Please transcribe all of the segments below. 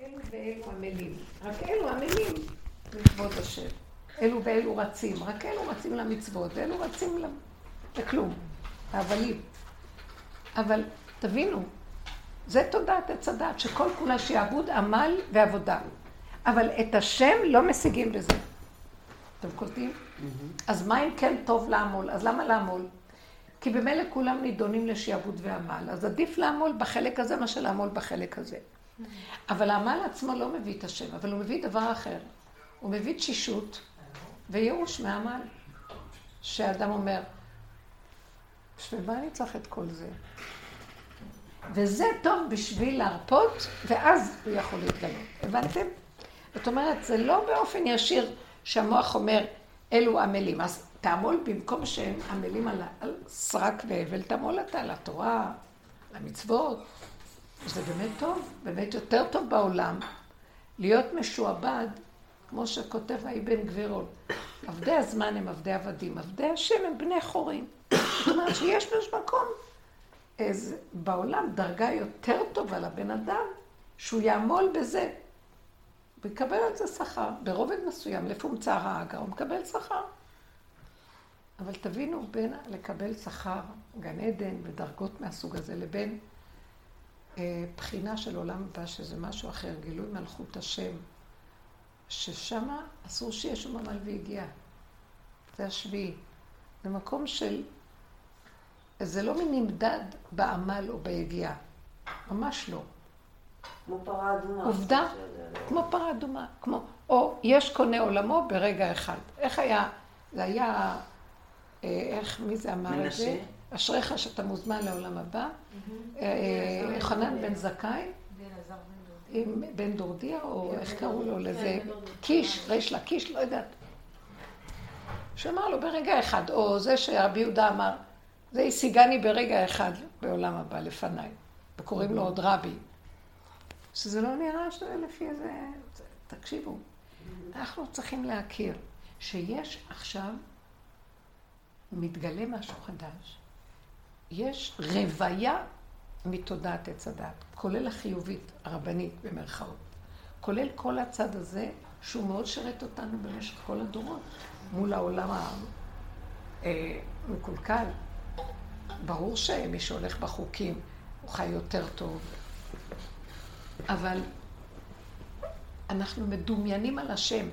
אלו ואלו עמלים. רק אלו עמלים לכבוד השם. אלו ואלו רצים. רק אלו רצים למצוות, ואלו רצים לכלום. ההבלים. אבל תבינו, זה תודעת עץ הדת, שכל כולה שיעבוד, עמל ועבודה. אבל את השם לא משיגים בזה. אתם קולטים? אז מה אם כן טוב לעמול? אז למה לעמול? כי במילא כולם נידונים לשעבוד ועמל. אז עדיף לעמול בחלק הזה מאשר לעמול בחלק הזה. אבל העמל עצמו לא מביא את השם, אבל הוא מביא דבר אחר. הוא מביא תשישות וייאוש מהעמל. שאדם אומר, בשביל מה אני צריך את כל זה? וזה טוב בשביל להרפות, ואז הוא יכול להתגלות. הבנתם? זאת אומרת, זה לא באופן ישיר שהמוח אומר, אלו עמלים. אז תעמול במקום שהם עמלים על, על סרק והבל, תעמול אתה על התורה, על המצוות. זה באמת טוב, באמת יותר טוב בעולם להיות משועבד, כמו שכותב האבן גבירול. עבדי הזמן הם עבדי עבדים, עבדי השם הם בני חורים. זאת אומרת שיש מקום, איזה, בעולם דרגה יותר טובה לבן אדם, שהוא יעמול בזה. ויקבל על זה שכר, ברובד מסוים, לפומצה האגה, הוא מקבל שכר. אבל תבינו, בין לקבל שכר, גן עדן ודרגות מהסוג הזה, לבין בחינה של עולם הבא, שזה משהו אחר, גילוי מלכות השם, ששם אסור שיהיה שום עמל והגיע. זה השביעי. זה מקום של... זה לא מנמדד בעמל או ביגיעה. ממש לא. כמו פרה אדומה. עובדה, כמו פרה אדומה. כמו, או יש קונה עולמו ברגע אחד. איך היה, זה היה, אה, איך, מי זה אמר את זה? אשריך שאתה מוזמן לעולם הבא. יוחנן בן זכאי. עם בן דורדיה, או איך קראו לו לזה, קיש, ריש לקיש, לא יודעת. שאמר לו ברגע אחד, או זה שרבי יהודה אמר, זה השיגני ברגע אחד בעולם הבא לפניי, וקוראים לו עוד רבי. שזה לא נראה שזה לפי איזה... תקשיבו, אנחנו צריכים להכיר שיש עכשיו, מתגלה משהו חדש. יש רוויה מתודעת עץ הדת, כולל החיובית, הרבנית במרכאות, כולל כל הצד הזה, שהוא מאוד שרת אותנו במשך כל הדורות, מול העולם המקולקל. ברור שמי שהולך בחוקים, הוא חי יותר טוב, אבל אנחנו מדומיינים על השם.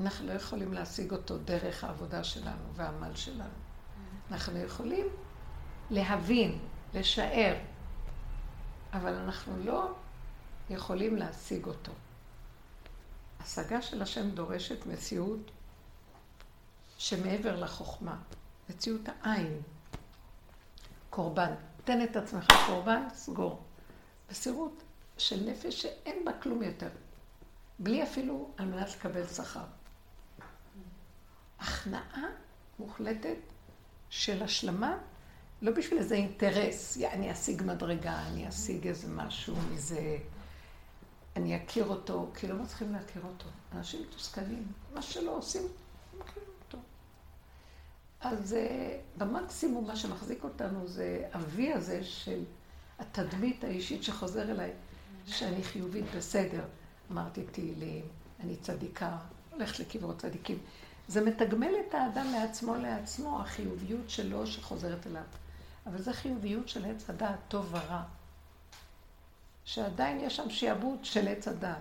אנחנו לא יכולים להשיג אותו דרך העבודה שלנו והעמל שלנו. אנחנו יכולים להבין, לשער, אבל אנחנו לא יכולים להשיג אותו. השגה של השם דורשת מציאות שמעבר לחוכמה, מציאות העין. קורבן. תן את עצמך קורבן, סגור. מסירות של נפש שאין בה כלום יותר. בלי אפילו על מנת לקבל שכר. הכנעה מוחלטת של השלמה לא בשביל איזה אינטרס, אני אשיג מדרגה, אני אשיג איזה משהו מזה, אני אכיר אותו, כי לא מצליחים להכיר אותו. אנשים מתוסכלים, מה שלא עושים, מכירים אותו. אז אה, במקסימום מה שמחזיק אותנו זה אבי הזה של התדמית האישית שחוזר אליי, שאני חיובית בסדר. אמרתי תהילים, אני צדיקה, הולכת לקברות צדיקים. זה מתגמל את האדם מעצמו לעצמו, החיוביות שלו שחוזרת אליו. אבל זו חיוביות של עץ הדעת, טוב ורע. שעדיין יש שם שיעבוד של עץ הדעת.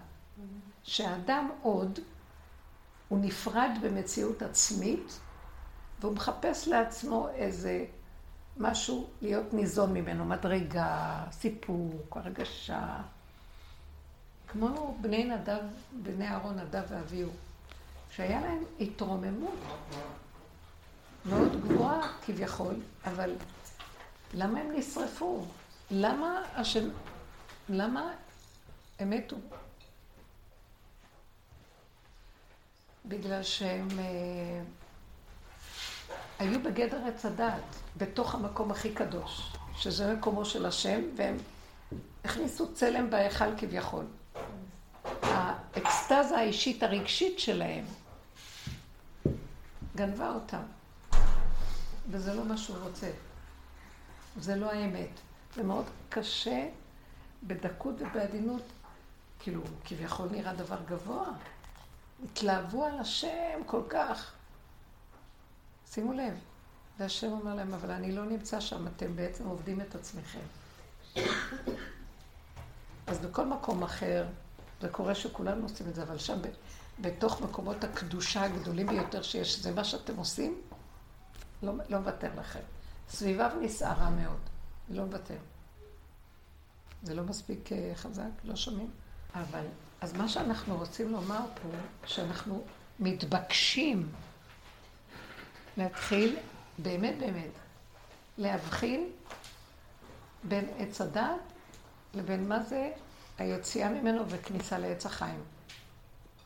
שהאדם עוד, הוא נפרד במציאות עצמית, והוא מחפש לעצמו איזה משהו להיות ניזון ממנו, מדרגה, סיפוק, הרגשה. כמו בני נדב, בני אהרון נדב ואביהו, שהיה להם התרוממות מאוד גבוהה כביכול, אבל למה הם נשרפו? למה השם... למה הם מתו? בגלל שהם אה, היו בגדר עץ הדעת, בתוך המקום הכי קדוש, שזה מקומו של השם, והם הכניסו צלם בהיכל כביכול. האקסטזה האישית הרגשית שלהם גנבה אותם, וזה לא מה שהוא רוצה. זה לא האמת. זה מאוד קשה בדקות ובעדינות כאילו, כביכול נראה דבר גבוה. התלהבו על השם כל כך. שימו לב, והשם אומר להם, אבל אני לא נמצא שם, אתם בעצם עובדים את עצמכם. אז בכל מקום אחר, זה קורה שכולנו עושים את זה, אבל שם, בתוך מקומות הקדושה הגדולים ביותר שיש, זה מה שאתם עושים, לא, לא מוותר לכם. סביביו נסערה מאוד, לא מוותר. זה לא מספיק אה, חזק, לא שומעים? אבל, אז מה שאנחנו רוצים לומר פה, שאנחנו מתבקשים להתחיל, באמת באמת, להבחין בין עץ הדת לבין מה זה היציאה ממנו וכניסה לעץ החיים.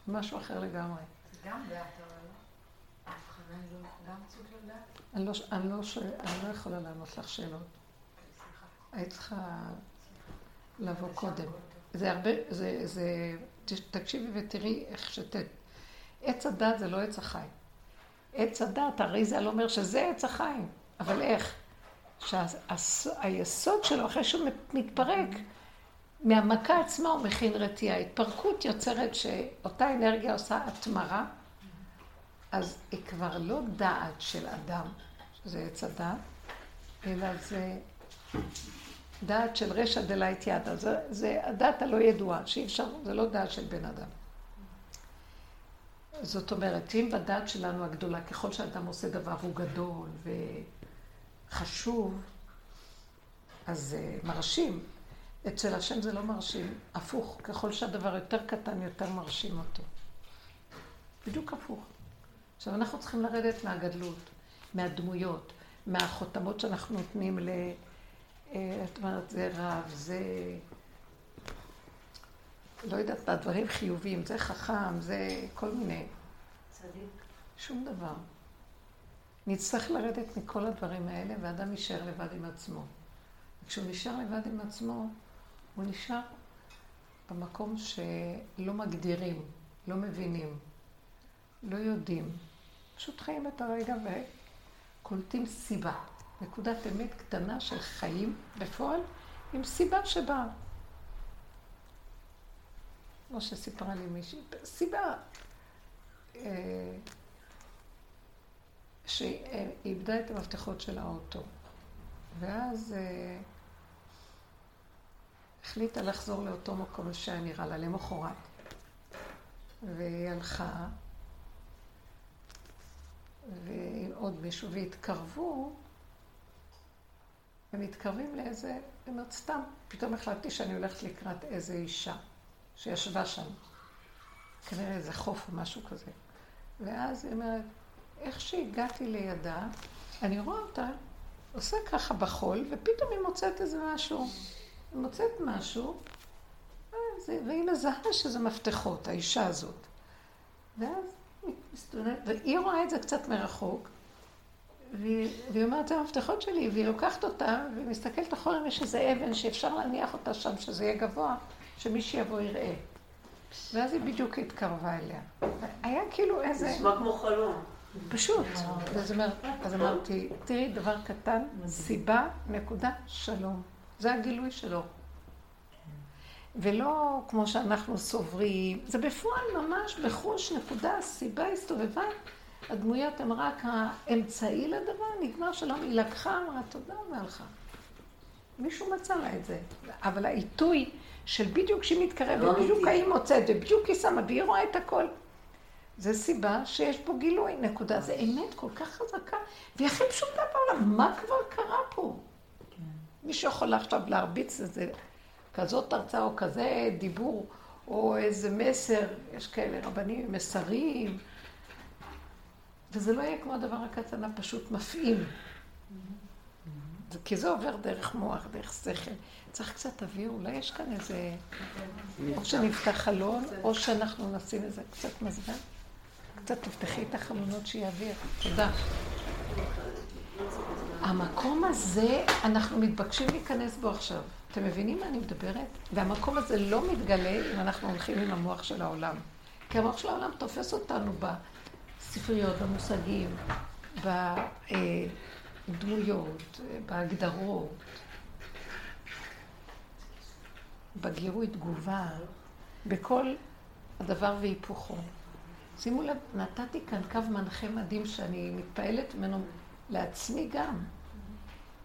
משהו אחר לגמרי. גם דעת, אבל ההבחנה היא לא גם סוג? אני לא, אני, לא. אני לא יכולה לענות לך שאלות. היית צריכה לבוא קודם. זה הרבה, זה, זה, תקשיבי ותראי איך שת... עץ הדת זה לא עץ החיים. עץ הדת, הרי זה לא אומר שזה עץ החיים, אבל איך? שהיסוד שלו, אחרי שהוא מתפרק, מהמכה עצמה הוא מכין רתיעה. התפרקות יוצרת שאותה אנרגיה עושה התמרה, אז היא כבר לא דעת של אדם, שזה עץ הדעת, אלא זה דעת של רשע דלית ידה. זה, זה הדעת הלא ידועה, שאי אפשר, זה לא דעת של בן אדם. זאת אומרת, אם בדעת שלנו הגדולה, ככל שאדם עושה דבר הוא גדול וחשוב, אז זה מרשים. אצל השם זה לא מרשים, הפוך, ככל שהדבר יותר קטן, יותר מרשים אותו. בדיוק הפוך. עכשיו, אנחנו צריכים לרדת מהגדלות, מהדמויות, מהחותמות שאנחנו נותנים ל... אה, את אומרת, זה רב, זה... לא יודעת מה, דברים חיוביים, זה חכם, זה כל מיני. צדיק. שום דבר. נצטרך לרדת מכל הדברים האלה, ואדם יישאר לבד עם עצמו. וכשהוא נשאר לבד עם עצמו, הוא נשאר במקום שלא מגדירים, לא מבינים, לא יודעים. פשוט חיים את הרגע וקולטים סיבה. נקודת אמת קטנה של חיים בפועל, עם סיבה שבאה. כמו שסיפרה לי מישהי, סיבה אה, שהיא איבדה את המפתחות של האוטו. ואז אה, החליטה לחזור לאותו מקום שהיה נראה לה למחרת. והיא הלכה, ועם עוד מישהו, והתקרבו, ומתקרבים לאיזה, היא אומרת, סתם, פתאום החלטתי שאני הולכת לקראת איזה אישה שישבה שם. כנראה איזה חוף או משהו כזה. ואז היא אומרת, איך שהגעתי לידה, אני רואה אותה עושה ככה בחול, ופתאום היא מוצאת איזה משהו. היא מוצאת משהו, אה, והיא מזהה שזה מפתחות, האישה הזאת. ואז והיא רואה את זה קצת מרחוק, והיא, והיא אומרת, זה המפתחות שלי, והיא לוקחת אותה, והיא מסתכלת אחורה אם יש איזה אבן שאפשר להניח אותה שם, שזה יהיה גבוה, שמי שיבוא יראה. ואז היא בדיוק התקרבה אליה. היה כאילו איזה... נשמע כמו חלום. פשוט. אז אמרתי, תראי, דבר קטן, סיבה, נקודה, שלום. זה הגילוי שלו. ולא כמו שאנחנו סוברים, זה בפועל ממש בחוש נקודה, סיבה הסתובבה, הדמויות הן רק האמצעי לדבר, נגמר שלום, היא לקחה, אמרה תודה והלכה. מישהו מצא לה את זה. אבל העיתוי של בדיוק כשהיא מתקרבת, לא בדיוק ההיא מוצאת, ובדיוק היא שמה, והיא רואה את הכל. זה סיבה שיש פה גילוי, נקודה. זה אמת כל כך חזקה, והיא הכי פשוטה בעולם. מה כבר קרה פה? כן. מישהו יכול עכשיו להרביץ לזה כזאת הרצאה או כזה דיבור, או איזה מסר, יש כאלה רבנים מסרים, וזה לא יהיה כמו הדבר הקטן הפשוט מפעים. כי זה עובר דרך מוח, דרך שכל. צריך קצת אוויר, אולי יש כאן איזה... או שנפתח חלון, או שאנחנו נשים איזה קצת מזגן. קצת תפתחי את החלונות שיעביר. תודה. המקום הזה, אנחנו מתבקשים להיכנס בו עכשיו. אתם מבינים מה אני מדברת? והמקום הזה לא מתגלה אם אנחנו הולכים עם המוח של העולם. כי המוח של העולם תופס אותנו בספריות, במושגים, בדמויות, בהגדרות, בגירוי תגובה. בכל הדבר והיפוכו. שימו לב, נתתי כאן קו מנחה מדהים שאני מתפעלת ממנו לעצמי גם.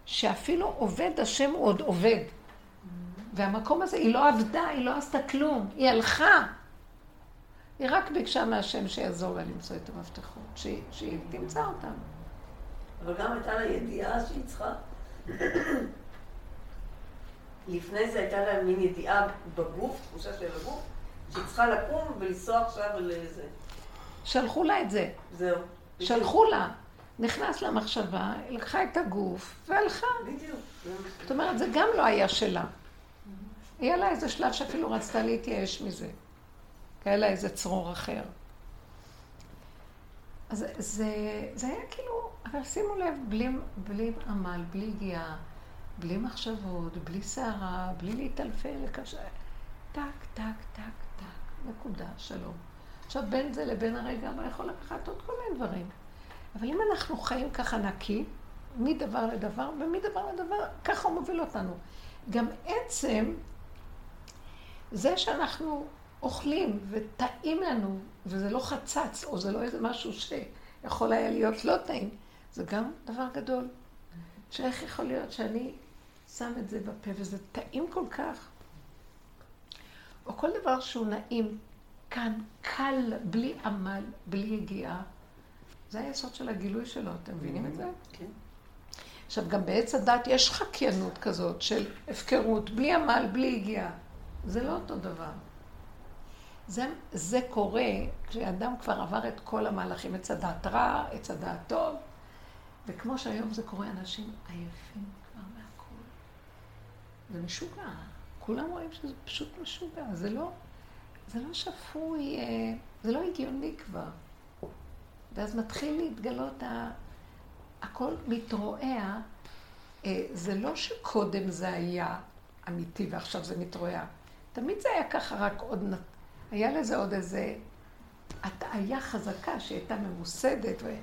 שאפילו עובד השם הוא עוד עובד. והמקום הזה, היא לא עבדה, היא לא עשתה כלום, היא הלכה. היא רק ביקשה מהשם שיעזור לה למצוא את המפתחות, שהיא, שהיא תמצא אותם. אבל גם הייתה לה ידיעה שהיא צריכה... לפני זה הייתה לה מין ידיעה בגוף, תחושה של הגוף, שהיא צריכה לקום ולנסוע עכשיו לזה. שלחו לה את זה. זהו. שלחו לה. נכנס למחשבה, לקחה את הגוף והלכה. בדיוק. זאת אומרת, זה גם לא היה שלה. היה לה איזה שלב שאפילו רצתה להתייאש מזה. היה לה איזה צרור אחר. אז זה, זה היה כאילו, אבל שימו לב, בלי, בלי עמל, בלי הגיעה, בלי מחשבות, בלי סערה, בלי להתעלפל, לקשר. טק, טק, טק, טק, נקודה, שלום. עכשיו, בין זה לבין הרגע מה יכול לקחת עוד כל מיני דברים. אבל אם אנחנו חיים ככה נקי, מדבר לדבר, ומדבר לדבר, ככה הוא מוביל אותנו. גם עצם, זה שאנחנו אוכלים וטעים לנו, וזה לא חצץ, או זה לא איזה משהו שיכול היה להיות לא טעים, זה גם דבר גדול. שאיך יכול להיות שאני שם את זה בפה וזה טעים כל כך? או כל דבר שהוא נעים כאן, קל, בלי עמל, בלי יגיעה. זה היסוד של הגילוי שלו, אתם מבינים את זה? כן. עכשיו, גם בעץ הדת יש חקיינות כזאת של הפקרות, בלי עמל, בלי יגיעה. זה לא אותו דבר. זה, זה קורה כשאדם כבר עבר את כל המהלכים, עץ הדעת רע, עץ הדעת טוב, וכמו שהיום זה קורה, אנשים עייפים כבר מהכול. זה משוגע. כולם רואים שזה פשוט משוגע. זה לא, זה לא שפוי, אה, זה לא הגיוני כבר. ואז מתחיל להתגלות, ה... הכל מתרועע. אה, זה לא שקודם זה היה אמיתי ועכשיו זה מתרועע. תמיד זה היה ככה, רק עוד... היה לזה עוד איזה הטעיה חזקה שהייתה ממוסדת. ו...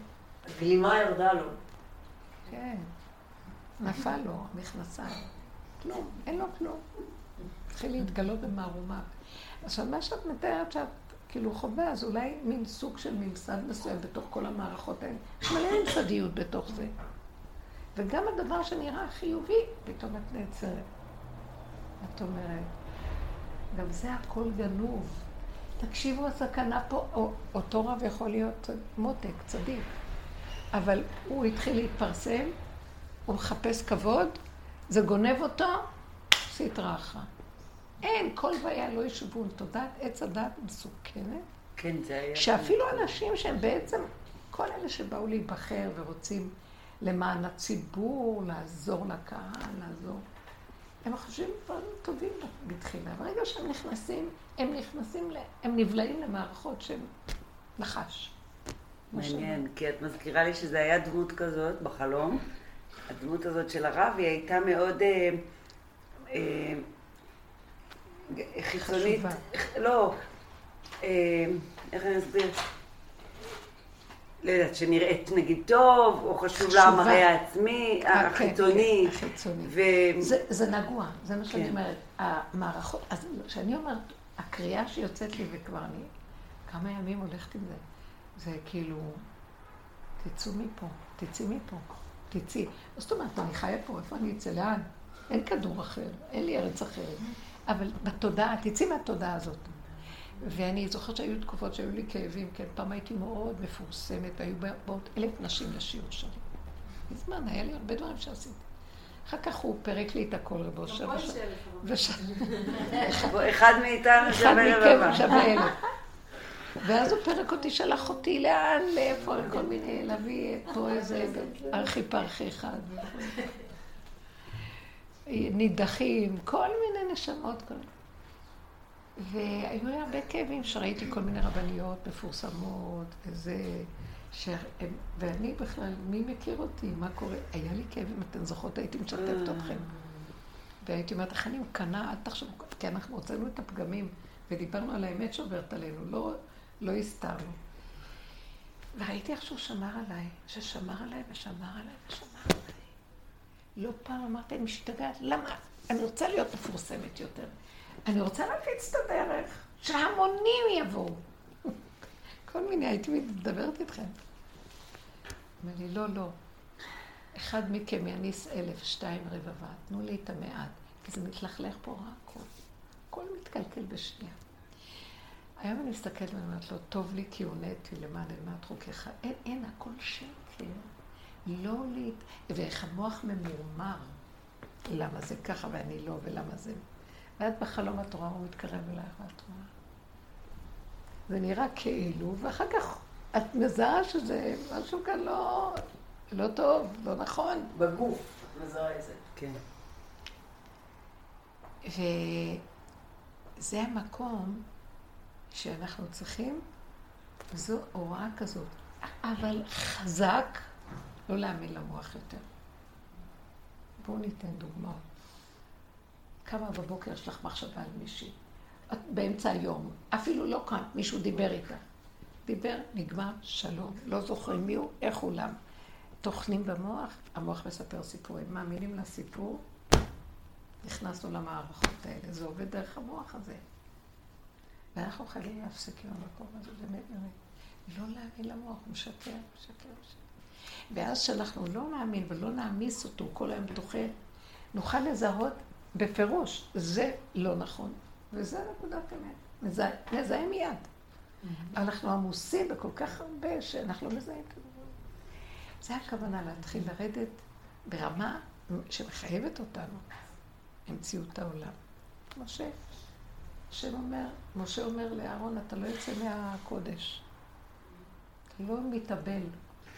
הגלימה ירדה לו. כן. נפל לו המכנסיים. כלום, אין לו כלום. התחיל להתגלות במערומה. עכשיו, מה שאת מתארת שאת כאילו חווה, אז אולי מין סוג של ממסד מסוים בתוך כל המערכות האלה. יש מלא ממסדיות בתוך זה. וגם הדבר שנראה חיובי, פתאום את נעצרת. את אומרת, גם זה הכל גנוב. תקשיבו, הסכנה פה, או, אותו רב יכול להיות מותק, צדיק. אבל הוא התחיל להתפרסם, הוא מחפש כבוד, זה גונב אותו, סטרא אחרא. אין, כל ויה לא ישבון. תודעת עץ הדת מסוכנת. כן, זה היה... שאפילו אנשים שהם בעצם, כל אלה שבאו להיבחר ורוצים למען הציבור, לעזור לקהל, לעזור, הם חושבים דברים טובים בתחילה. ברגע שהם נכנסים, הם נכנסים, ל... הם נבלעים למערכות שהם נחש. מעניין, כי את מזכירה לי שזה היה דמות כזאת בחלום. הדמות הזאת של הרב, היא הייתה מאוד אה, אה, חיצונית. לא, אה, איך אני אסביר? לא יודעת, שנראית נגיד טוב, או חשוב לה. המראה העצמי, אה, כן, החיצוני. כן, החיצוני. ו... זה, זה נגוע, זה מה שאני כן. אומרת. המערכות, אז כשאני אומרת, הקריאה שיוצאת לי, וכבר אני כמה ימים הולכת עם זה, זה כאילו, תצאו מפה, תצאי מפה, תצאי. זאת אומרת, אני חיה פה, איפה אני אצא? לאן? אין כדור אחר, אין לי ארץ אחרת. אבל בתודעה, תצאי מהתודעה הזאת. ואני זוכרת שהיו תקופות שהיו לי כאבים, כן, פעם הייתי מאוד מפורסמת, והיו באות אלף נשים לשיעור שלי. מזמן, היה לי הרבה דברים שעשיתי. אחר כך הוא פירק לי את הכל, רבו שבע פה יש שעות. אלף. אחד מאיתנו אחד שווה מכם. שווה אלף. ואז הוא פירק אותי, שלח אותי לאן, לאיפה, לכל מיני, להביא פה איזה ארכי פרחי אחד. נידחים, כל מיני נשמות. כל... והיו לי הרבה כאבים שראיתי כל מיני רבניות מפורסמות, וזה... שהם, ואני בכלל, מי מכיר אותי? מה קורה? היה לי כאבים, אתן זוכרות, הייתי משתפת אתכם. והייתי אומרת, איך אני מקנאה, אל תחשבו, כי אנחנו הוצאנו את הפגמים, ודיברנו על האמת שעוברת עלינו, לא, לא הסתרנו. וראיתי איך שהוא שמר עליי, ששמר עליי ושמר עליי ושמר. לא פעם אמרתי, אני משתגעת, למה? אני רוצה להיות מפורסמת יותר. אני רוצה להפיץ את הדרך, שהמונים יבואו. כל מיני, הייתי מדברת איתכם. אומר לי, לא, לא. אחד מכם יניס אלף, שתיים רבבה, תנו לי את המעט, כי זה מתלכלך פה רע הכל. הכל מתקלקל בשנייה. היום אני מסתכלת ואני אומרת לו, טוב לי כי הונאתי למען אלמד חוקיך. אין, אין, הכל שקר. לא להת... ואיך המוח ממורמר. למה זה ככה ואני לא, ולמה זה... ואז בחלום את רואה, הוא מתקרב אלייך ואת רואה. זה נראה כאילו, ואחר כך את מזהה שזה משהו כאן לא, לא טוב, לא נכון. בגוף, מזהה את זה. כן. וזה המקום שאנחנו צריכים, זו הוראה כזאת, אבל חזק, לא להאמין למוח יותר. בואו ניתן דוגמאות. קמה בבוקר, יש לך מחשבה על מישהי. את באמצע היום, אפילו לא כאן, מישהו דיבר איתה. דיבר, נגמר, שלום. לא זוכרים מי הוא, איך הוא, למה. טוחנים במוח, המוח מספר סיפורים. מאמינים לסיפור, נכנסנו למערכות האלה. זה עובד דרך המוח הזה. ואנחנו חייבים להפסיק עם המקום הזה, באמת באמת. לא להאמין למוח, משקר, משקר, משקר. ואז כשאנחנו לא נאמין ולא נעמיס אותו כל היום טוחן, נוכל לזהות בפירוש, זה לא נכון, וזה נקודת אמת. נזהה מיד. אנחנו עמוסים בכל כך הרבה שאנחנו לא מזהים הדבר. זה הכוונה להתחיל לרדת ברמה שמחייבת אותנו למציאות העולם. משה, השם אומר, משה אומר לאהרון, אתה לא יוצא מהקודש. אתה לא מתאבל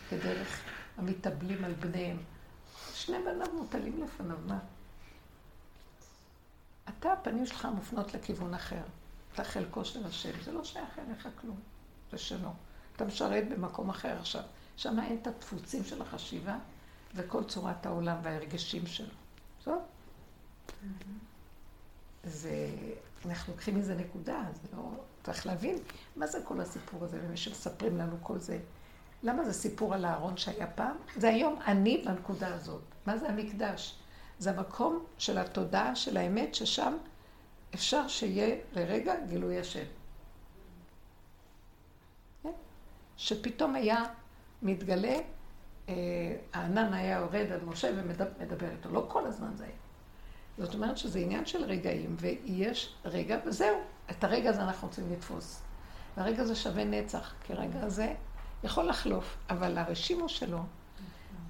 כדרך המתאבלים על בניהם. שני בניו מוטלים לפניו, מה? אתה, הפנים שלך מופנות לכיוון אחר. אתה חלקו של השם, זה לא שייך אליך כלום, זה שלו. אתה משרת במקום אחר עכשיו. שם אין את הדפוצים של החשיבה וכל צורת העולם וההרגשים שלו. טוב? זה, אנחנו לוקחים מזה נקודה, זה לא... צריך להבין מה זה כל הסיפור הזה, ומי שמספרים לנו כל זה. למה זה סיפור על הארון שהיה פעם? זה היום אני בנקודה הזאת. מה זה המקדש? זה המקום של התודעה, של האמת, ששם אפשר שיהיה לרגע גילוי השם. כן? שפתאום היה מתגלה, אה, הענן היה יורד על משה ומדבר איתו. לא כל הזמן זה היה. זאת אומרת שזה עניין של רגעים, ויש רגע, וזהו. את הרגע הזה אנחנו רוצים לתפוס. והרגע הזה שווה נצח, כי הרגע הזה יכול לחלוף, אבל הרשימו שלו,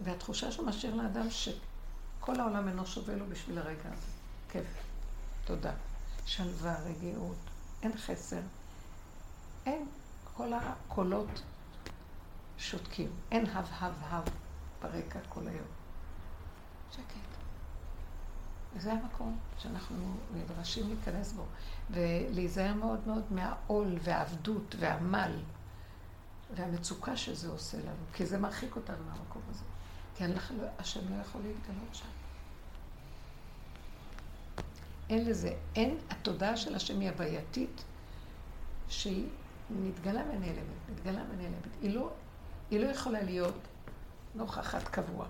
והתחושה שהוא משאיר לאדם שכל העולם אינו שווה לו בשביל הרגע הזה. כיף. תודה. שלווה, רגיעות, אין חסר. אין. כל הקולות שותקים. אין הב הב הב ברקע כל היום. שקט. וזה המקום שאנחנו נדרשים להיכנס בו, ולהיזהר מאוד מאוד מהעול והעבדות והעמל והמצוקה שזה עושה לנו, כי זה מרחיק אותנו מהמקום הזה. כי אנחנו, השם לא יכול להתגלות שם. אין לזה, אין, התודעה של השם היא הווייתית, שהיא מתגלה ונעלמת, מתגלה ונעלמת. היא לא, היא לא יכולה להיות נוכחת קבוע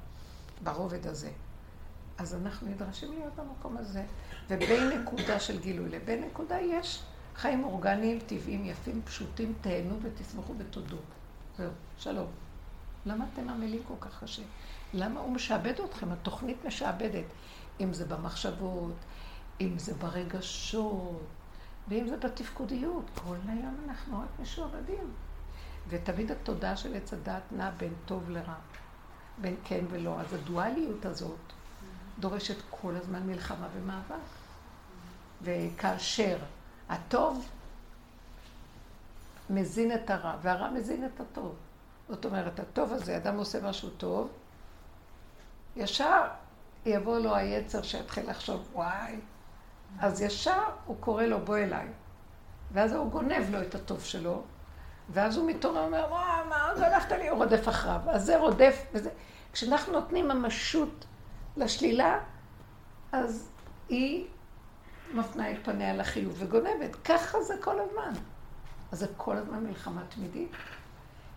ברובד הזה. אז אנחנו נדרשים להיות במקום הזה. ובין נקודה של גילוי לבין נקודה יש חיים אורגניים, טבעיים, יפים, פשוטים, תהנו ותשמחו ותודו. זהו, שלום. למה אתם עמלים כל כך קשה? למה הוא משעבד אתכם? התוכנית משעבדת. אם זה במחשבות, אם זה ברגשות, ואם זה בתפקודיות. כל היום אנחנו רק משועבדים. ותמיד התודעה של עץ הדת נעה בין טוב לרע, בין כן ולא. אז הדואליות הזאת דורשת כל הזמן מלחמה ומאבק. וכאשר הטוב מזין את הרע, והרע מזין את הטוב. זאת אומרת, הטוב הזה, אדם עושה משהו טוב, ישר יבוא לו היצר שיתחיל לחשוב, וואי, אז ישר הוא קורא לו, בוא אליי. ואז הוא גונב לו את הטוב שלו, ואז הוא מתעורר ואומר, וואי, מה גנבת לי? הוא רודף אחריו. אז זה רודף וזה. כשאנחנו נותנים ממשות לשלילה, אז היא מפנה את פניה לחיוב וגונבת. ככה זה כל הזמן. אז זה כל הזמן מלחמה תמידית.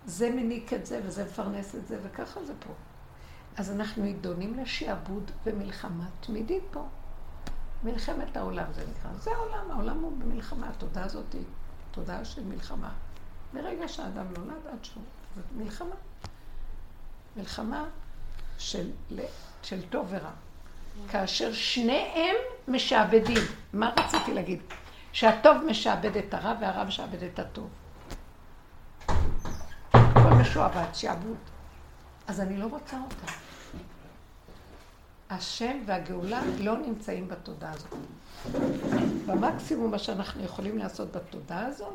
זה מניק את זה וזה מפרנס את זה, וככה זה פה. אז אנחנו נידונים לשעבוד ומלחמה תמידית פה. מלחמת העולם זה נקרא. זה העולם, העולם הוא במלחמה, התודעה הזאת היא תודעה של מלחמה. מרגע שהאדם נולד עד שהוא, זאת מלחמה. מלחמה של, של טוב ורע. כאשר שניהם משעבדים. מה רציתי להגיד? שהטוב משעבד את הרע והרע משעבד את הטוב. הכל משועבד, שעבוד. אז אני לא רוצה אותה. השם והגאולה לא נמצאים בתודעה הזאת. במקסימום מה שאנחנו יכולים לעשות בתודעה הזאת,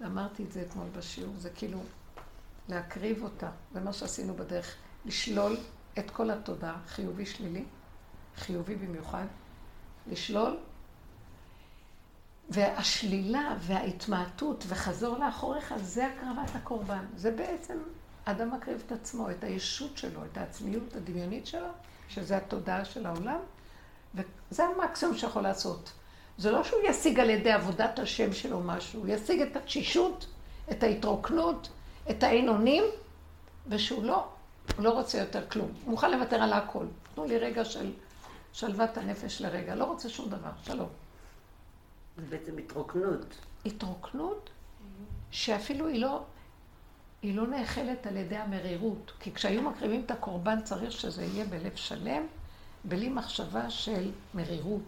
ואמרתי את זה אתמול בשיעור, זה כאילו להקריב אותה. זה מה שעשינו בדרך, לשלול את כל התודעה, חיובי שלילי, חיובי במיוחד, לשלול, והשלילה וההתמעטות וחזור לאחוריך, זה הקרבת הקורבן. זה בעצם, אדם מקריב את עצמו, את הישות שלו, את העצמיות הדמיונית שלו, שזה התודעה של העולם, וזה המקסימום שיכול לעשות. זה לא שהוא ישיג על ידי עבודת השם שלו משהו, הוא ישיג את התשישות, את ההתרוקנות, את האין אונים, ושהוא לא, הוא לא רוצה יותר כלום. הוא מוכן לוותר על הכל. תנו לי רגע של שלוות הנפש לרגע, לא רוצה שום דבר, שלום. זה בעצם התרוקנות. התרוקנות שאפילו היא לא, היא לא נאכלת על ידי המרירות. כי כשהיו מקריבים את הקורבן צריך שזה יהיה בלב שלם, בלי מחשבה של מרירות,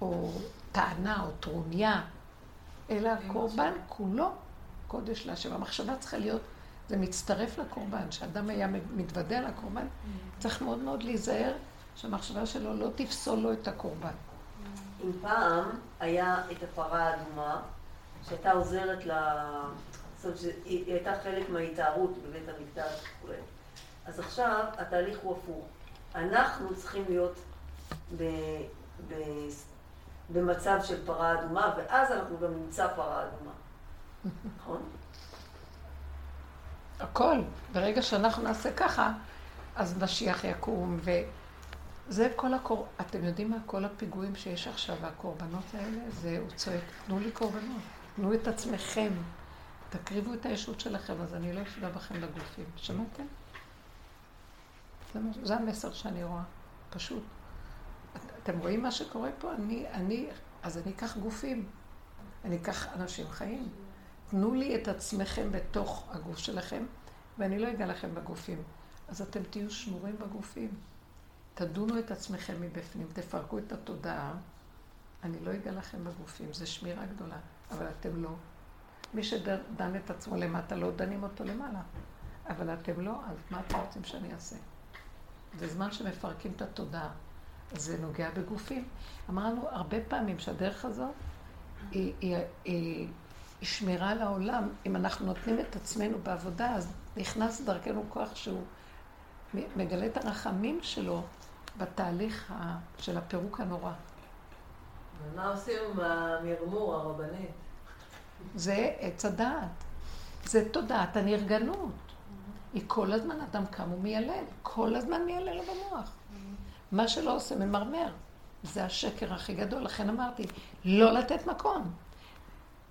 או טענה, או טרוניה, אלא הקורבן כולו קודש להשם. המחשבה צריכה להיות, זה מצטרף לקורבן. כשאדם היה מתוודה על הקורבן, צריך מאוד מאוד להיזהר שהמחשבה שלו לא תפסול לו את הקורבן. אם פעם היה את הפרה האדומה, שהייתה עוזרת ל... זאת אומרת שהיא הייתה חלק מההתארות בבית המקדש וכו'. אז עכשיו התהליך הוא הפוך. אנחנו צריכים להיות ב... ב... במצב של פרה אדומה, ואז אנחנו גם נמצא פרה אדומה. נכון? הכל. ברגע שאנחנו נעשה ככה, אז משיח יקום, וזה כל הקור... אתם יודעים מה? כל הפיגועים שיש עכשיו, והקורבנות האלה, זה, הוא צועק, תנו לי קורבנות, תנו את עצמכם, תקריבו את הישות שלכם, אז אני לא אפגע בכם בגופים. שמעתם? זה, זה המסר שאני רואה, פשוט. אתם רואים מה שקורה פה? אני, אני, אז אני אקח גופים, אני אקח אנשים חיים. תנו לי את עצמכם בתוך הגוף שלכם, ואני לא אגע לכם בגופים. אז אתם תהיו שמורים בגופים. תדונו את עצמכם מבפנים, תפרקו את התודעה. אני לא אגע לכם בגופים, זו שמירה גדולה, אבל אתם לא. מי שדן את עצמו למטה, לא דנים אותו למעלה. אבל אתם לא, אז מה אתם רוצים שאני אעשה? זה זמן שמפרקים את התודעה. זה נוגע בגופים. אמרנו הרבה פעמים שהדרך הזאת היא, היא, היא, היא שמירה על העולם. אם אנחנו נותנים את עצמנו בעבודה, אז נכנס דרכנו כוח שהוא מגלה את הרחמים שלו בתהליך של הפירוק הנורא. ומה עושים עם המרמור הרבנית? זה עץ הדעת. זה תודעת הנרגנות. היא כל הזמן, אדם קם ומיילל, כל הזמן מיילל לו במוח. מה שלא עושה ממרמר. זה השקר הכי גדול, לכן אמרתי, לא לתת מקום.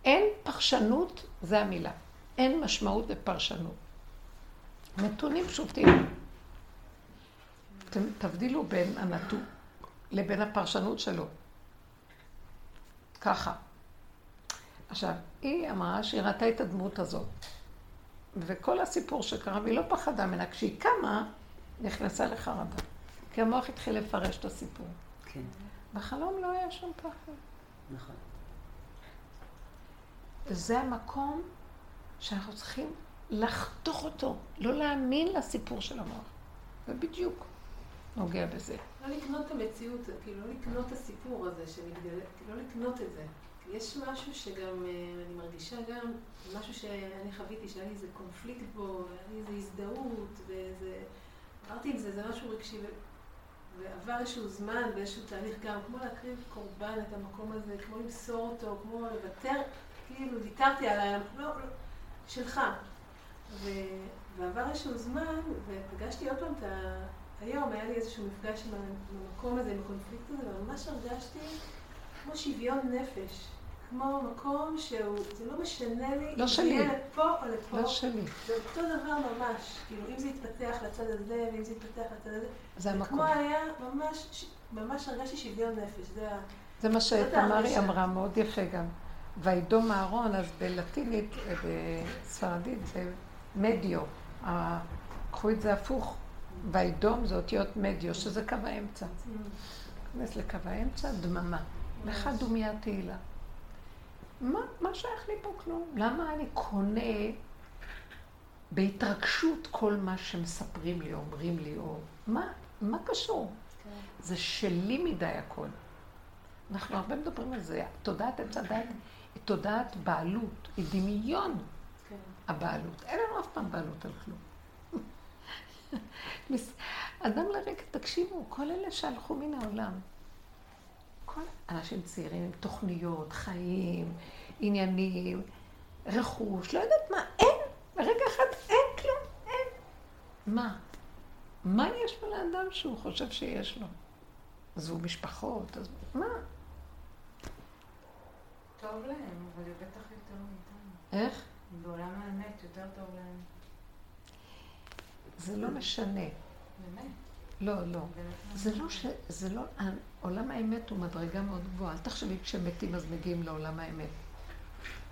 אין פרשנות, זה המילה. אין משמעות לפרשנות. נתונים פשוטים. תבדילו בין הנתון לבין הפרשנות שלו. ככה. עכשיו, היא אמרה שהיא ראתה את הדמות הזאת. וכל הסיפור שקרה, והיא לא פחדה ממנה. כשהיא קמה, נכנסה לחרדה. כי המוח התחיל לפרש את הסיפור. כן. בחלום לא היה שום פחד. נכון. זה המקום שאנחנו צריכים לחתוך אותו, לא להאמין לסיפור של המוח. זה בדיוק נוגע בזה. לא לקנות את המציאות, כאילו לא לקנות את הסיפור הזה שמתגלה, כאילו לא לקנות את זה. יש משהו שגם, אה, אני מרגישה גם, משהו שאני חוויתי, שהיה לי איזה קונפליקט בו, היה לי איזה הזדהות, ואיזה... אמרתי עם זה, זה משהו רגשי, ועבר איזשהו זמן ואיזשהו תהליך גם, כמו להקריב קורבן את המקום הזה, כמו למסור אותו, כמו לוותר, כאילו ויתרתי עליי, לא, לא, שלך. ו, ועבר איזשהו זמן, ופגשתי עוד פעם את ה... היום היה לי איזשהו מפגש עם המקום הזה, עם הקונפליקט הזה, וממש הרגשתי כמו שוויון נפש. כמו מקום שהוא, זה לא משנה לי, לא שלי. אם זה לפה או לפה. לא שלי. זה אותו דבר ממש. כאילו, אם זה יתפתח לצד הזה, ואם זה יתפתח לצד הזה. זה המקום. כמו היה, ממש, ממש הרגשתי שוויון נפש. זה, זה מה שתמרי אמרה, מאוד יפה גם. וידום אהרון, אז בלטינית, בספרדית זה מדיו. קחו את זה הפוך, וידום זה אותיות מדיו, שזה קו האמצע. נכנס לקו האמצע, דממה. לך דומיה תהילה. מה, מה שייך לי פה כלום? למה אני קונה בהתרגשות כל מה שמספרים לי, אומרים לי, או מה, מה קשור? כן. זה שלי מדי הכל. אנחנו הרבה מדברים על זה. תודעת עץ הדת היא תודעת בעלות, היא דמיון כן. הבעלות. אין לנו אף פעם בעלות על כלום. אדם לרגע, תקשיבו, כל אלה שהלכו מן העולם, כל אנשים צעירים עם תוכניות, חיים, עניינים, רכוש, לא יודעת מה, אין, ברגע אחד אין כלום, אין. מה? מה יש פה לאדם שהוא חושב שיש לו? עזבו משפחות, אז מה? טוב להם, אבל זה בטח יותר מאיתנו. איך? בעולם האמת יותר טוב להם. זה לא משנה. באמת? לא, לא. זה לא ש... זה לא... עולם האמת הוא מדרגה מאוד גבוהה. אל תחשבי כשמתים אז מגיעים לעולם האמת.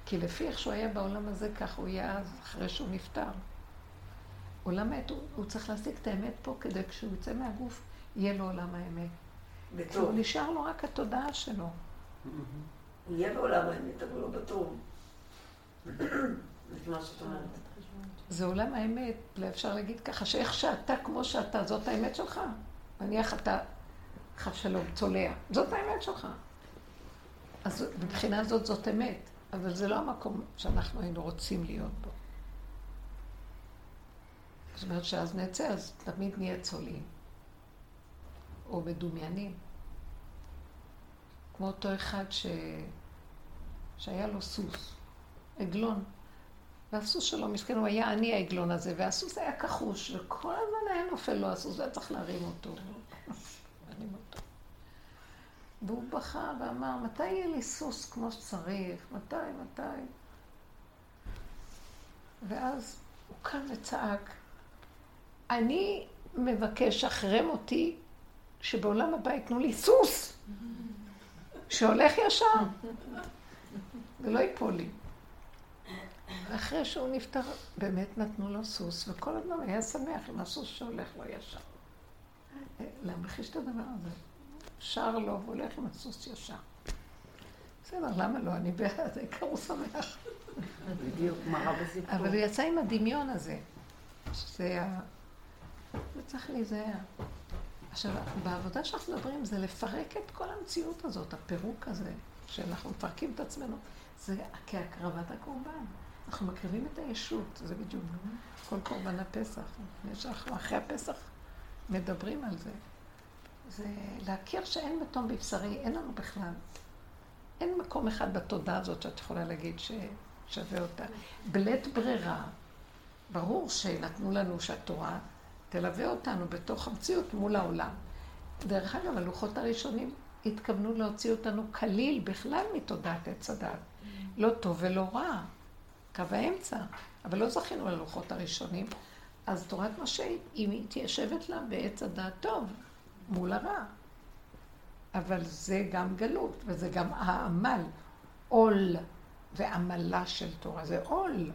כי לפי איך שהוא היה בעולם הזה, כך הוא יהיה אז, אחרי שהוא נפטר. עולם האמת, הוא, הוא צריך להשיג את האמת פה, כדי כשהוא יצא מהגוף, יהיה לו עולם האמת. בטוב. הוא נשאר לו רק התודעה שלו. הוא יהיה בעולם האמת, אבל לא בטוב. זה עולם האמת, אפשר להגיד ככה, שאיך שאתה כמו שאתה, זאת האמת שלך. נניח אתה, חב שלום, צולע, זאת האמת שלך. אז מבחינה זאת זאת אמת, אבל זה לא המקום שאנחנו היינו רוצים להיות בו. זאת אומרת שאז נצא, אז תמיד נהיה צולעים. או מדומיינים. כמו אותו אחד ש... שהיה לו סוס, עגלון. והסוס שלו, מסכן, הוא היה עני העגלון הזה, והסוס היה כחוש, וכל הזמן היה נופל לו הסוס, והיה צריך להרים אותו. והוא בכה ואמר, מתי יהיה לי סוס כמו שצריך? מתי, מתי? ואז הוא קם וצעק, אני מבקש אחרי מותי שבעולם הבא ייתנו לי סוס שהולך ישר ולא ייפול לי. ואחרי שהוא נפטר, באמת נתנו לו סוס, וכל הזמן היה שמח עם הסוס שהולך לו ישר. להמחיש את הדבר הזה. שר לו והולך עם הסוס ישר. בסדר, למה לא? אני בעד, העיקר הוא שמח. בדיוק, מראה בסיפור. אבל הוא יצא עם הדמיון הזה, שזה ה... זה צריך להיזהר. עכשיו, בעבודה שאנחנו מדברים זה לפרק את כל המציאות הזאת, הפירוק הזה, שאנחנו מפרקים את עצמנו. זה כהקרבת הקורבן. אנחנו מקריבים את הישות, זה בדיוק כל קורבן הפסח. אחרי הפסח מדברים על זה. זה להכיר שאין מתום בבשרי, אין לנו בכלל. אין מקום אחד בתודעה הזאת שאת יכולה להגיד ששווה אותה. בלית ברירה, ברור שנתנו לנו שהתורה תלווה אותנו בתוך המציאות מול העולם. דרך אגב, הלוחות הראשונים התכוונו להוציא אותנו כליל בכלל מתודעת עץ הדת. לא טוב ולא רע, קו האמצע. אבל לא זכינו ללוחות הראשונים. אז תורת משה, היא מתיישבת לה בעץ הדעת טוב, מול הרע. אבל זה גם גלות, וזה גם העמל, עול ועמלה של תורה, זה עול.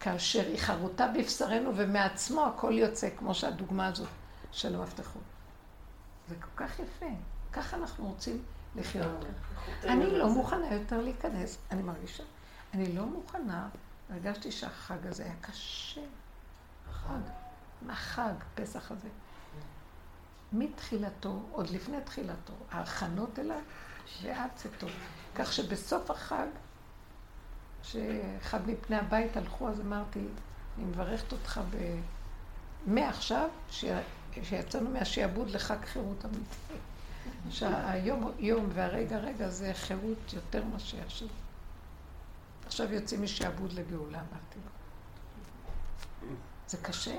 כאשר היא חרוטה בבשרנו ומעצמו הכל יוצא, כמו שהדוגמה הזאת של המפתחות. זה כל כך יפה. ככה אנחנו רוצים לחיות. אני לא מוכנה יותר להיכנס, אני מרגישה, אני לא מוכנה, הרגשתי שהחג הזה היה קשה. חג, החג, פסח הזה. מתחילתו, עוד לפני תחילתו, ההכנות אליו ועד צאתו. כך שבסוף החג שאחד מפני הבית הלכו, אז אמרתי, אני מברכת אותך ב... מעכשיו, שיצאנו מהשעבוד לחג חירות אמיתי. שהיום יום והרגע רגע זה חירות יותר מאשר עכשיו. עכשיו יוצאים משעבוד לגאולה, אמרתי לו. זה קשה.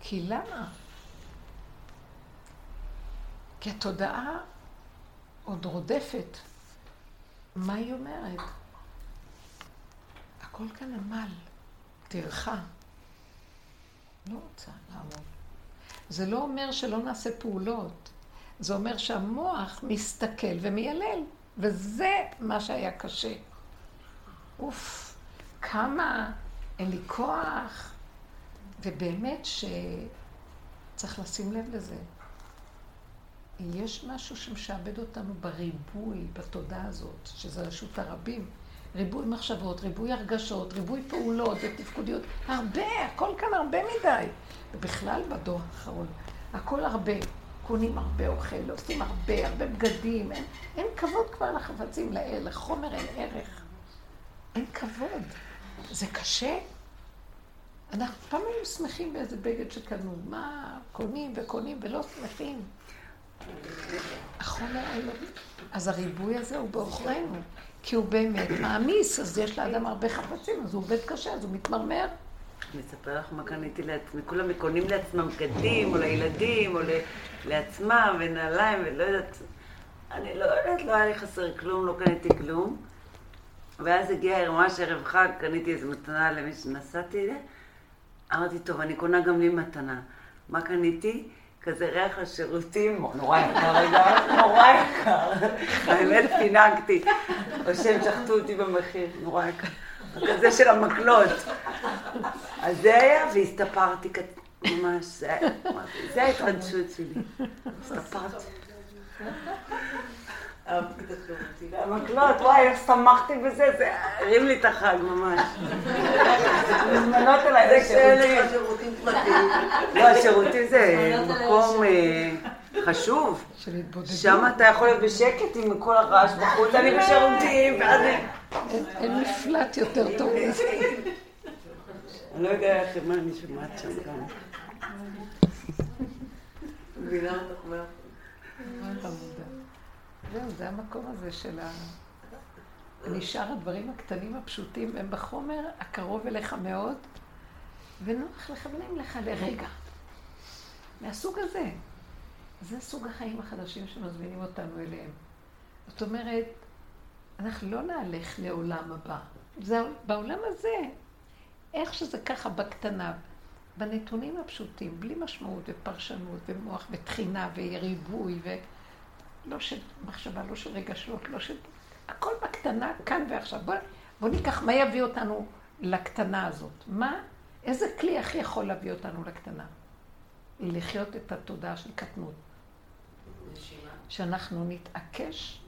כי למה? כי התודעה עוד רודפת. מה היא אומרת? הכל כאן עמל, טרחה. לא רוצה לעמוד. זה לא אומר שלא נעשה פעולות, זה אומר שהמוח מסתכל ומיילל. וזה מה שהיה קשה. אוף, כמה אין לי כוח, ובאמת שצריך לשים לב לזה. יש משהו שמשעבד אותנו בריבוי, בתודעה הזאת, שזה רשות הרבים. ריבוי מחשבות, ריבוי הרגשות, ריבוי פעולות ותפקודיות. הרבה, הכל כאן הרבה מדי. ובכלל בדור האחרון, הכל הרבה. קונים הרבה אוכל, עושים הרבה, הרבה בגדים. אין, אין כבוד כבר לחפצים, לחומר אין ערך. אין כבוד. זה קשה. אנחנו פעם היינו שמחים באיזה בגד שקנו. מה, קונים וקונים ולא שמחים. החומר האלוהי. אז הריבוי הזה הוא בעוכרינו, כי הוא באמת מעמיס, אז יש לאדם הרבה חפצים, אז הוא עובד קשה, אז הוא מתמרמר. אני אספר לך מה קניתי לעצמי. כולם קונים לעצמם בגדים, או לילדים, או לעצמם, ונעליים, ולא יודעת. אני לא יודעת, לא היה לי חסר כלום, לא קניתי כלום. ואז הגיע ממש ערב חג, קניתי איזו מתנה למי שנסעתי אליה. אמרתי, טוב, אני קונה גם לי מתנה. מה קניתי? כזה ריח לשירותים, נורא יקר רגע, נורא יקר. האמת פינקתי, שהם שחטו אותי במחיר, נורא יקר. כזה של המקלות. אז זה היה, והסתפרתי ממש, זה ההתרגשות שלי. הסתפרתי. המקלות, וואי, איך שמחתי בזה, זה הרים לי את החג ממש. מזמנות אליי שירותים פרטיים. לא, השירותים זה מקום אה, חשוב. שם אתה יכול להיות בשקט עם כל הרעש בחוץ, אני בשירותים, ואז... אין מפלט יותר טוב מזה. אני לא יודע איך, מה אני שומעת שם גם. מבינה אותך מאה זהו, זה המקום הזה של ה... נשאר הדברים הקטנים הפשוטים, הם בחומר הקרוב אליך מאוד, ונוח לך ונעים לך לרגע. מהסוג הזה. זה סוג החיים החדשים שמזמינים אותנו אליהם. זאת אומרת, אנחנו לא נהלך לעולם הבא. זה בעולם הזה, איך שזה ככה בקטנה, בנתונים הפשוטים, בלי משמעות ופרשנות ומוח ותחינה וריבוי ו... לא של מחשבה, לא של רגשות, לא של... הכל בקטנה, כאן ועכשיו. בוא, בוא ניקח מה יביא אותנו לקטנה הזאת. מה, איזה כלי הכי יכול להביא אותנו לקטנה? לחיות את התודעה של קטנות. שאנחנו נתעקש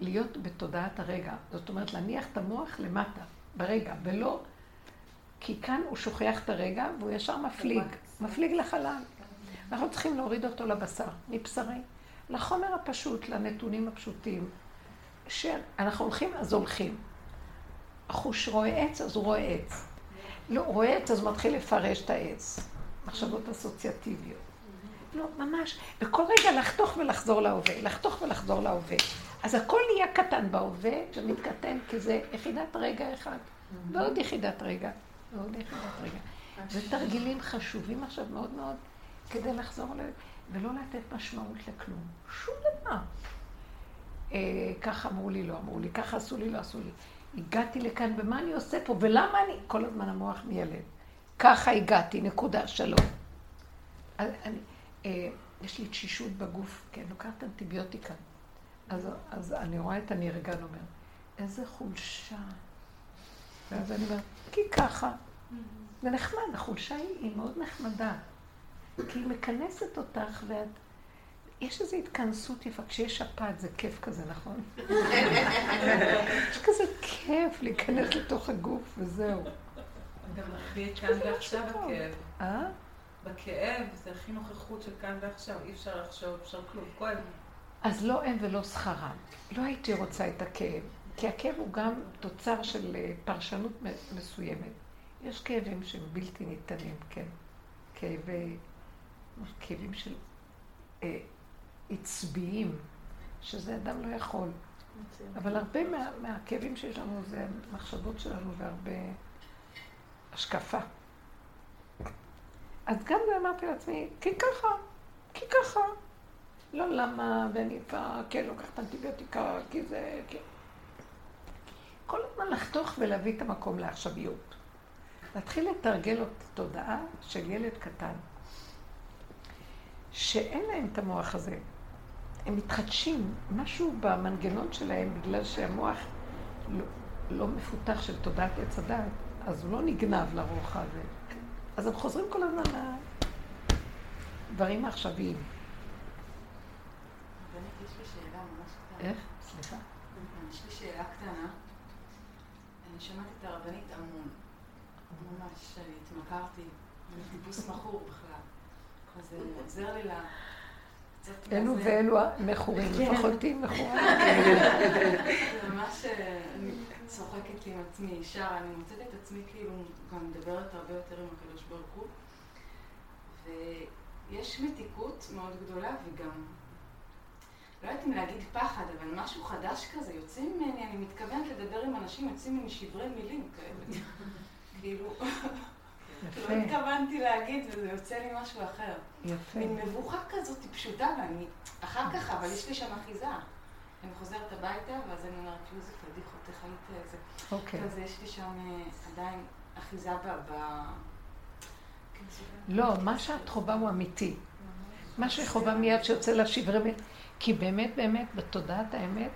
להיות בתודעת הרגע. זאת אומרת, להניח את המוח למטה, ברגע, ולא... כי כאן הוא שוכח את הרגע והוא ישר מפליג, מפליג לחלל. אנחנו צריכים להוריד אותו לבשר, מבשרי. לחומר הפשוט, לנתונים הפשוטים. שאנחנו הולכים, אז הולכים. החוש רואה עץ, אז הוא רואה עץ. לא, רואה עץ, אז הוא מתחיל לפרש את העץ. מחשבות אסוציאטיביות. לא, ממש. בכל רגע לחתוך ולחזור להווה, לחתוך ולחזור להווה. אז הכל נהיה קטן בהווה, ומתקטן, כי זה יחידת רגע אחד. ועוד יחידת רגע, ועוד יחידת רגע. זה תרגילים חשובים עכשיו מאוד מאוד, כדי לחזור ל... ולא לתת משמעות לכלום. שום דבר. אה, ככה אמרו לי, לא אמרו לי, ככה עשו לי, לא עשו לי. הגעתי לכאן, ומה אני עושה פה, ולמה אני... כל הזמן המוח מיילד. ככה הגעתי, נקודה, שלום. אני, יש לי תשישות בגוף, כן, לוקחת אנטיביוטיקה. אז, אז אני רואה את הנרגן אומר, איזה חולשה. ואז אני אומרת, כי ככה. זה נחמד, החולשה היא, היא מאוד נחמדה. כי היא מכנסת אותך ואת... יש איזו התכנסות יפה, כשיש שפעת זה כיף כזה, נכון? יש כזה כיף להיכנס לתוך הגוף וזהו. גם הכי כאן ועכשיו הכאב. אה? בכאב זה הכי נוכחות של כאן ועכשיו, אי אפשר לחשוב, אפשר כלום, כואב. אז לא הם ולא שכרם. לא הייתי רוצה את הכאב, כי הכאב הוא גם תוצר של אה, פרשנות מסוימת. יש כאבים שהם בלתי ניתנים, כן. כאבי... כאבים של אה, עצביים, שזה אדם לא יכול. אבל הרבה מה, מהכאבים שיש לנו זה המחשבות שלנו והרבה השקפה. אז גם זה אמרתי לעצמי, כי ככה, כי ככה. לא למה, ואני כבר, כן, לוקחת אנטיביוטיקה, כי זה, כי... כל הזמן לחתוך ולהביא את המקום לעכשוויות. להתחיל לתרגל את התודעה של ילד קטן. שאין להם את המוח הזה. הם מתחדשים, משהו במנגנון שלהם, בגלל שהמוח לא, לא מפותח של תודעת עץ הדת, אז הוא לא נגנב לרוח הזה. אז הם חוזרים כל הזמן לדברים העכשוויים. איך? סליחה. יש לי שאלה קטנה. אני שמעתי את הרבנית המון. ממש, התמכרתי. אני טיפוס מכור בכלל. אז זה עוזר לי ל... אלו ואלו המכורים, לפחות תהיי מכורה. זה ממש, אני צוחקת עם עצמי, שרה, אני מוצאת את עצמי כאילו גם מדברת הרבה יותר עם הקדוש ברוך הוא. ויש מתיקות מאוד גדולה וגם, לא יודעת אם להגיד פחד, אבל משהו חדש כזה, יוצאים ממני, אני מתכוונת לדבר עם אנשים, יוצאים ממני שברי מילים כאלה. כאילו... לא התכוונתי להגיד, וזה יוצא לי משהו אחר. יפה. מין מבוכה כזאת פשוטה, ואני אחר כך, אבל יש לי שם אחיזה. אני חוזרת הביתה, ואז אני אומרת, יואו, זה פדיחות, איך היית איזה... אוקיי. אז יש לי שם אה, עדיין אחיזה ב... לא, מה שאת חווה הוא אמיתי. מה שהיא חווה מיד שיוצא לה שברי כי באמת, באמת, בתודעת האמת,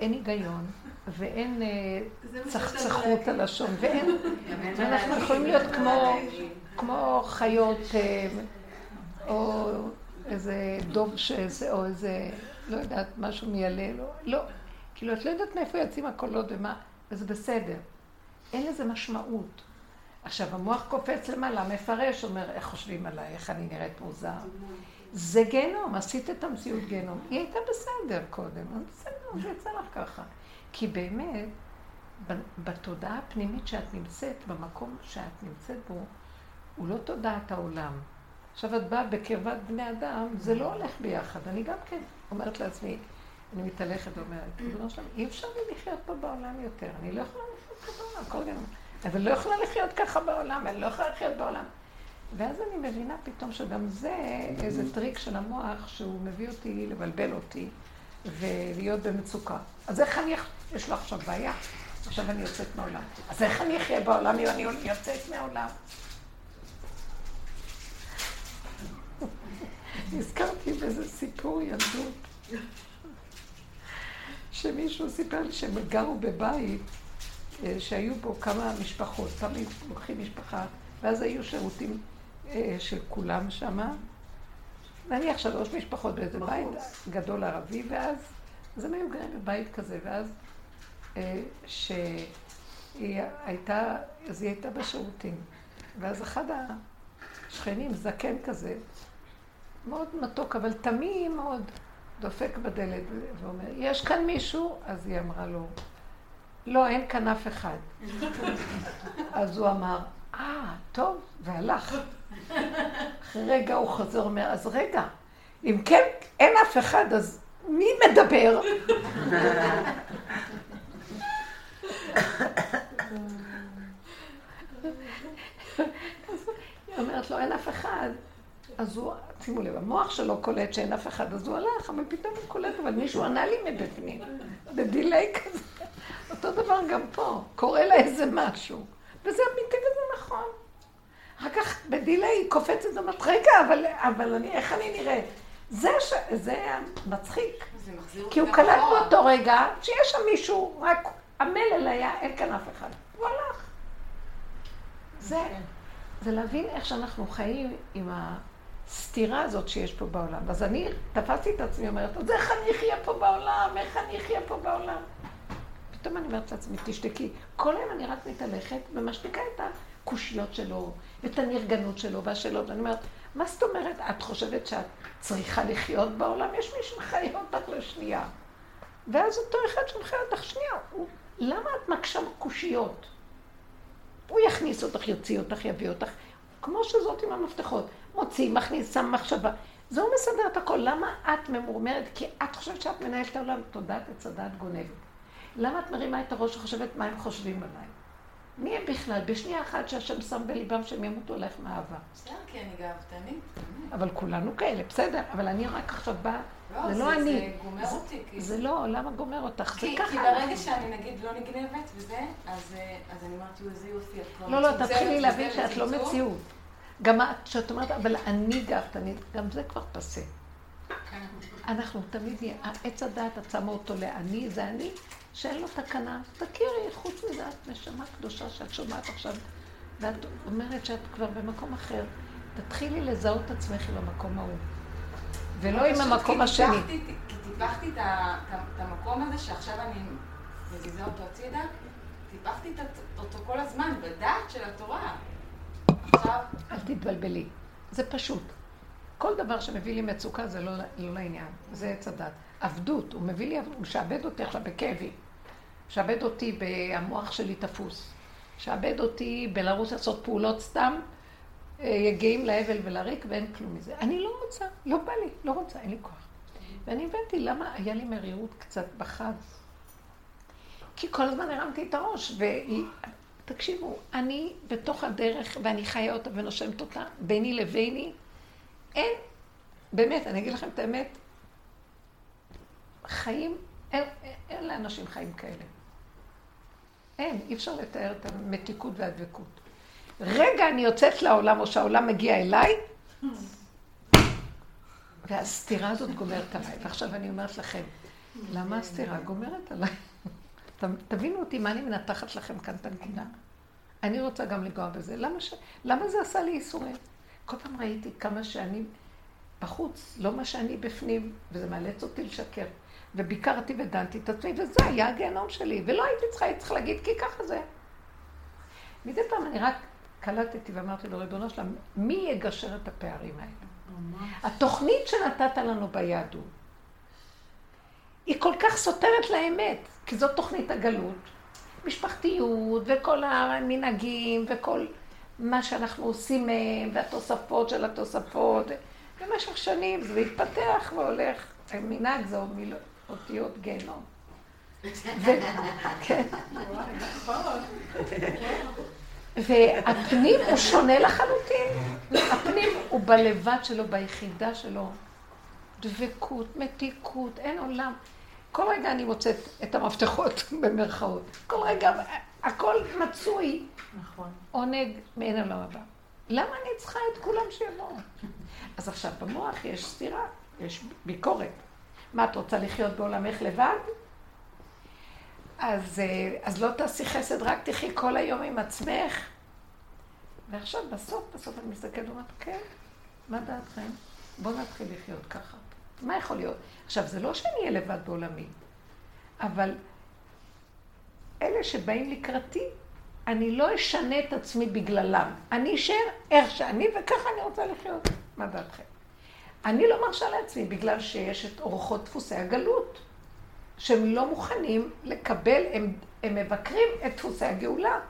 אין היגיון, ואין אה, צחצחות הלשון, ואין, ואנחנו יכולים להיות כמו, כמו חיות, אה, או איזה דוב שזה, או איזה, לא יודעת, משהו מיילל, לא, לא. כאילו, את לא יודעת מאיפה יוצאים הקולות ומה, וזה בסדר. אין לזה משמעות. עכשיו, המוח קופץ למעלה, מפרש, אומר, איך חושבים עליי, איך אני נראית מוזר. זה גיהנום, עשית את המציאות גיהנום. היא הייתה בסדר קודם, אז בסדר, זה יצא לך ככה. כי באמת, בתודעה הפנימית שאת נמצאת, במקום שאת נמצאת בו, הוא לא תודעת העולם. עכשיו את באה בקרבת בני אדם, זה לא הולך ביחד. אני גם כן אומרת לעצמי, אני מתהלכת ואומרת, אי אפשר לי לחיות פה בעולם יותר. אני לא יכולה לחיות פה בעולם, כל גם... אבל לא יכולה לחיות ככה בעולם, אני לא יכולה לחיות בעולם. ואז אני מבינה פתאום שגם זה איזה טריק של המוח שהוא מביא אותי לבלבל אותי ולהיות במצוקה. אז איך אני, יש לו עכשיו בעיה, עכשיו אני יוצאת מהעולם. אז איך אני אחיה בעולם אם אני יוצאת מהעולם? נזכרתי באיזה סיפור ילדות, שמישהו סיפר לי שהם גרו בבית אה, שהיו בו כמה משפחות, תמיד לוקחים משפחה, ואז היו שירותים אה, של כולם שמה. נניח שלוש משפחות באיזה בית גדול ערבי, ואז, אז הם היו גרים בבית כזה, ואז אה, שהיא הייתה, אז היא הייתה בשירותים. ואז אחד השכנים, זקן כזה, מאוד מתוק, אבל תמים מאוד, דופק בדלת ואומר, יש כאן מישהו? אז היא אמרה לו, לא, אין כאן אף אחד. אז הוא אמר, אה, טוב, והלך. אחרי רגע הוא חוזר ואומר, אז רגע, אם כן אין אף אחד, אז מי מדבר? היא אומרת לו, אין אף אחד. אז הוא, שימו לב, המוח שלו קולט שאין אף אחד, אז הוא הלך, אבל פתאום הוא קולט, אבל מישהו ענה לי מבפנים, בדיליי כזה. אותו דבר גם פה, קורה לה איזה משהו. וזה אמיתי וזה נכון. אחר כך בדיליי קופצת ואומרת, רגע, אבל, אבל אני, איך אני נראית? זה, ש... זה מצחיק. זה כי הוא קלט באותו רגע שיש שם מישהו, רק המלל היה, אין כאן אף אחד. הוא הלך. זה, כן. זה להבין איך שאנחנו חיים עם הסתירה הזאת שיש פה בעולם. אז אני תפסתי את עצמי, אומרת, אז איך אני אחיה פה בעולם? איך אני אחיה פה בעולם? פתאום אני אומרת לעצמי, תשתקי. כל היום אני רק מתהלכת ומשתיקה את הקושיות שלו, ואת הנרגנות שלו והשאלות. ואני אומרת, מה זאת אומרת? את חושבת שאת צריכה לחיות בעולם? יש מי שמחיה אותך לשנייה. ואז אותו אחד שמחיה אותך שנייה, הוא, למה את מקשה קושיות? הוא יכניס אותך, יוציא אותך, יביא אותך, כמו שזאת עם המפתחות. מוציא, מכניס, שם מחשבה. זה הוא מסדר את הכל. למה את ממורמרת? כי את חושבת שאת מנהלת העולם. תודעת עץ הדעת גונבת. למה את מרימה את הראש וחושבת מה הם חושבים עליי? מי הם בכלל? בשנייה אחת שהשם שם בליבם שהם ימותו לך מאהבה. בסדר, כי אני גאוותנית. אבל כולנו כאלה, בסדר. אבל אני רק עכשיו באה, לא, זה לא אני. זה גומר אותי. זה לא, למה גומר אותך? זה ככה. כי ברגע שאני נגיד לא נגנבת וזה, אז אני אומרת, איזה יופי, לא, לא, תתחילי להבין שאת לא מציאות. גם את, שאת אומרת, אבל אני גאוותנית, גם זה כבר פסה. אנחנו תמיד נהיה, עץ הדעת את שמה אותו לאני, זה אני, שאין לו תקנה. תכירי, חוץ מזה את נשמה קדושה שאת שומעת עכשיו, ואת אומרת שאת כבר במקום אחר. תתחילי לזהות את עצמך עם המקום ההוא. ולא עם המקום השני. כי טיפחתי את המקום הזה שעכשיו אני מזיזה אותו הצידה, טיפחתי אותו כל הזמן בדעת של התורה. עכשיו, אל תתבלבלי. זה פשוט. כל דבר שמביא לי מצוקה זה לא, לא לעניין, זה עץ הדת. עבדות, הוא מביא לי, הוא משעבד אותי עכשיו בכאבים. משעבד אותי במוח שלי תפוס. משעבד אותי בלרוץ לעשות פעולות סתם, אה, יגעים להבל ולריק ואין כלום מזה. אני לא רוצה, לא בא לי, לא רוצה, אין לי כוח. ואני הבנתי למה היה לי מרירות קצת בחג. כי כל הזמן הרמתי את הראש, ותקשיבו, אני בתוך הדרך, ואני חיה אותה ונושמת אותה, ביני לביני, אין, באמת, אני אגיד לכם את האמת, חיים, אין, אין, אין לאנשים חיים כאלה. אין, אי אפשר לתאר את המתיקות והדבקות. רגע אני יוצאת לעולם, או שהעולם מגיע אליי, והסתירה הזאת גומרת עליי. ועכשיו אני אומרת לכם, למה הסתירה גומרת עליי? תבינו אותי מה אני מנתחת לכם כאן את הנקודה. אני רוצה גם לגוע בזה. למה, ש... למה זה עשה לי ייסורים? כל פעם ראיתי כמה שאני בחוץ, לא מה שאני בפנים, וזה מאלץ אותי לשקר. וביקרתי ודנתי את עצמי, וזה היה הגיהנום שלי. ולא הייתי צריכה, הייתי צריכה להגיד, כי ככה זה. מדי פעם אני רק קלטתי ואמרתי לו, ריבונו שלם, מי יגשר את הפערים האלה? התוכנית שנתת לנו ביהדות, היא כל כך סותרת לאמת, כי זאת תוכנית הגלות. משפחתיות, וכל המנהגים, וכל מה שאנחנו עושים מהם, והתוספות של התוספות. במשך שנים זה מתפתח והולך. המנהג זה עוד מיל... אותיות גיהנום. כן. והפנים הוא שונה לחלוטין. הפנים הוא בלבד שלו, ביחידה שלו. דבקות, מתיקות, אין עולם. כל רגע אני מוצאת את המפתחות במרכאות. כל רגע, הכל מצוי. נכון. עונג מעין עולם הבא. למה אני צריכה את כולם שיבואו? אז עכשיו, במוח יש סתירה, יש ביקורת. מה, את רוצה לחיות בעולמך לבד? אז, אה, אז לא תעשי חסד, רק תחי כל היום עם עצמך. ועכשיו, בסוף, בסוף אני מסתכלת ואומרת, כן, מה דעתכם? בואו נתחיל לחיות ככה. מה יכול להיות? עכשיו, זה לא שאני אהיה לבד בעולמי, אבל אלה שבאים לקראתי, אני לא אשנה את עצמי בגללם. אני אשאר איך שאני, וככה אני רוצה לחיות. מה דעתכם? אני לא מרשה לעצמי, בגלל שיש את אורחות דפוסי הגלות, שהם לא מוכנים לקבל, הם, הם מבקרים את דפוסי הגאולה.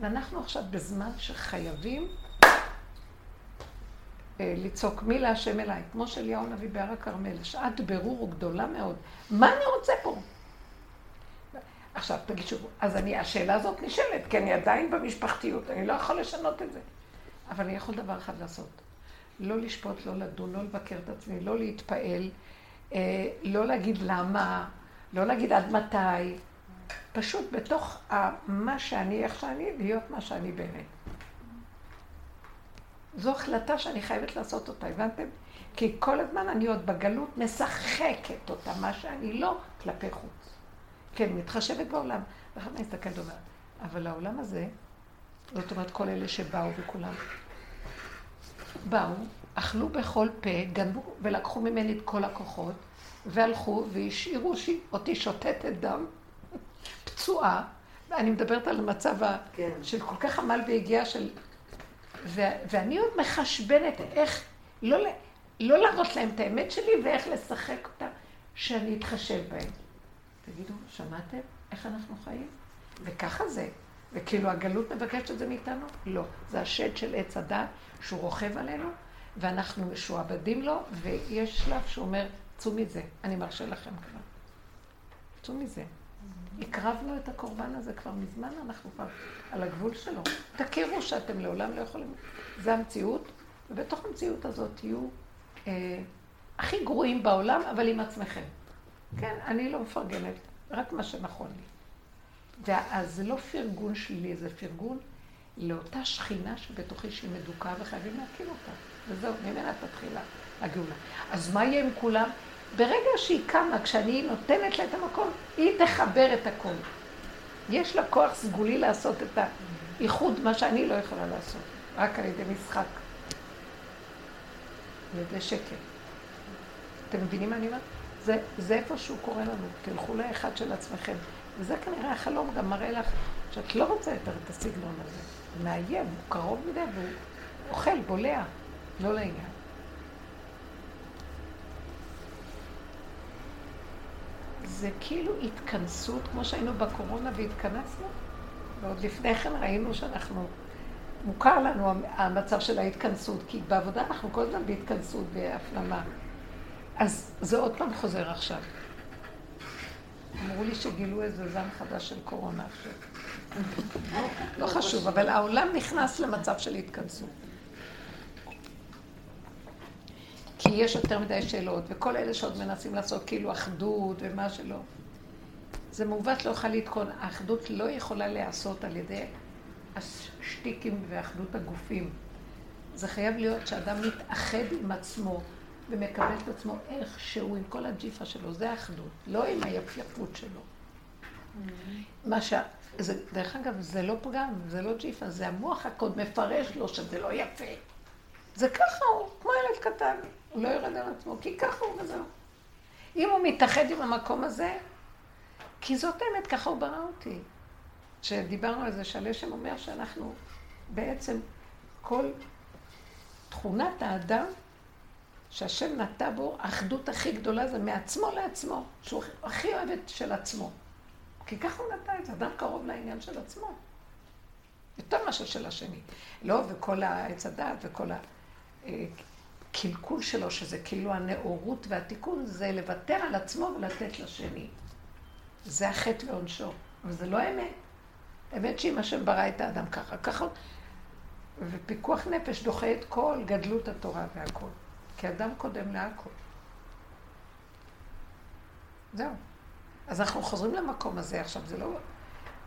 ואנחנו עכשיו בזמן שחייבים לצעוק מי להשם אליי, כמו שאליהו הנביא בהר הכרמל, שעת ברור גדולה מאוד. מה אני רוצה פה? עכשיו, תגיד שוב, אז אני, השאלה הזאת נשאלת, כי אני עדיין במשפחתיות, אני לא יכול לשנות את זה. אבל אני יכול דבר אחד לעשות. לא לשפוט, לא לדון, לא לבקר את עצמי, לא להתפעל, אה, לא להגיד למה, לא להגיד עד מתי. פשוט בתוך מה שאני, איך שאני, להיות מה שאני באמת. זו החלטה שאני חייבת לעשות אותה, הבנתם? כי כל הזמן אני עוד בגלות משחקת אותה, מה שאני לא, כלפי חוץ. כן, מתחשבת בעולם. ואחר כך מסתכלת ואומרת, אבל העולם הזה, זאת אומרת כל אלה שבאו וכולם, באו, אכלו בכל פה, גנבו ולקחו ממני את כל הכוחות, והלכו והשאירו אותי שותתת דם, פצועה, ואני מדברת על המצב. כן. של כל כך עמל והגיעה של... ו... ואני עוד מחשבנת איך לא. לא להראות להם את האמת שלי ואיך לשחק אותה, שאני אתחשב בהם. תגידו, שמעתם איך אנחנו חיים? וככה זה. וכאילו הגלות מבקשת את זה מאיתנו? לא. זה השד של עץ הדת שהוא רוכב עלינו, ואנחנו משועבדים לו, ויש שלב שהוא אומר, צאו מזה, אני מרשה לכם כבר. צאו מזה. הקרבנו את הקורבן הזה כבר מזמן, אנחנו כבר על הגבול שלו. תכירו שאתם לעולם לא יכולים... זה המציאות, ובתוך המציאות הזאת תהיו אה, הכי גרועים בעולם, אבל עם עצמכם. כן, אני לא מפרגנת, רק מה שנכון לי. ואז זה לא פרגון שלילי, זה פרגון לאותה שכינה שבתוכי שהיא מדוכאה וחייבים להכיר אותה. וזהו, ממנה תתחילה הגאולה. אז מה יהיה עם כולם? ברגע שהיא קמה, כשאני נותנת לה את המקום, היא תחבר את הכל. יש לה כוח סגולי לעשות את האיחוד, מה שאני לא יכולה לעשות, רק על ידי משחק. על ידי שקר. אתם מבינים מה אני אומרת? זה, זה איפה שהוא קורא לנו, תלכו לאחד של עצמכם. וזה כנראה החלום גם מראה לך שאת לא רוצה יותר את הסגנון הזה. הוא מאיים, הוא קרוב מדי והוא אוכל, בולע, לא לעניין. זה כאילו התכנסות, כמו שהיינו בקורונה והתכנסנו, ועוד לפני כן ראינו שאנחנו, מוכר לנו המצב של ההתכנסות, כי בעבודה אנחנו כל הזמן בהתכנסות, בהפנמה. אז זה עוד פעם חוזר עכשיו. אמרו לי שגילו איזה זן חדש של קורונה עכשיו. לא חשוב, אבל העולם נכנס למצב של התכנסות. כי יש יותר מדי שאלות, וכל אלה שעוד מנסים לעשות כאילו אחדות ומה שלא. זה מעוות לא יכול לתקון. האחדות לא יכולה להיעשות על ידי השטיקים ואחדות הגופים. זה חייב להיות שאדם מתאחד עם עצמו ומקבל את עצמו איכשהו עם כל הג'יפה שלו. זה האחדות, לא עם היפייפות שלו. מה ש... זה, דרך אגב, זה לא פגם, זה לא ג'יפה, זה המוח הקוד מפרש לו שזה לא יפה. זה ככה הוא, כמו ילד קטן. הוא לא יורד על עצמו, כי ככה הוא וזהו. אם הוא מתאחד עם המקום הזה, כי זאת האמת, ככה הוא ברא אותי. כשדיברנו על זה, שהלשם אומר שאנחנו בעצם, כל תכונת האדם שהשם נטע בו, האחדות הכי גדולה זה מעצמו לעצמו, שהוא הכי אוהב את של עצמו. כי ככה הוא נטע את זה, אדם קרוב לעניין של עצמו. יותר מאשר של השני. לא, וכל העץ הדעת וכל הקלקול שלו, שזה כאילו הנאורות והתיקון, זה לוותר על עצמו ולתת לשני. זה החטא ועונשו. אבל זה לא אמת. אמת שאם השם ברא את האדם ככה, ככה, ופיקוח נפש דוחה את כל גדלות התורה והכל. כי אדם קודם להכל. זהו. אז אנחנו חוזרים למקום הזה עכשיו, זה לא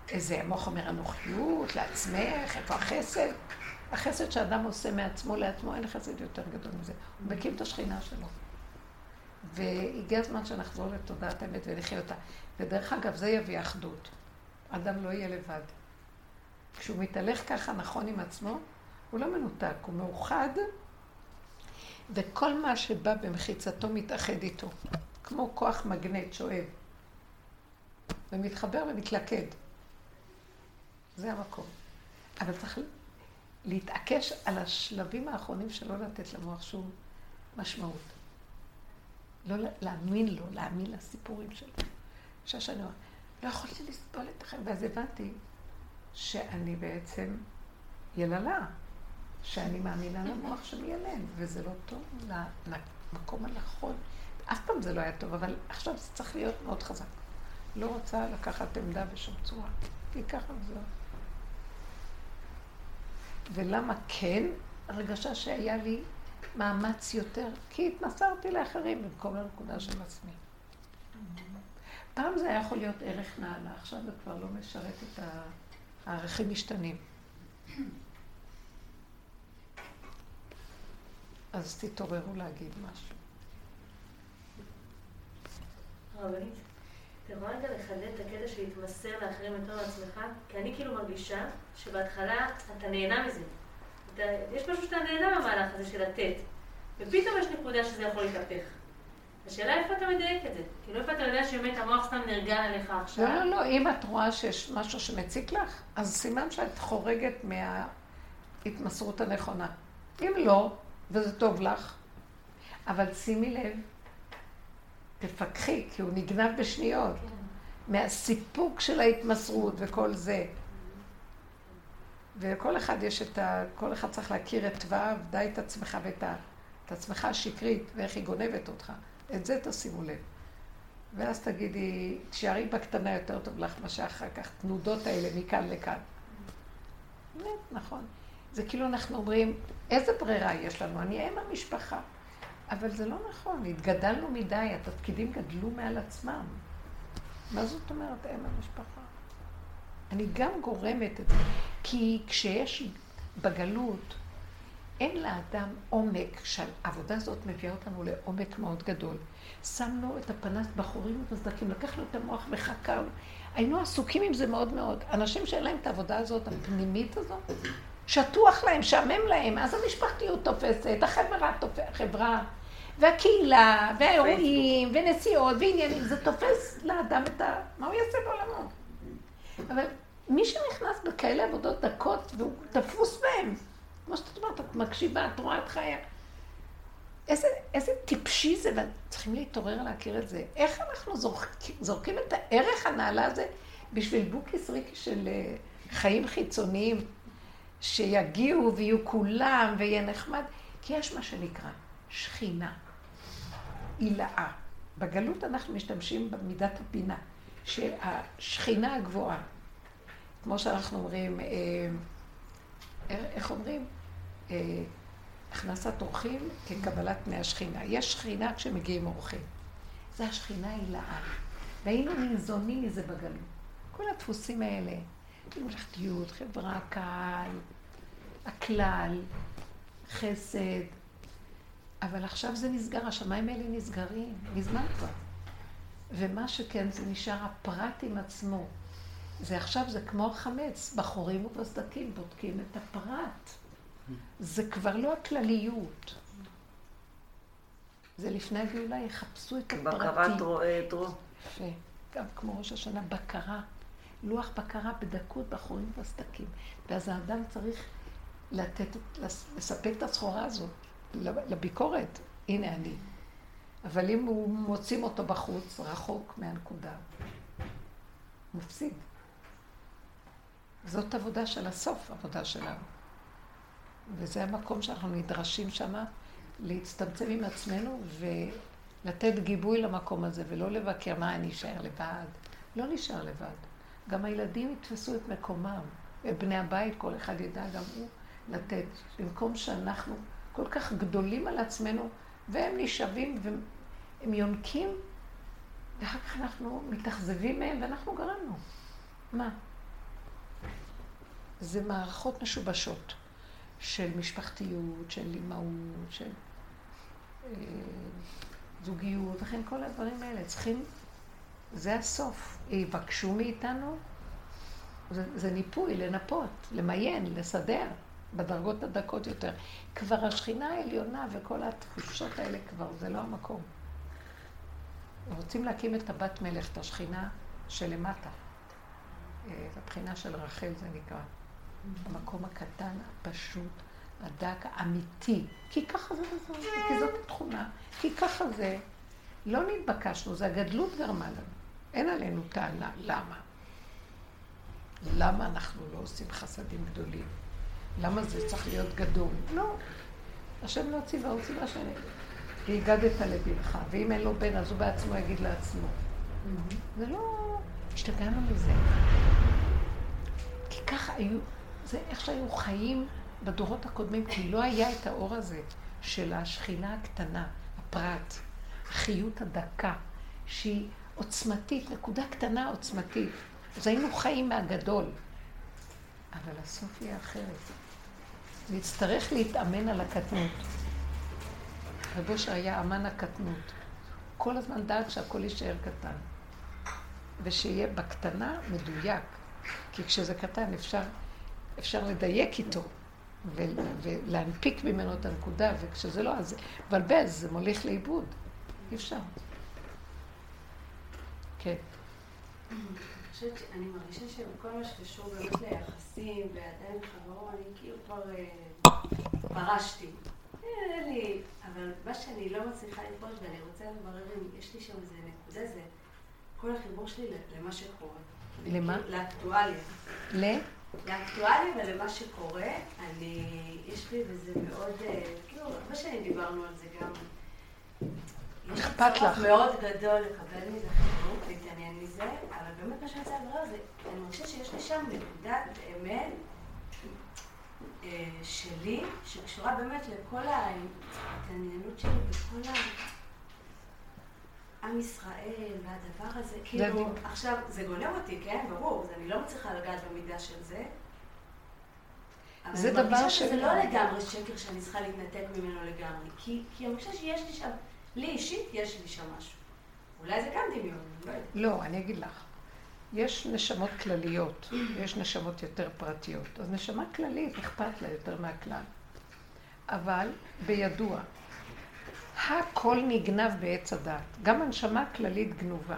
איזה המוח אומר אנוכיות, לעצמך, איפה החסד? החסד שאדם עושה מעצמו לעצמו, אין חסד יותר גדול מזה. הוא מקים את השכינה שלו. והגיע הזמן שנחזור לתודעת האמת ונחיה אותה. ודרך אגב, זה יביא אחדות. אדם לא יהיה לבד. כשהוא מתהלך ככה נכון עם עצמו, הוא לא מנותק, הוא מאוחד, וכל מה שבא במחיצתו מתאחד איתו. כמו כוח מגנט שואב. ומתחבר ומתלכד. זה המקום. אבל צריך להתעקש על השלבים האחרונים שלא לתת למוח שום משמעות. לא להאמין לו, להאמין לסיפורים שלו. שאני אומרת, לא יכולתי לסבול את החיים, ואז הבנתי שאני בעצם יללה, שאני מאמינה למוח שמיילן, וזה לא טוב למקום הנכון. אף פעם זה לא היה טוב, אבל עכשיו זה צריך להיות מאוד חזק. לא רוצה לקחת עמדה בשום צורה, כי ככה וזהו. ולמה כן? הרגשה שהיה לי מאמץ יותר, כי התמסרתי לאחרים במקום לנקודה של עצמי. פעם זה היה יכול להיות ערך נעלה, עכשיו זה כבר לא משרת את הערכים משתנים. אז תתעוררו להגיד משהו. רבנית, אתה יכולה רגע לחדד את הקטע של להתמסר לאחרים יותר לעצמך? כי אני כאילו מרגישה שבהתחלה אתה נהנה מזה. אתה, יש משהו שאתה נהנה במהלך הזה של לתת, ופתאום יש נקודה שזה יכול להתהפך. השאלה איפה אתה מדייק את זה? כאילו איפה אתה יודע שבאמת המוח סתם נרגן עליך עכשיו? לא, לא, לא. אם את רואה שיש משהו שמציק לך, אז סימן שאת חורגת מההתמסרות הנכונה. אם לא, וזה טוב לך, אבל שימי לב, תפקחי, כי הוא נגנב בשניות. מהסיפוק של ההתמסרות וכל זה. וכל אחד יש את ה... כל אחד צריך להכיר את תוואיו, די את עצמך ואת ה... את עצמך השקרית, ואיך היא גונבת אותך. את זה תשימו לב. ואז תגידי, תשארי בקטנה יותר טוב לך מאשר אחר כך, תנודות האלה מכאן לכאן. נכון. זה כאילו אנחנו אומרים, איזה ברירה יש לנו? אני אם המשפחה. אבל זה לא נכון, התגדלנו מדי, התפקידים גדלו מעל עצמם. מה זאת אומרת אם המשפחה? אני גם גורמת את זה, כי כשיש בגלות אין לאדם עומק, שהעבודה הזאת מביאה אותנו לעומק מאוד גדול. שמנו את הפנס בחורים ובסדקים, לקחנו את המוח וחקרנו. היינו עסוקים עם זה מאוד מאוד. אנשים שאין להם את העבודה הזאת, הפנימית הזאת, שטוח להם, שעמם להם, אז המשפחתיות תופסת, החברה תופסת, החברה, והקהילה, והאירועים, ונסיעות, ועניינים, זה תופס לאדם את ה... מה הוא יעשה בעולמו? אבל מי שנכנס בכאלה עבודות דקות, והוא תפוס בהם, כמו שאת אומרת, את מקשיבה, את רואה את חייה. איזה, איזה טיפשי זה, וצריכים להתעורר להכיר את זה. איך אנחנו זורק, זורקים את הערך הנעלה הזה בשביל בוקיס ריקי של אה, חיים חיצוניים, שיגיעו ויהיו כולם ויהיה נחמד? כי יש מה שנקרא שכינה, הילאה. בגלות אנחנו משתמשים במידת הבינה, שהשכינה הגבוהה, כמו שאנחנו אומרים, אה, איך אומרים? אה, הכנסת אורחים כקבלת פני השכינה. יש שכינה כשמגיעים אורחים. זה השכינה הילאה. והיינו ניזונים מזה בגלות. כל הדפוסים האלה, מלכתיות, חברה, קהל, הכלל, חסד. אבל עכשיו זה נסגר, השמיים האלה נסגרים, מזמן כבר. ומה שכן, זה נשאר הפרט עם עצמו. זה עכשיו, זה כמו החמץ, בחורים ובסדקים בודקים את הפרט. זה כבר לא הכלליות. זה לפני הגאולה, יחפשו את הפרטים. בקרת רואה דרו. יפה. גם כמו ראש השנה, בקרה. לוח בקרה בדקות בחורים ובסדקים. ואז האדם צריך לתת, לספק את הסחורה הזאת לביקורת. הנה אני. אבל אם הוא מוצאים אותו בחוץ, רחוק מהנקודה, מפסיד. זאת עבודה של הסוף, עבודה שלנו. וזה המקום שאנחנו נדרשים שמה להצטמצם עם עצמנו ולתת גיבוי למקום הזה, ולא לבקר מה אני אשאר לבד. לא נשאר לבד. גם הילדים יתפסו את מקומם, ובני הבית, כל אחד ידע גם הוא לתת. במקום שאנחנו כל כך גדולים על עצמנו, והם נשאבים והם יונקים, ואחר כך אנחנו מתאכזבים מהם ואנחנו גרמנו. מה? זה מערכות משובשות של משפחתיות, של אימהות, של אה, זוגיות, וכן כל הדברים האלה. צריכים, זה הסוף. יבקשו מאיתנו, זה, זה ניפוי, לנפות, למיין, לסדר, בדרגות הדקות יותר. כבר השכינה העליונה וכל התחושות האלה כבר, זה לא המקום. רוצים להקים את הבת מלך, את השכינה שלמטה. אה, הבחינה של רחל זה נקרא. המקום הקטן, הפשוט, הדק, האמיתי. כי ככה זה וזהו, כי זאת התכונה. כי ככה זה. לא נתבקשנו, זה הגדלות גרמה לנו. אין עלינו טענה. למה? למה אנחנו לא עושים חסדים גדולים? למה זה צריך להיות גדול? לא. השם לא ציווה, הוא ציווה שאני... והגדת לבנך, ואם אין לו בן, אז הוא בעצמו יגיד לעצמו. זה לא... השתגענו מזה. כי ככה היו... זה איך שהיו חיים בדורות הקודמים, כי לא היה את האור הזה של השכינה הקטנה, הפרט, החיות הדקה, שהיא עוצמתית, נקודה קטנה עוצמתית. אז היינו חיים מהגדול. אבל הסוף יהיה אחרת. נצטרך להתאמן על הקטנות. רב אושר היה אמן הקטנות. כל הזמן דעת שהכל יישאר קטן. ושיהיה בקטנה מדויק. כי כשזה קטן אפשר אפשר לדייק איתו ולהנפיק ממנו את הנקודה, וכשזה לא, אז מבלבל, זה מוליך לאיבוד. אי אפשר. כן. אני מרגישה שבכל מה שקשור באמת ליחסים ועדיין חברו, אני כאילו כבר אה, פרשתי. אין לי, אבל מה שאני לא מצליחה לפרוש ואני רוצה לברר אם יש לי שם איזה נקודה, זה כל החיבור שלי למה שקורה. למה? לאקטואליה. ל? לאקטואליה ולמה שקורה, אני, יש לי בזה מאוד, אה, כאילו, הרבה שנים דיברנו על זה גם. אכפת לך. מאוד גדול לקבל מזה חיבור, להתעניין מזה, אבל באמת מה שאני רוצה לדבר זה, אני מרגישה שיש לי שם נקודת אמת אה, שלי, שקשורה באמת לכל ההתעניינות שלי בכל ה... עם ישראל והדבר הזה, כאילו, עכשיו, זה גונב אותי, כן? ברור, אני לא מצליחה לגעת במידה של זה. אבל זה אני דבר מרגישה ש- שזה לא לגמרי שקר שאני צריכה להתנתק ממנו לגמרי. כי, כי אני חושבת שיש לי שם, לי אישית יש לי שם משהו. אולי זה גם דמיון, לא. לא, אני אגיד לך. יש נשמות כלליות, יש נשמות יותר פרטיות. אז נשמה כללית אכפת לה יותר מהכלל. אבל בידוע, הכל נגנב בעץ הדת. גם הנשמה הכללית גנובה.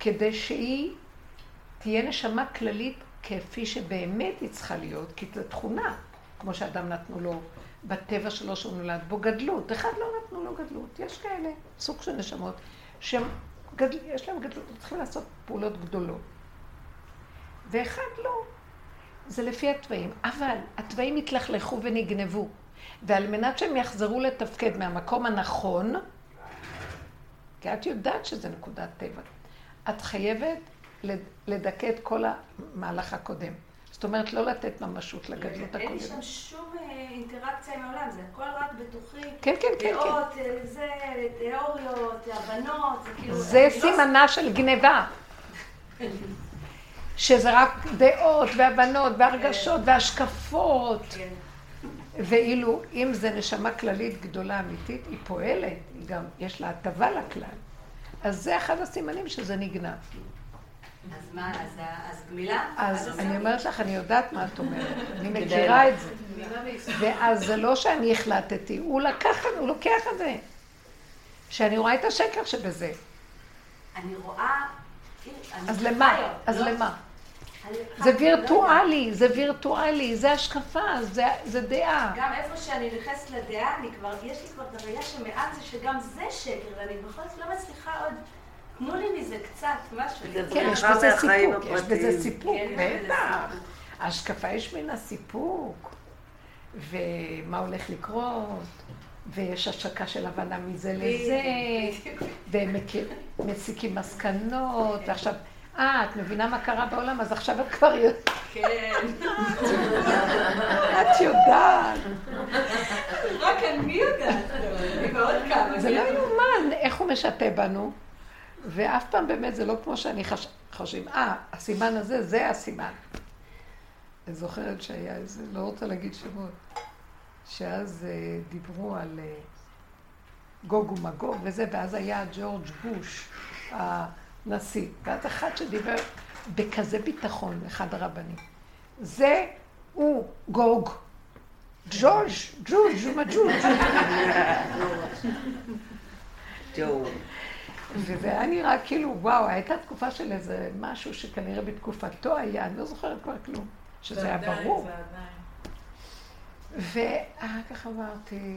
כדי שהיא תהיה נשמה כללית כפי שבאמת היא צריכה להיות, כי זו תכונה, כמו שאדם נתנו לו בטבע שלו שהוא נולד בו גדלות. אחד לא נתנו לו גדלות. יש כאלה, סוג של נשמות, שהם גדל, יש להם גדלות, הם צריכים לעשות פעולות גדולות. ואחד לא. זה לפי התוואים. אבל התוואים התלכלכו ונגנבו. ועל מנת שהם יחזרו לתפקד מהמקום הנכון, כי את יודעת שזה נקודת טבע, את חייבת לד- לדכא את כל המהלך הקודם. זאת אומרת, לא לתת ממשות לגדלות אין לי. שם שום אה, אינטראקציה עם העולם, זה הכל רק בתוכי. כן, כן, כן, כן. דעות, אה, זה, תיאוריות, הבנות, זה כאילו... זה לא- סימנה של גניבה. שזה רק דעות והבנות והרגשות והשקפות. כן. ואילו אם זה נשמה כללית גדולה אמיתית, היא פועלת, היא גם, יש לה הטבה לכלל. אז זה אחד הסימנים שזה נגנב. אז מה, אז אז גמילה? אז אני? אומרת לך, אני יודעת מה את אומרת, אני מכירה את זה. ואז זה לא שאני החלטתי, הוא לקח, הוא לוקח את זה. שאני רואה את השקר שבזה. אני רואה... אני אז למה? אז לא? למה? זה לא וירטואלי, זה וירטואלי, זה השקפה, זה, זה דעה. גם איפה שאני נכנסת לדעה, אני כבר, יש לי כבר את הראייה שמעט זה שגם זה שקר, ואני בכל זאת לא מצליחה עוד... תנו לי מזה קצת, משהו. כן, יש בזה סיפוק, יש. בזה סיפוק, כן, בטח. סיפוק. ההשקפה יש מן הסיפוק, ומה הולך לקרות, ויש השקה של הבנה מזה לזה, והם מסיקים מסקנות, ועכשיו, אה, את מבינה מה קרה בעולם, אז עכשיו את כבר יודעת, כן. את יודעת. רק אני יודעת. זה לא יאומן איך הוא משתה בנו, ואף פעם באמת זה לא כמו שאני חש... חושבים, אה, הסימן הזה, זה הסימן. אני זוכרת שהיה איזה, לא רוצה להגיד שמות, שאז אה, דיברו על אה, גוג ומגוג וזה, ואז היה ג'ורג' בוש, הנשיא, ואז אחד שדיבר בכזה ביטחון, אחד הרבנים. זה הוא גוג. ג'ורג', ג'ורג', הוא מג'ורג'. וזה היה נראה כאילו, וואו, הייתה תקופה של איזה משהו שכנראה בתקופתו היה, אני לא זוכרת כבר כלום, שזה היה ברור. ואחר כך אמרתי,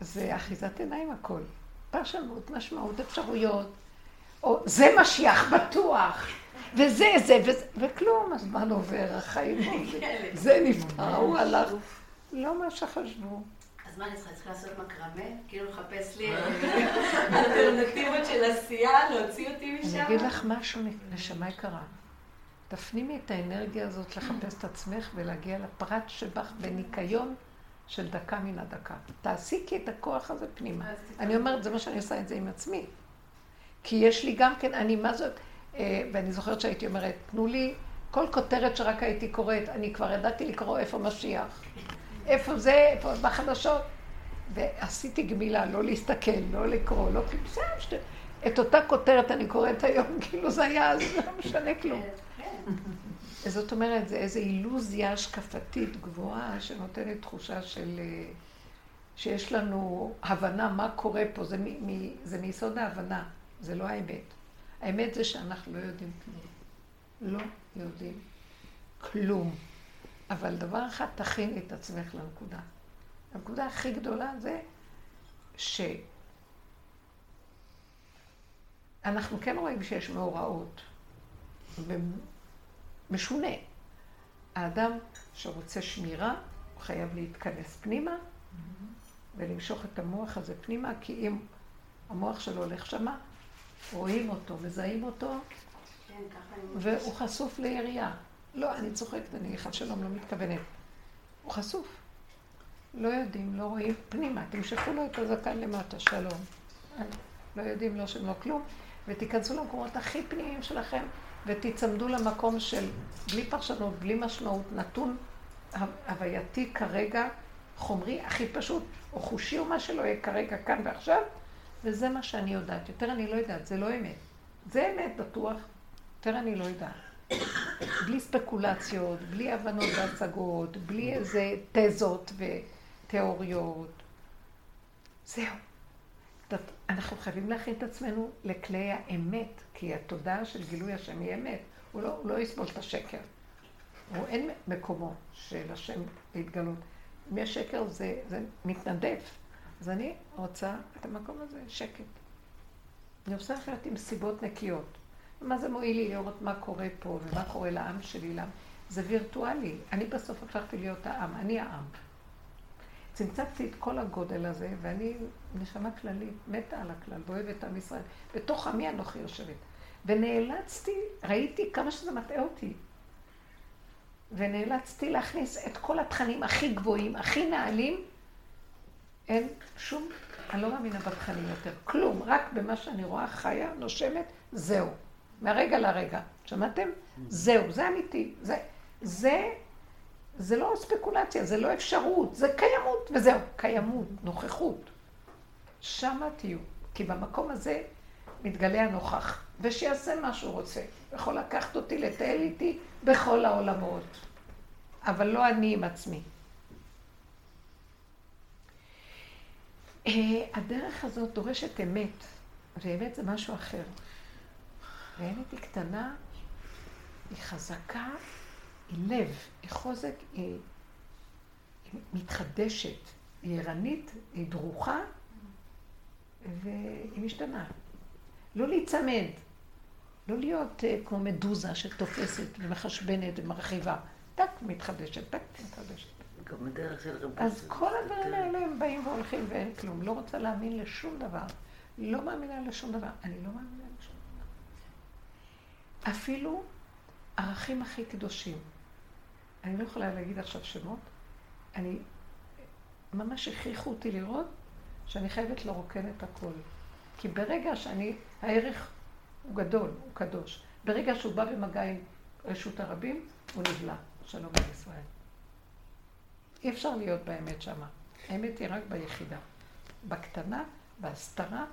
זה אחיזת עיניים הכל. פרשנות, משמעות, אפשרויות. או זה משיח בטוח, וזה, זה, וזה, וכלום, הזמן עובר, החיים עוברים. זה נפטר, הוא הלך. לא מה שחשבו. אז מה אני צריכה? צריכה לעשות מקרמה? כאילו לחפש לי אלטרנטיבות של עשייה, להוציא אותי משם? אני אגיד לך משהו, נשמה יקרה. תפנימי את האנרגיה הזאת לחפש את עצמך ולהגיע לפרט שבך בניקיון של דקה מן הדקה. תעסיקי את הכוח הזה פנימה. אני אומרת, זה מה שאני עושה את זה עם עצמי. כי יש לי גם כן, אני מה זאת, אה, ואני זוכרת שהייתי אומרת, תנו לי כל כותרת שרק הייתי קוראת, אני כבר ידעתי לקרוא איפה משיח. איפה זה, איפה בחדשות. ועשיתי גמילה, לא להסתכל, לא לקרוא, לא כלום. בסדר, שת... את אותה כותרת אני קוראת היום, כאילו זה היה, אז לא משנה כלום. כן. זאת אומרת, זה איזו אילוזיה השקפתית גבוהה שנותנת תחושה של... אה, שיש לנו הבנה מה קורה פה, זה, מ, מ, זה מיסוד ההבנה, זה לא האמת. האמת זה שאנחנו לא יודעים כלום. לא יודעים כלום. אבל דבר אחד, תכיני את עצמך לנקודה. הנקודה הכי גדולה זה שאנחנו כן רואים שיש מאורעות. ומשונה. האדם שרוצה שמירה, הוא חייב להתכנס פנימה ולמשוך את המוח הזה פנימה, כי אם המוח שלו הולך שמה, רואים אותו, מזהים אותו, כן. והוא חשוף לירייה. לא, אני צוחקת, אני חד שלום לא מתכוונת. הוא חשוף. לא יודעים, לא רואים פנימה. תמשכו לו את הזקן למטה, שלום. לא יודעים, לא שם, לא כלום, ותיכנסו למקומות הכי פנימיים שלכם, ותיצמדו למקום של בלי פרשנות, בלי משמעות, נתון הווייתי כרגע, חומרי, הכי פשוט, או חושי או מה שלא יהיה כרגע, כאן ועכשיו, וזה מה שאני יודעת. יותר אני לא יודעת, זה לא אמת. זה אמת בטוח, יותר אני לא יודעת. בלי ספקולציות, בלי הבנות והצגות, בלי איזה תזות ותיאוריות. זהו. אנחנו חייבים להכין את עצמנו לכלי האמת, כי התודעה של גילוי השם היא אמת. הוא לא, הוא לא יסבול את השקר. הוא אין מקומו של השם להתגלות. אם יש שקר זה, זה מתנדף. אז אני רוצה את המקום הזה, שקט. אני רוצה לחיות עם סיבות נקיות. מה זה מועיל לי לראות מה קורה פה ומה קורה לעם שלי? זה וירטואלי. אני בסוף הפכתי להיות העם, אני העם. צמצמתי את כל הגודל הזה, ואני נשמה כללית, מתה על הכלל, ואוהבת עם ישראל. בתוך עמי אנוכי יושבת. ונאלצתי, ראיתי כמה שזה מטעה אותי. ונאלצתי להכניס את כל התכנים הכי גבוהים, הכי נעלים. אין שום, אני לא מאמינה בתכנים יותר. כלום, רק במה שאני רואה חיה, נושמת, זהו. מהרגע לרגע. שמעתם? זהו, זה אמיתי. זה, זה, זה לא ספקולציה, זה לא אפשרות, זה קיימות, וזהו, קיימות, נוכחות. שמה תהיו. כי במקום הזה מתגלה הנוכח, ושיעשה מה שהוא רוצה. יכול לקחת אותי, לטייל איתי בכל העולמות. אבל לא אני עם עצמי. אה, הדרך הזאת דורשת אמת, ואמת זה משהו אחר. והאמת היא קטנה, היא חזקה, היא לב, היא חוזק, היא, היא מתחדשת, היא ערנית, היא דרוכה, והיא משתנה. לא להיצמד, לא להיות uh, כמו מדוזה שתופסת ומחשבנת ומרחיבה. טק מתחדשת, טק מתחדשת. גם הדרך של רבי... אז כל הדברים האלה הם באים והולכים ואין כלום. לא רוצה להאמין לשום דבר. לא מאמינה לשום דבר. אני לא מאמינה לשום דבר. אפילו ערכים הכי קדושים. אני לא יכולה להגיד עכשיו שמות. אני... ממש הכריחו אותי לראות שאני חייבת לרוקן את הכל. כי ברגע שאני... הערך הוא גדול, הוא קדוש. ברגע שהוא בא במגע עם רשות הרבים, הוא נבלע. שלום על ישראל. אי אפשר להיות באמת שמה. האמת היא רק ביחידה. בקטנה, בהסתרה,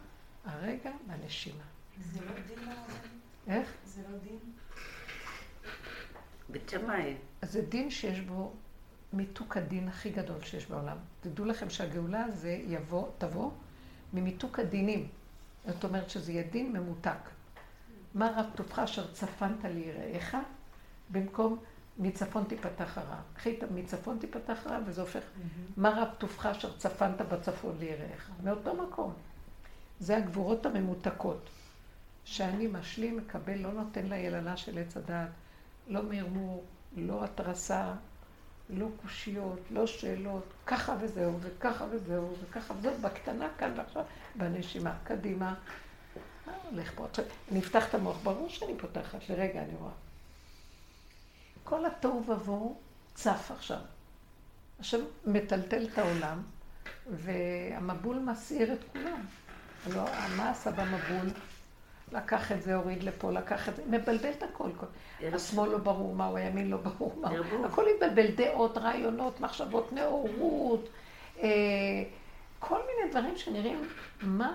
הרגע והנשימה. זה לא דין איך? זה לא דין? בית שמאי. זה דין שיש בו מיתוק הדין הכי גדול שיש בעולם. תדעו לכם שהגאולה הזה יבוא, תבוא ממיתוק הדינים. זאת אומרת שזה יהיה דין ממותק. מה רב טובך אשר צפנת ליראיך, במקום מצפון תיפתח הרע. קחי את מצפון תיפתח הרע, וזה הופך, מה רב טובך אשר צפנת בצפון ליראיך. מאותו מקום. זה הגבורות הממותקות. שאני משלים, מקבל, לא נותן ליללה של עץ הדעת, לא מרמור, לא התרסה, לא קושיות, לא שאלות, ככה וזהו, וככה וזהו, וככה וזהו, בקטנה כאן ועכשיו, בנשימה, קדימה. מה הולך פה? עכשיו, אני אפתח את המוח, ברור שאני פותחת, לרגע אני רואה. כל התוהו ובוהו צף עכשיו. השם מטלטל את העולם, והמבול מסעיר את כולם. הלוא עשה במבול? לקח את זה, הוריד לפה, לקח את זה, מבלבל את הכל. השמאל לא ברור מהו, הימין לא ברור מהו. הכל מתבלבל, דעות, רעיונות, מחשבות, נאורות, אה, כל מיני דברים שנראים, מה,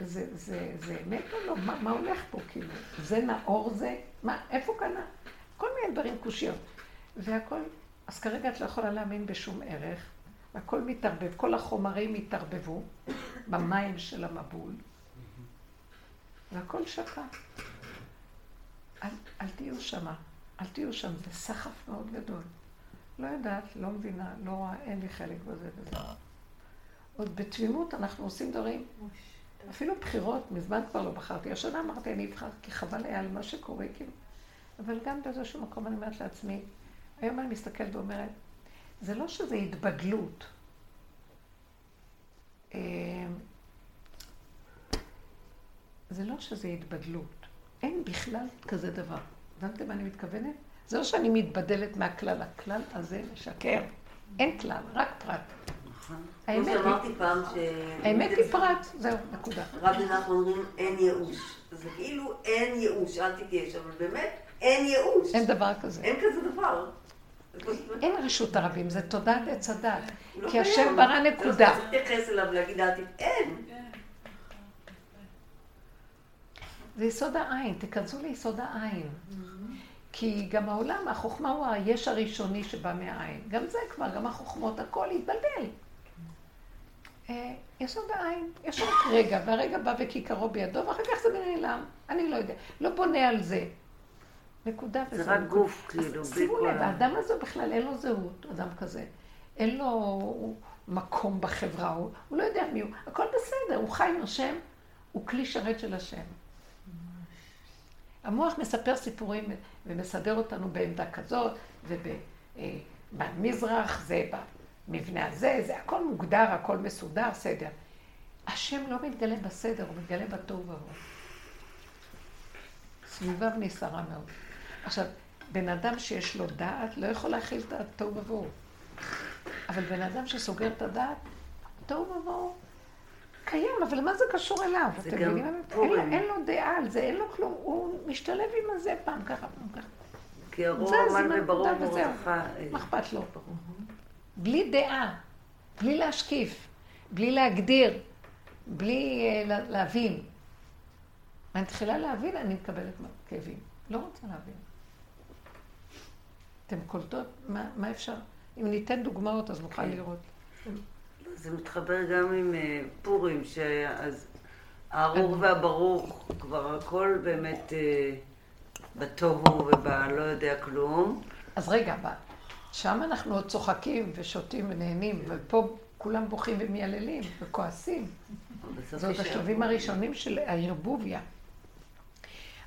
זה, זה, זה אמת או לא? מה, מה הולך פה, כאילו? זה נאור זה? מה, איפה קנה? כל מיני דברים קושיות. והכל, אז כרגע את לא יכולה להאמין בשום ערך, והכל מתערבב, כל החומרים התערבבו במים של המבול, והכל שקע. אל, אל תהיו שמה, אל תהיו שם, זה סחף מאוד גדול. לא יודעת, לא מבינה, לא רואה, אין לי חלק בזה וזה. עוד בתמימות אנחנו עושים דברים. אפילו בחירות, מזמן כבר לא בחרתי. השנה אמרתי, אני אבחר, כי חבל היה על מה שקורה, כאילו. אבל גם באיזשהו מקום אני אומרת לעצמי, היום אני מסתכלת ואומרת, זה לא שזה התבדלות. זה לא שזה התבדלות. אין בכלל כזה דבר. הבנתם מה אני מתכוונת? זה לא שאני מתבדלת מהכלל, הכלל הזה משקר. אין כלל, רק פרט. נכון. האמת היא... האמת היא פרט, זהו, נקודה. רבי נחמן אומרים אין ייאוש. זה כאילו אין ייאוש, אל תתייאש, אבל באמת אין ייאוש. אין דבר כזה. אין כזה דבר. אין רשות הרבים, זה תודעת עץ הדת. לא כי השם. ברא אתה נקודה. צריך להתייחס אליו ולהגיד דעתי. אין. זה יסוד העין, תיכנסו ליסוד העין. כי גם העולם, החוכמה הוא היש הראשוני שבא מהעין. גם זה כבר, גם החוכמות, הכל התבלבל. אה, יסוד העין, יש רק רגע, והרגע בא וכיכרו בידו, ואחר כך זה נעלם. אני לא יודע. לא בונה על זה. נקודה וזה. זה רק. גוף, כאילו, בלי שימו לב. האדם הזה בכלל אין לו זהות, אדם כזה. אין לו מקום בחברה, הוא, הוא לא יודע מי הוא. הכל בסדר, הוא חי עם השם, הוא כלי שרת של השם. המוח מספר סיפורים ומסדר אותנו בעמדה כזאת, ובמזרח זה במבנה הזה, זה הכל מוגדר, הכל מסודר, סדר. השם לא מתגלה בסדר, הוא מתגלה בתוהו ובוהו. סביביו נסערה מאוד. עכשיו, בן אדם שיש לו דעת לא יכול להכיל את התוהו ובוהו. אבל בן אדם שסוגר את הדעת, תוהו ובוהו קיים, אבל מה זה קשור אליו? זה אתם גם מבינים? אין לו-. אין לו דעה על זה, אין לו כלום, הוא משתלב עם הזה פעם ככה, פעם ככה. כי הרוב אמן וברור. מרדכי. אה, מה אכפת לו? בלי דעה, בלי להשקיף, בלי להגדיר, בלי לה- להבין. אני מתחילה להבין, אני מקבלת כאבים. לא רוצה להבין. אתם קולטות? מה, מה אפשר? אם ניתן דוגמאות, אז נוכל כן. לראות. זה מתחבר גם עם אה, פורים, שאז הארור והברוך, כבר הכל באמת אה, בתוהו ובלא יודע כלום. אז רגע, שם אנחנו עוד צוחקים ושותים ונהנים, ופה כולם בוכים ומייללים וכועסים. זה עוד השלבים. הראשונים של הערבוביה.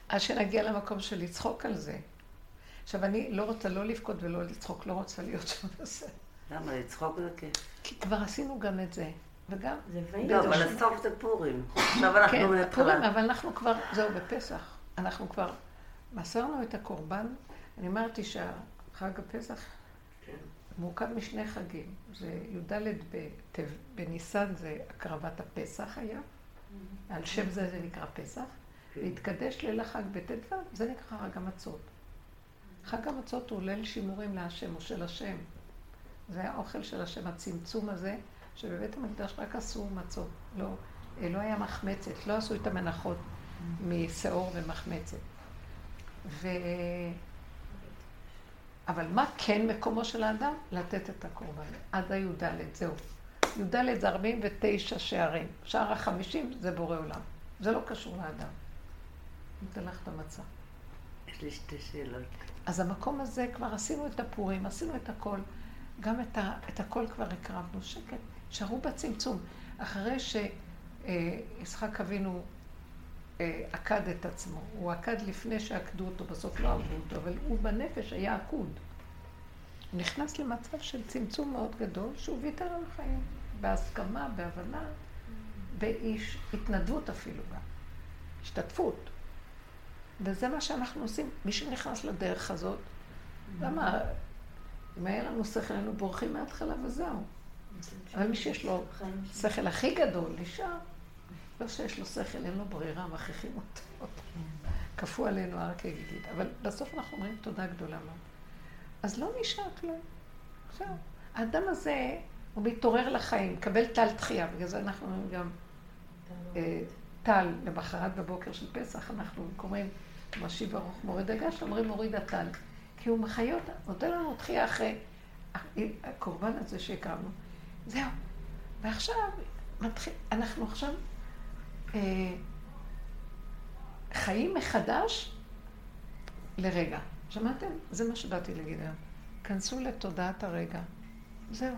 עד שנגיע למקום של לצחוק על זה. עכשיו, אני לא רוצה לא לבכות ולא לצחוק, לא רוצה להיות שם בזה. למה? לצחוק זה כיף. כי כבר עשינו גם את זה. וגם... זה לא, אבל הסוף זה פורים. עכשיו אנחנו כן, מההתחלה. פורים, אבל אנחנו כבר, זהו, בפסח. אנחנו כבר מסרנו את הקורבן. אני אמרתי שהחג הפסח מורכב משני חגים. זה י"ד בניסן זה הקרבת הפסח היה. על שם זה זה נקרא פסח. כן. והתקדש ליל החג בט"ו, זה נקרא חג המצות. חג המצות הוא ליל שימורים להשם, הוא של השם. זה האוכל של השם, הצמצום הזה, שבבית המקדש רק עשו מצות. לא, אה, לא היה מחמצת, לא עשו את המנחות משאור ומחמצת. ו... אבל מה כן מקומו של האדם? לתת את הקורבן. עד הי"ד, זהו. י"ד זה 49 שערים. שער החמישים זה בורא עולם. זה לא קשור לאדם. נותן לך את המצה. יש לי שתי שאלות. אז המקום הזה, כבר עשינו את הפורים, עשינו את הכל. גם את, ה, את הכל כבר הקרבנו. שקט, שערו בצמצום. אחרי שיצחק אבינו אה, עקד את עצמו, הוא עקד לפני שעקדו אותו, בסוף לא עקדו אותו, אבל הוא בנפש היה עקוד. הוא נכנס למצב של צמצום מאוד גדול, שהוא ויתר על החיים, בהסכמה, בהבנה, באיש, התנדבות אפילו גם, השתתפות. וזה מה שאנחנו עושים. מי שנכנס לדרך הזאת, למה? אם היה לנו שכל, היינו בורחים מההתחלה וזהו. אבל מי שיש לו שכל הכי גדול, נשאר. לא שיש לו שכל, אין לו ברירה, מכריחים אותו. כפו עלינו הר כגיגית. אבל בסוף אנחנו אומרים תודה גדולה מאוד. אז לא נשאר כלום. זהו. האדם הזה, הוא מתעורר לחיים, מקבל טל תחייה, בגלל זה אנחנו אומרים גם אה, טל למחרת בבוקר של פסח, אנחנו קוראים משיב ארוך מוריד הגש, אומרים מוריד הטל. כי הוא מחיה אותה, נותן לנו תחייה אחרי הקורבן הזה שהקרבנו. זהו. ועכשיו, מתחיל, אנחנו עכשיו אה, חיים מחדש לרגע. שמעתם? זה מה שבאתי להגיד היום. כנסו לתודעת הרגע. זהו.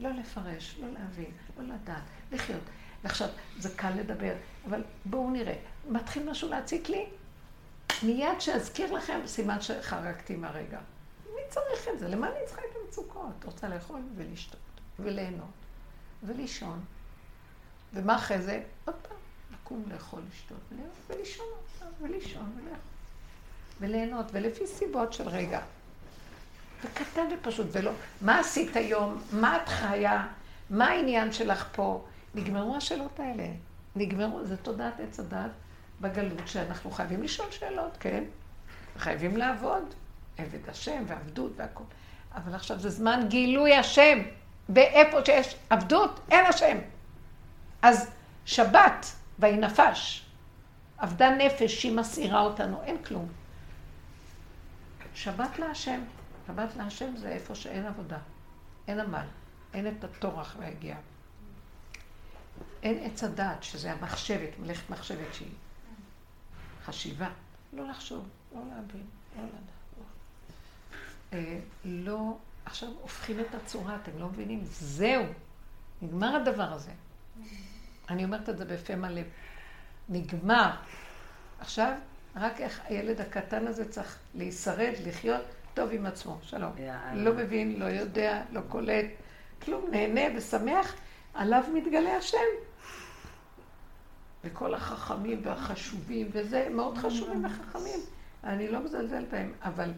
לא לפרש, לא להבין, לא לדעת, לחיות. ועכשיו, זה קל לדבר, אבל בואו נראה. מתחיל משהו להציק לי? מיד שאזכיר לכם, סימן שחרגתי מהרגע. מי צריך את זה? למה אני צריכה את המצוקות? רוצה לאכול ולשתות, וליהנות, ולישון. ומה אחרי זה? עוד פעם, לקום, לאכול, לשתות, ולישון ולישון, ולאכול. וליהנות, ולפי סיבות של רגע. וקטן ופשוט, ולא, מה עשית היום? מה את חיה? מה העניין שלך פה? נגמרו השאלות האלה. נגמרו, זה תודעת עץ הדת בגלות שאנחנו חייבים לשאול שאלות, כן? חייבים לעבוד, עבד השם ועבדות והכול. אבל עכשיו זה זמן גילוי השם. באיפה שיש עבדות, אין השם. אז שבת, ויהי נפש, עבדה נפש שהיא מסעירה אותנו, אין כלום. שבת להשם. שבת להשם זה איפה שאין עבודה, אין עמל, אין את הטורח והגיעה. אין עץ הדעת, שזה המחשבת, מלאכת מחשבת שהיא חשיבה. לא לחשוב, לא להבין, לא לדעת. אה, לא, עכשיו הופכים את הצורה, אתם לא מבינים? זהו, נגמר הדבר הזה. אני אומרת את זה בפה מלא. נגמר. עכשיו, רק איך הילד הקטן הזה צריך להישרד, לחיות טוב עם עצמו. שלום. לא מבין, לא יודע, לא קולט, כלום, נהנה ושמח, עליו מתגלה השם. וכל החכמים והחשובים, וזה מאוד חשובים וחכמים. אני לא מזלזל בהם, אבל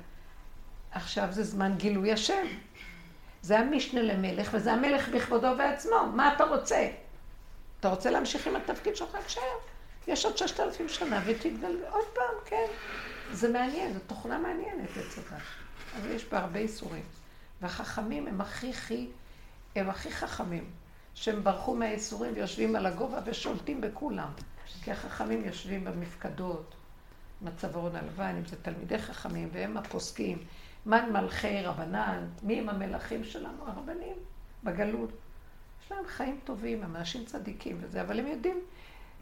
עכשיו זה זמן גילוי השם. זה המשנה למלך, וזה המלך בכבודו ועצמו. מה אתה רוצה? אתה רוצה להמשיך עם התפקיד שלך? תשאר. יש עוד ששת אלפים שנה ותתגל עוד פעם, כן. זה מעניין, זו תוכנה מעניינת אצלך. אבל יש בה הרבה איסורים. והחכמים הם הכי הכי, הם הכי חכמים. שהם ברחו מהאיסורים ויושבים על הגובה ושולטים בכולם. כי החכמים יושבים במפקדות, מצב אורן הלבן, אם זה תלמידי חכמים, והם הפוסקים. מן מלכי רבנן, מי הם המלכים שלנו? הרבנים, בגלות. יש להם חיים טובים, הם אנשים צדיקים וזה, אבל הם יודעים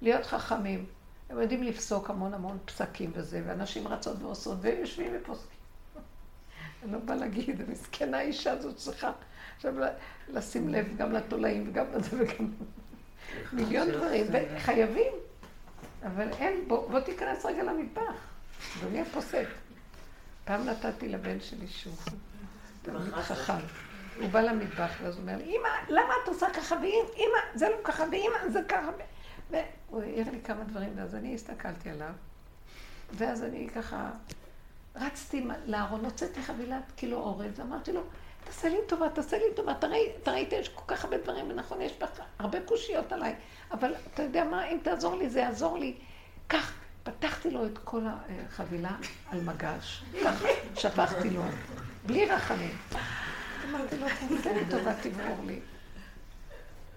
להיות חכמים. הם יודעים לפסוק המון המון פסקים וזה, ואנשים רצות ועושות, והם יושבים ופוסקים. אני לא באה להגיד, מסכנה האישה הזאת צריכה עכשיו לשים לב גם לתולעים וגם לזה וגם מיליון דברים, וחייבים. אבל אין, בוא, בוא תיכנס רגע למטבח, אדוני הפוסק. פעם נתתי לבן שלי שוב, תלמיד חכם. הוא בא למטבח ואז הוא אומר לי, אמא, למה את עושה ככה? ואמא, זה לא ככה, ואמא, זה ככה. והוא העיר לי כמה דברים, ואז אני הסתכלתי עליו, ואז אני ככה רצתי לארון, הוצאתי חבילת קילו אורז, ואמרתי לו, תעשה לי טובה, תעשה לי טובה, אתה ראית, יש כל כך הרבה דברים, ונכון, יש בך הרבה קושיות עליי, אבל אתה יודע מה, אם תעזור לי, זה יעזור לי. כך, פתחתי לו את כל החבילה על מגש, כך שפכתי לו, בלי רחמים. אמרתי לו, תעשה לי טובה, תברור לי.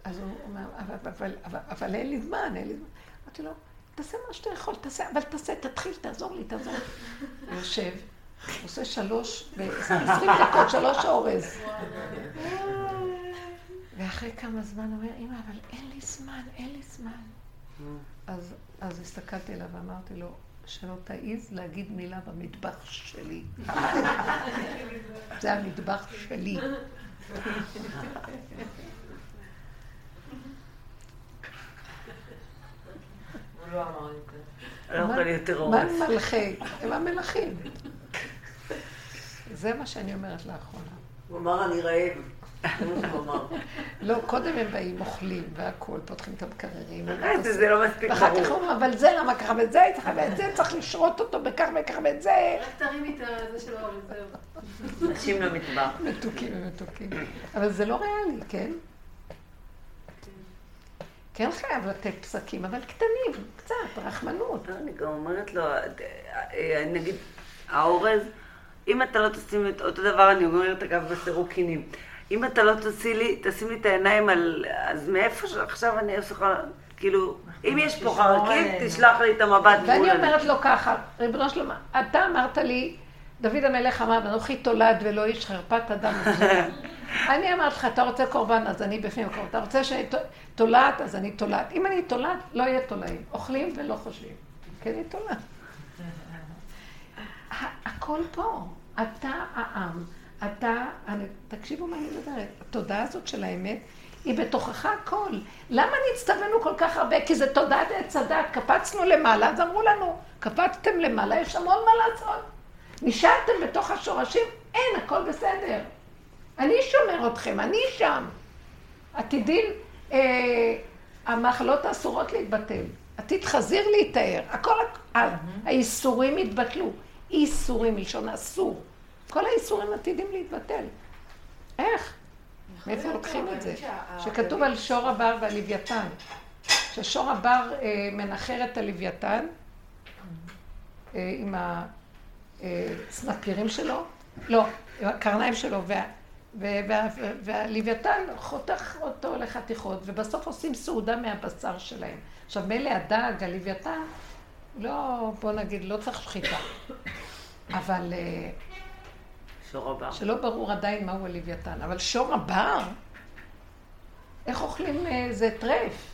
אז הוא אומר, אבל, אבל, אין לי זמן, אין לי זמן. אמרתי לו, תעשה מה שאתה יכול, תעשה, אבל תעשה, תתחיל, תעזור לי, תעזור לי. יושב, עושה שלוש, ב-20 דקות, שלוש אורז. ואחרי כמה זמן הוא אומר, אמא, אבל אין לי זמן, אין לי זמן. אז, אז הסתכלתי עליו ואמרתי לו, שלא תעיז להגיד מילה במטבח שלי. זה המטבח שלי. לא אמר לי לא אוכל יותר אורז. מה מלכי? הם המלכים. זה מה שאני אומרת לאחרונה. הוא אמר, אני רעב. לא, קודם הם באים, אוכלים והכול, פותחים את המקררים. זה לא מספיק ברור. ואחר כך אומרים, אבל זה למה ככה, ואת זה צריך, ואת זה צריך לשרות אותו בכך וכך, ואת זה... רק תרימי את זה שלו, וזהו. נשים למטבח. מתוקים ומתוקים. אבל זה לא ריאלי, כן? כן חייב לתת פסקים, אבל קטנים, קצת, רחמנות. אני גם אומרת לו, נגיד, האורז, אם אתה לא תשים את אותו דבר, אני אומרת אגב בסירוקינים, אם אתה לא תשים לי, תשים לי את העיניים על, אז מאיפה שעכשיו אני אעשה לך, כאילו, אם יש פה חרקים, תשלח לי את המבט. ואני אומרת לו ככה, ריבונו שלמה, אתה אמרת לי, דוד המלך אמר, ואנוכי תולד ולא איש חרפת אדם. אני אמרתי לך, אתה רוצה קורבן, אז אני בפנים הקורבן. אתה רוצה שאני תולעת, אז אני תולעת. אם אני תולעת, לא יהיה תולעים. אוכלים ולא חושבים. כי אני תולעת. הכל פה. אתה העם. אתה, תקשיבו מה אני מדברת. התודעה הזאת של האמת, היא בתוכך הכל. למה נצטווינו כל כך הרבה? כי זה תודעת עץ הדת. קפצנו למעלה, אז אמרו לנו, קפצתם למעלה, יש המון מה לעשות. נשארתם בתוך השורשים, אין, הכל בסדר. אני שומר אתכם, אני שם. עתידים, אה, המחלות אסורות להתבטל. עתיד חזיר להיטהר. הכל, האיסורים התבטלו. איסורים מלשון אסור. כל האיסורים עתידים להתבטל. איך? מאיפה לוקחים את זה? שכתוב על שור הבר והלוויתן. ששור הבר אה, מנחר את הלוויתן אה, עם הסנפירים שלו, לא, הקרניים שלו, וה, וה, והלוויתן חותך אותו לחתיכות, ובסוף עושים סעודה מהבשר שלהם. עכשיו, מילא הדג, הלוויתן, לא, בוא נגיד, לא צריך שחיטה. אבל... אה, שור הבר. שלא ברור עדיין מהו הלוויתן. אבל שור הבר, איך אוכלים איזה אה, טרף?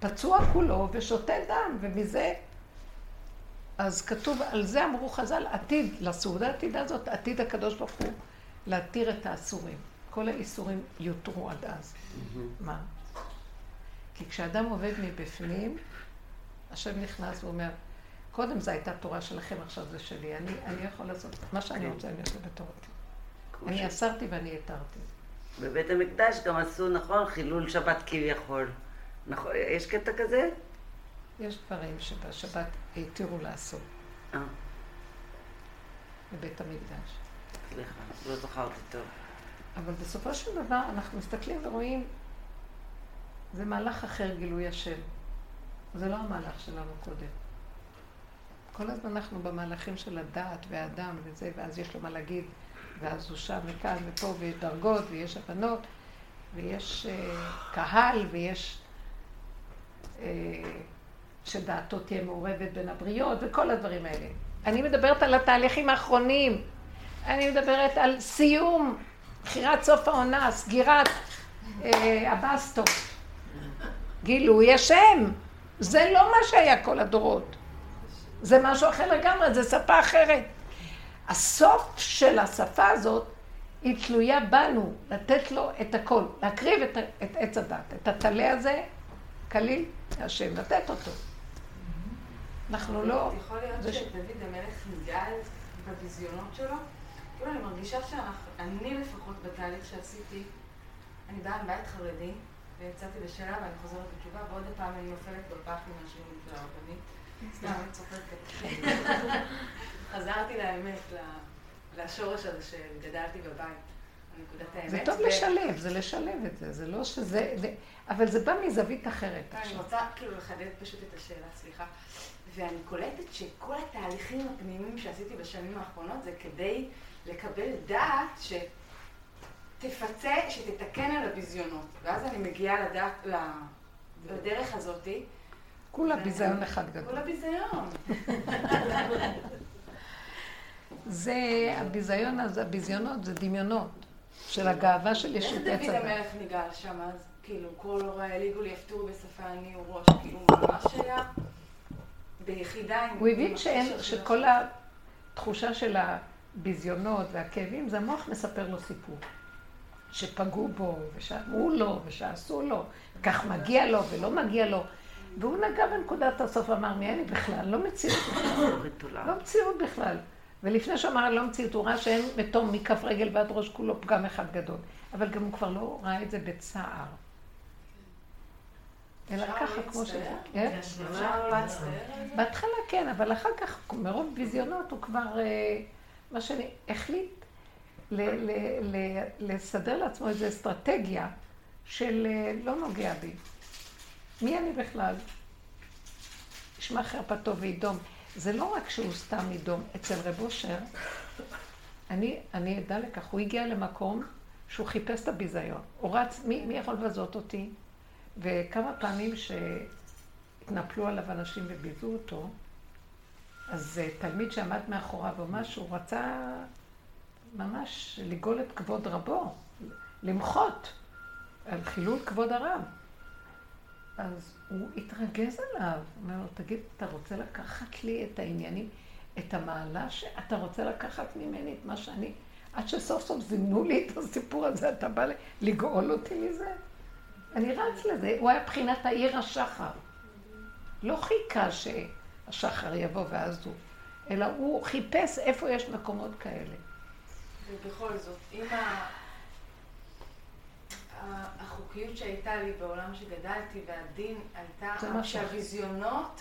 פצוע כולו ושותה דם, ומזה... אז כתוב, על זה אמרו חז"ל, עתיד, לסעודה העתידה הזאת, עתיד הקדוש ברוך הוא להתיר את האסורים. כל האיסורים יותרו עד אז. מה? כי כשאדם עובד מבפנים, השם נכנס ואומר, קודם זו הייתה תורה שלכם, עכשיו זה שלי. אני, אני יכול לעשות מה שאני רוצה, אני עושה בתורתי. אני אסרתי ואני התרתי. בבית המקדש גם עשו, נכון, חילול שבת כביכול. נכון, יש קטע כזה? יש דברים שבשבת התירו לעשות. אה. בבית המקדש. סליחה, לא זכרתי טוב. אבל בסופו של דבר אנחנו מסתכלים ורואים, זה מהלך אחר גילוי השם. זה לא המהלך שלנו קודם. כל הזמן אנחנו במהלכים של הדעת והאדם וזה, ואז יש לו מה להגיד, ואז הוא שם מכאן ופה, ויש דרגות, ויש הבנות, ויש uh, קהל, ויש... Uh, שדעתו תהיה מעורבת בין הבריות, וכל הדברים האלה. אני מדברת על התהליכים האחרונים. אני מדברת על סיום, בחירת סוף העונה, סגירת אה, הבסטו. גילוי השם. זה לא מה שהיה כל הדורות. זה משהו אחר לגמרי, זה שפה אחרת. הסוף של השפה הזאת היא תלויה בנו, לתת לו את הכל, להקריב את, את עץ הדת, את הטלה הזה, כליל השם, לתת אותו. אנחנו לא... יכול להיות שדוד המלך נגאל בביזיונות שלו? כאילו אני מרגישה שאני לפחות בתהליך שעשיתי, אני באה מבית חרדי, ויצאתי בשאלה ואני חוזרת בתשובה, ועוד פעם אני נופלת בפח עם השיעורים של הרבנית. סתם, אני צוחקת. חזרתי לאמת, לשורש הזה שגדלתי בבית. זה טוב לשלב, זה לשלב את זה, זה לא שזה... אבל זה בא מזווית אחרת. אני רוצה כאילו לחדד פשוט את השאלה, סליחה. ואני קולטת שכל התהליכים הפנימיים שעשיתי בשנים האחרונות זה כדי לקבל דעת שתפצה, שתתקן על הביזיונות. ואז אני מגיעה לדעת, לדרך הזאתי. כולה ביזיון אחד גדול. כולה ביזיון. זה, הביזיון הזה, הביזיונות זה דמיונות של הגאווה של ישות עץ איך דוד המלך ניגל שם אז? כאילו, כל הוריי הליגו לי יפתור בשפה אני וראש, כאילו, ממש היה... ביחידה. הוא הבין שכל התחושה של הביזיונות והכאבים, זה המוח מספר לו סיפור. שפגעו בו, ושאמרו לו, ושעשו לו, כך מגיע לו ולא מגיע לו. והוא נגע בנקודת הסוף ואמר, מי אני בכלל? לא מציאות בכלל. לא מציאות בכלל. ולפני שאמר לא מציאות, הוא ראה שאין מתום מכף רגל ועד ראש כולו פגם אחד גדול. אבל גם הוא כבר לא ראה את זה בצער. אלא ככה, כמו שזה. כן? בהתחלה כן, אבל אחר כך, מרוב ביזיונות, הוא כבר, אה, מה שאני, החליט לסדר לעצמו איזו אסטרטגיה של אה, לא נוגע בי. מי אני בכלל? ישמע חרפתו וידום. זה לא רק שהוא סתם ידום. אצל רב אושר, אני, אני עדה לכך, הוא הגיע למקום שהוא חיפש את הביזיון. הוא רץ, מי, מי יכול לבזות אותי? וכמה פעמים שהתנפלו עליו אנשים וביזו אותו, אז אה, תלמיד שעמד מאחוריו או משהו, רצה ממש לגאול את כבוד רבו, למחות על חילול כבוד הרב. אז הוא התרגז עליו, אומר לו, תגיד, אתה רוצה לקחת לי את העניינים, את המעלה שאתה רוצה לקחת ממני את מה שאני... עד שסוף סוף זימנו לי את הסיפור הזה, אתה בא לגאול אותי מזה? אני רץ לזה, הוא היה בחינת העיר השחר. לא חיכה שהשחר יבוא ואז הוא, אלא הוא חיפש איפה יש מקומות כאלה. ובכל זאת, אם החוקיות שהייתה לי בעולם שגדלתי, והדין הייתה, שהוויזיונות,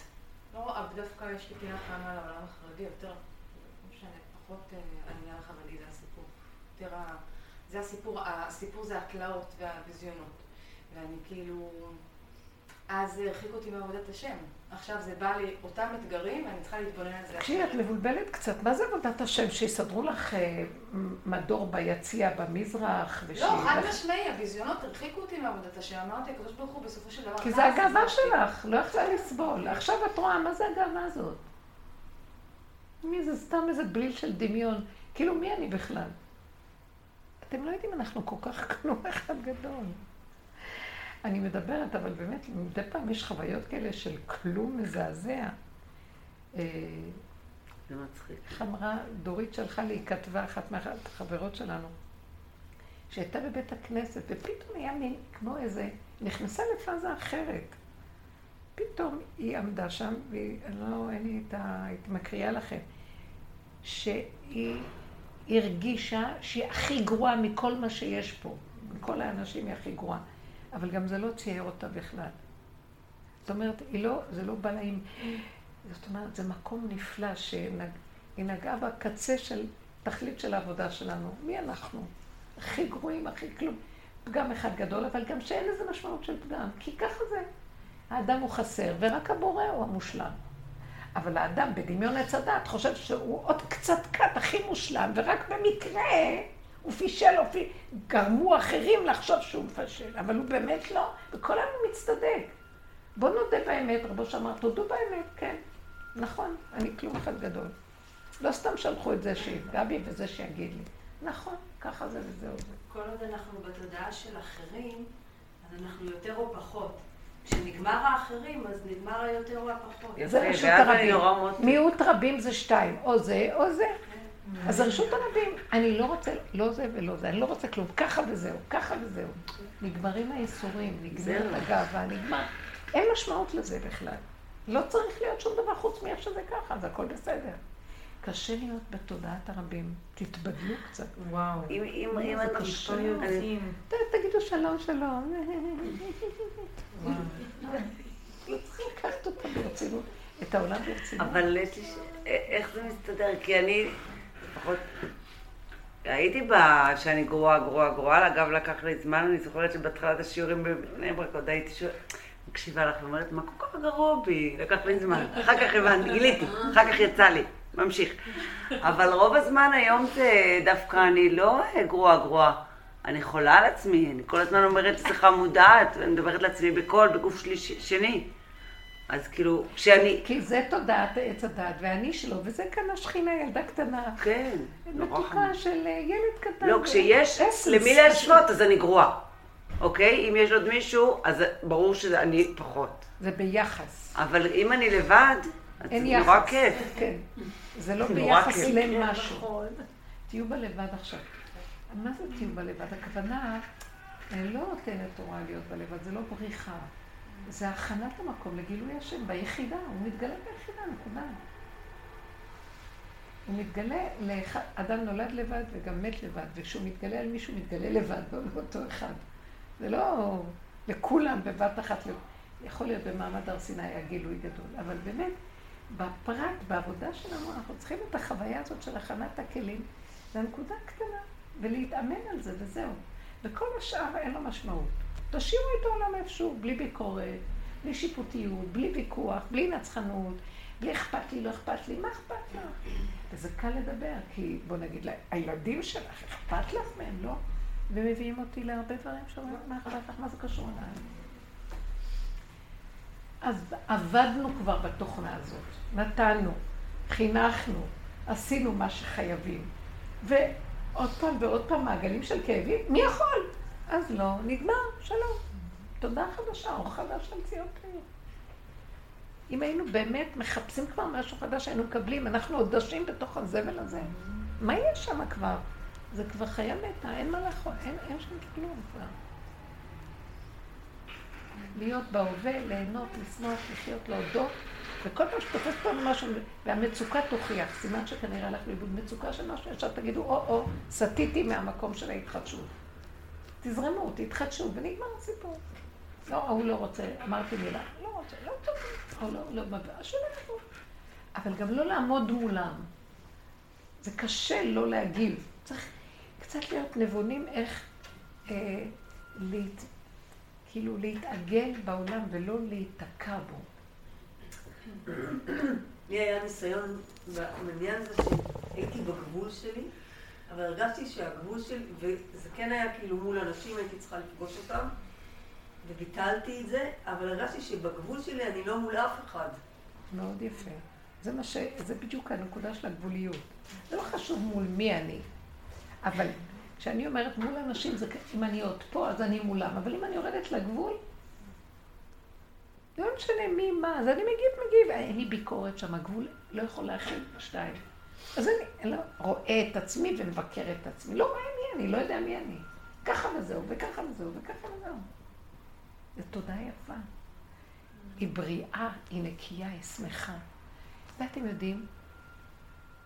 לא דווקא יש לי פינה חמה לעולם החרדי, יותר, לא משנה, פחות אה, העניין החרדי זה הסיפור. יותר, זה הסיפור, הסיפור זה התלאות והוויזיונות. ואני כאילו אז זה הרחיק אותי מעבודת השם. עכשיו זה בא לי אותם אתגרים, ואני צריכה להתבונן על זה. תקשיבי, את מבולבלת קצת. מה זה עבודת השם? שיסדרו לך אה, מדור ביציע במזרח? לא, חד משמעי, הביזיונות הרחיקו אותי מעבודת השם. אמרתי, הקדוש ברוך הוא בסופו של דבר... כי זה הגאווה שלך, לא יכולה לסבול. עכשיו את רואה, מה זה הגאווה הזאת? מי זה סתם איזה בליל של דמיון. כאילו, מי אני בכלל? אתם לא יודעים, אנחנו כל כך כלום אחד גדול. אני מדברת, אבל באמת, מדי פעם יש חוויות כאלה של כלום מזעזע. אה, זה מצחיק. איך אמרה, דורית שלחה לי, היא כתבה, אחת מהחברות שלנו, שהייתה בבית הכנסת, ופתאום היה מין, כמו איזה, נכנסה לפאזה אחרת. פתאום היא עמדה שם, והיא, לא, אין לי את ה... הייתי מקריאה לכם, שהיא הרגישה שהיא הכי גרועה מכל מה שיש פה. מכל האנשים היא הכי גרועה. אבל גם זה לא צייר אותה בכלל. זאת אומרת, היא לא, זה לא בא לה עם... זאת אומרת, זה מקום נפלא שהיא נגעה בקצה של תכלית של העבודה שלנו. מי אנחנו? הכי גרועים, הכי כלום. פגם אחד גדול, אבל גם שאין לזה משמעות של פגם, כי ככה זה. האדם הוא חסר, ורק הבורא הוא המושלם. אבל האדם בדמיון עץ הדת חושב שהוא עוד קצת קט הכי מושלם, ורק במקרה הוא פישל או פי... גרמו אחרים לחשוב שהוא מפשל, אבל הוא באמת לא, וכל היום הוא מצטדק. בוא נודה באמת, רבו שאמר, תודו באמת, כן. נכון, אני כלום אחד גדול. לא סתם שלחו את זה שיפגע בי וזה שיגיד לי. נכון, ככה זה וזהו זה. כל עוד אנחנו בתודעה של אחרים, אז אנחנו יותר או פחות. כשנגמר האחרים, אז נגמר היותר או הפחות. זה אני הרבים. מיעוט רבים זה שתיים, או זה או זה. אז זה רשות הרבים. אני לא רוצה, לא זה ולא זה, אני לא רוצה כלום. ככה וזהו, ככה וזהו. נגמרים הייסורים, נגמרת. הגאווה, נגמר. אין משמעות לזה בכלל. לא צריך להיות שום דבר חוץ מאיך שזה ככה, אז הכל בסדר. קשה להיות בתודעת הרבים. תתבדלו קצת. וואו. אם, אם, אם זה אני... קשה. אני- ת- תגידו שלום, שלום. לא צריכים לקחת אותה ברצינות, את העולם ברצינות. אבל ש- איך זה מסתדר? כי אני, לפחות, הייתי בה שאני גרועה, גרועה, גרועה, אגב, לקח לי זמן, אני זוכרת שבהתחלת השיעורים בבני ברק עוד הייתי שואלת, מקשיבה לך ואומרת, מה כל כך גרוע בי? לקח לי זמן. אחר כך הבנתי, גיליתי, אחר כך יצא לי, ממשיך. אבל רוב הזמן היום זה דווקא אני לא אה, גרועה, גרועה. אני חולה על עצמי, אני כל הזמן אומרת שיחה מודעת, אני מדברת לעצמי בקול, בגוף שלי שני. אז כאילו, כשאני... כי זה תודעת עץ הדת, ואני שלו, וזה כאן השכינה, ילדה קטנה. כן, נורא חמור. מתוקה של אה, ילד קטן. לא, כשיש אסנס למי פשוט. להשוות, אז אני גרועה. אוקיי? אם יש עוד מישהו, אז ברור שאני פחות. זה ביחס. אבל אם אני לבד, אז אין זה יחס. נורא כיף. כן. זה לא ביחס. למשהו. תהיו בלבד עכשיו. מה זה תהיו בלבד? הכוונה, אני לא נותנת תורה להיות בלבד, זה לא בריחה. זה הכנת המקום לגילוי השם ביחידה, הוא מתגלה ביחידה, נקודה. הוא מתגלה, לאח- אדם נולד לבד וגם מת לבד, וכשהוא מתגלה על מישהו, מתגלה לבד, לא לאותו אחד. זה לא לכולם בבת אחת, יכול להיות במעמד הר סיני היה גילוי גדול, אבל באמת, בפרט, בעבודה שלנו, אנחנו צריכים את החוויה הזאת של הכנת הכלים לנקודה קטנה, ולהתאמן על זה וזהו. וכל השאר אין לו משמעות. תשאירו את העולם איפשהו, בלי ביקורת, בלי שיפוטיות, בלי ויכוח, בלי נצחנות, בלי אכפת לי, לא אכפת לי, מה אכפת לך? וזה קל לדבר, כי בוא נגיד הילדים שלך, אכפת לך מהם, לא? ומביאים אותי להרבה דברים שאומרים, מה אכפת לך, מה זה קשור אליי? אז עבדנו כבר בתוכנה הזאת, נתנו, חינכנו, עשינו מה שחייבים. ועוד פעם ועוד פעם מעגלים של כאבים, מי יכול? אז לא, נגמר, שלום. תודה חדשה, אור חדש על ציון. אם היינו באמת מחפשים כבר משהו חדש, היינו מקבלים, אנחנו עוד דשים בתוך הזבל הזה. מה יש שם כבר? זה כבר חיה מתה, אין מה לאכול, אין, אין שם כלום כבר. להיות בהווה, ליהנות, לשמוח, לחיות, להודות, וכל פעם שתופס אותנו משהו, והמצוקה תוכיח, סימן שכנראה הלך לאיבוד מצוקה של משהו, ישר תגידו, או-או, סטיתי מהמקום של ההתחדשות. תזרמו, תתחדשו, ונגמר הסיפור. לא, ההוא לא רוצה, אמרתי מילה, לא רוצה, לא טוב, או לא, לא, שלא יבוא. אבל גם לא לעמוד מולם. זה קשה לא להגיב. צריך קצת להיות נבונים איך אה, להת... כאילו להתעגל בעולם ולא להיתקע בו. לי היה ניסיון בעניין הזה שהייתי בגבול שלי, אבל הרגשתי שהגבול שלי, וזה כן היה כאילו מול אנשים, הייתי צריכה לפגוש אותם, וביטלתי את זה, אבל הרגשתי שבגבול שלי אני לא מול אף אחד. מאוד יפה. זה מה ש... זה בדיוק הנקודה של הגבוליות. זה לא חשוב מול מי אני, אבל כשאני אומרת מול אנשים, זה... אם אני עוד פה, אז אני מולם, אבל אם אני יורדת לגבול, לא משנה מי, מה, אז אני מגיב, מגיב. אין לי ביקורת שם, הגבול לא יכול להכיל שתיים. אז אני לא, רואה את עצמי ומבקר את עצמי. לא רואה מי אני, לא יודע מי אני. ככה וזהו, וככה וזהו, וככה וזהו. זו תודה יפה. היא בריאה, היא נקייה, היא שמחה. ואתם יודעים,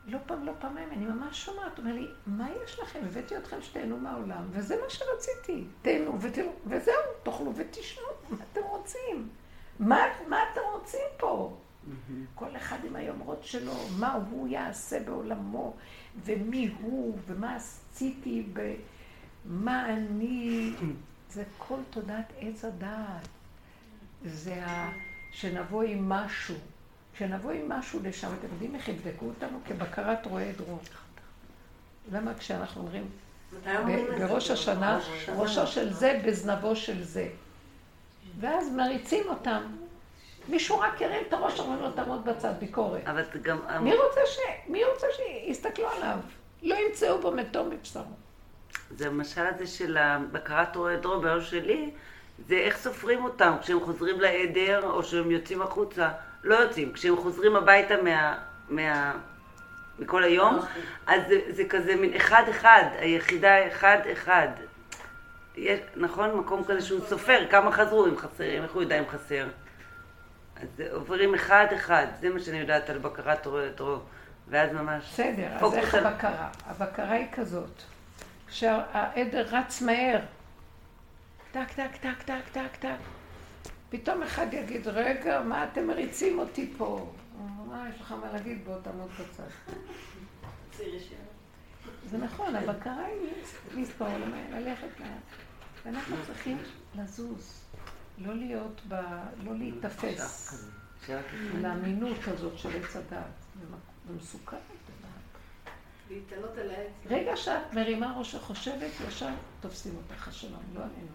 לא פעם, לא פעמיים, אני ממש שומעת, אומר לי, מה יש לכם? הבאתי אתכם שתהנו מהעולם, וזה מה שרציתי. תהנו ותהנו, וזהו, תאכלו ותשנו, מה אתם רוצים? מה, מה אתם רוצים פה? כל אחד עם היומרות שלו, מה הוא יעשה בעולמו, ומי הוא, ומה עשיתי, ומה אני, זה כל תודעת עץ הדעת. זה ה... שנבוא עם משהו. כשנבוא עם משהו לשם, אתם יודעים איך יבדקו אותנו? כבקרת רועה דרום. למה כשאנחנו אומרים, בראש השנה, ראשו של זה בזנבו של זה. ואז מריצים אותם. מישהו רק ירים את הראש, אומרים לו, תעמוד בצד, ביקורת. אבל גם... מי רוצה, ש... מי רוצה שיסתכלו עליו? לא ימצאו בו מתום מבשרו. זה המשל הזה של הבקרת רועה דרום, בראש שלי, זה איך סופרים אותם, כשהם חוזרים לעדר או שהם יוצאים החוצה. לא יוצאים. כשהם חוזרים הביתה מה... מה... מכל היום, אז זה, זה כזה מין אחד-אחד, היחידה אחד-אחד. יש, נכון? מקום כזה שהוא סופר כמה חזרו, אם חסרים, איך הוא יודע אם חסר. אז עוברים אחד-אחד, זה מה שאני יודעת על בקרת רטרו, ואז ממש... בסדר, אז איך על... הבקרה? הבקרה היא כזאת, כשהעדר רץ מהר, טק, טק, טק, טק, טק, טק, פתאום אחד יגיד, רגע, מה אתם מריצים אותי פה? מה, יש לך מה להגיד? בוא תעמוד בצד. זה נכון, הבקרה היא לזכור, ללכת לאט. ואנחנו צריכים לזוז, לא להיות ב... לא להיתפס לאמינות הזאת של עץ הדעת. זה מסוכן. להתעלות על העץ. רגע שאת מרימה ראש וחושבת, ישר תופסים אותך השלום, לא עלינו.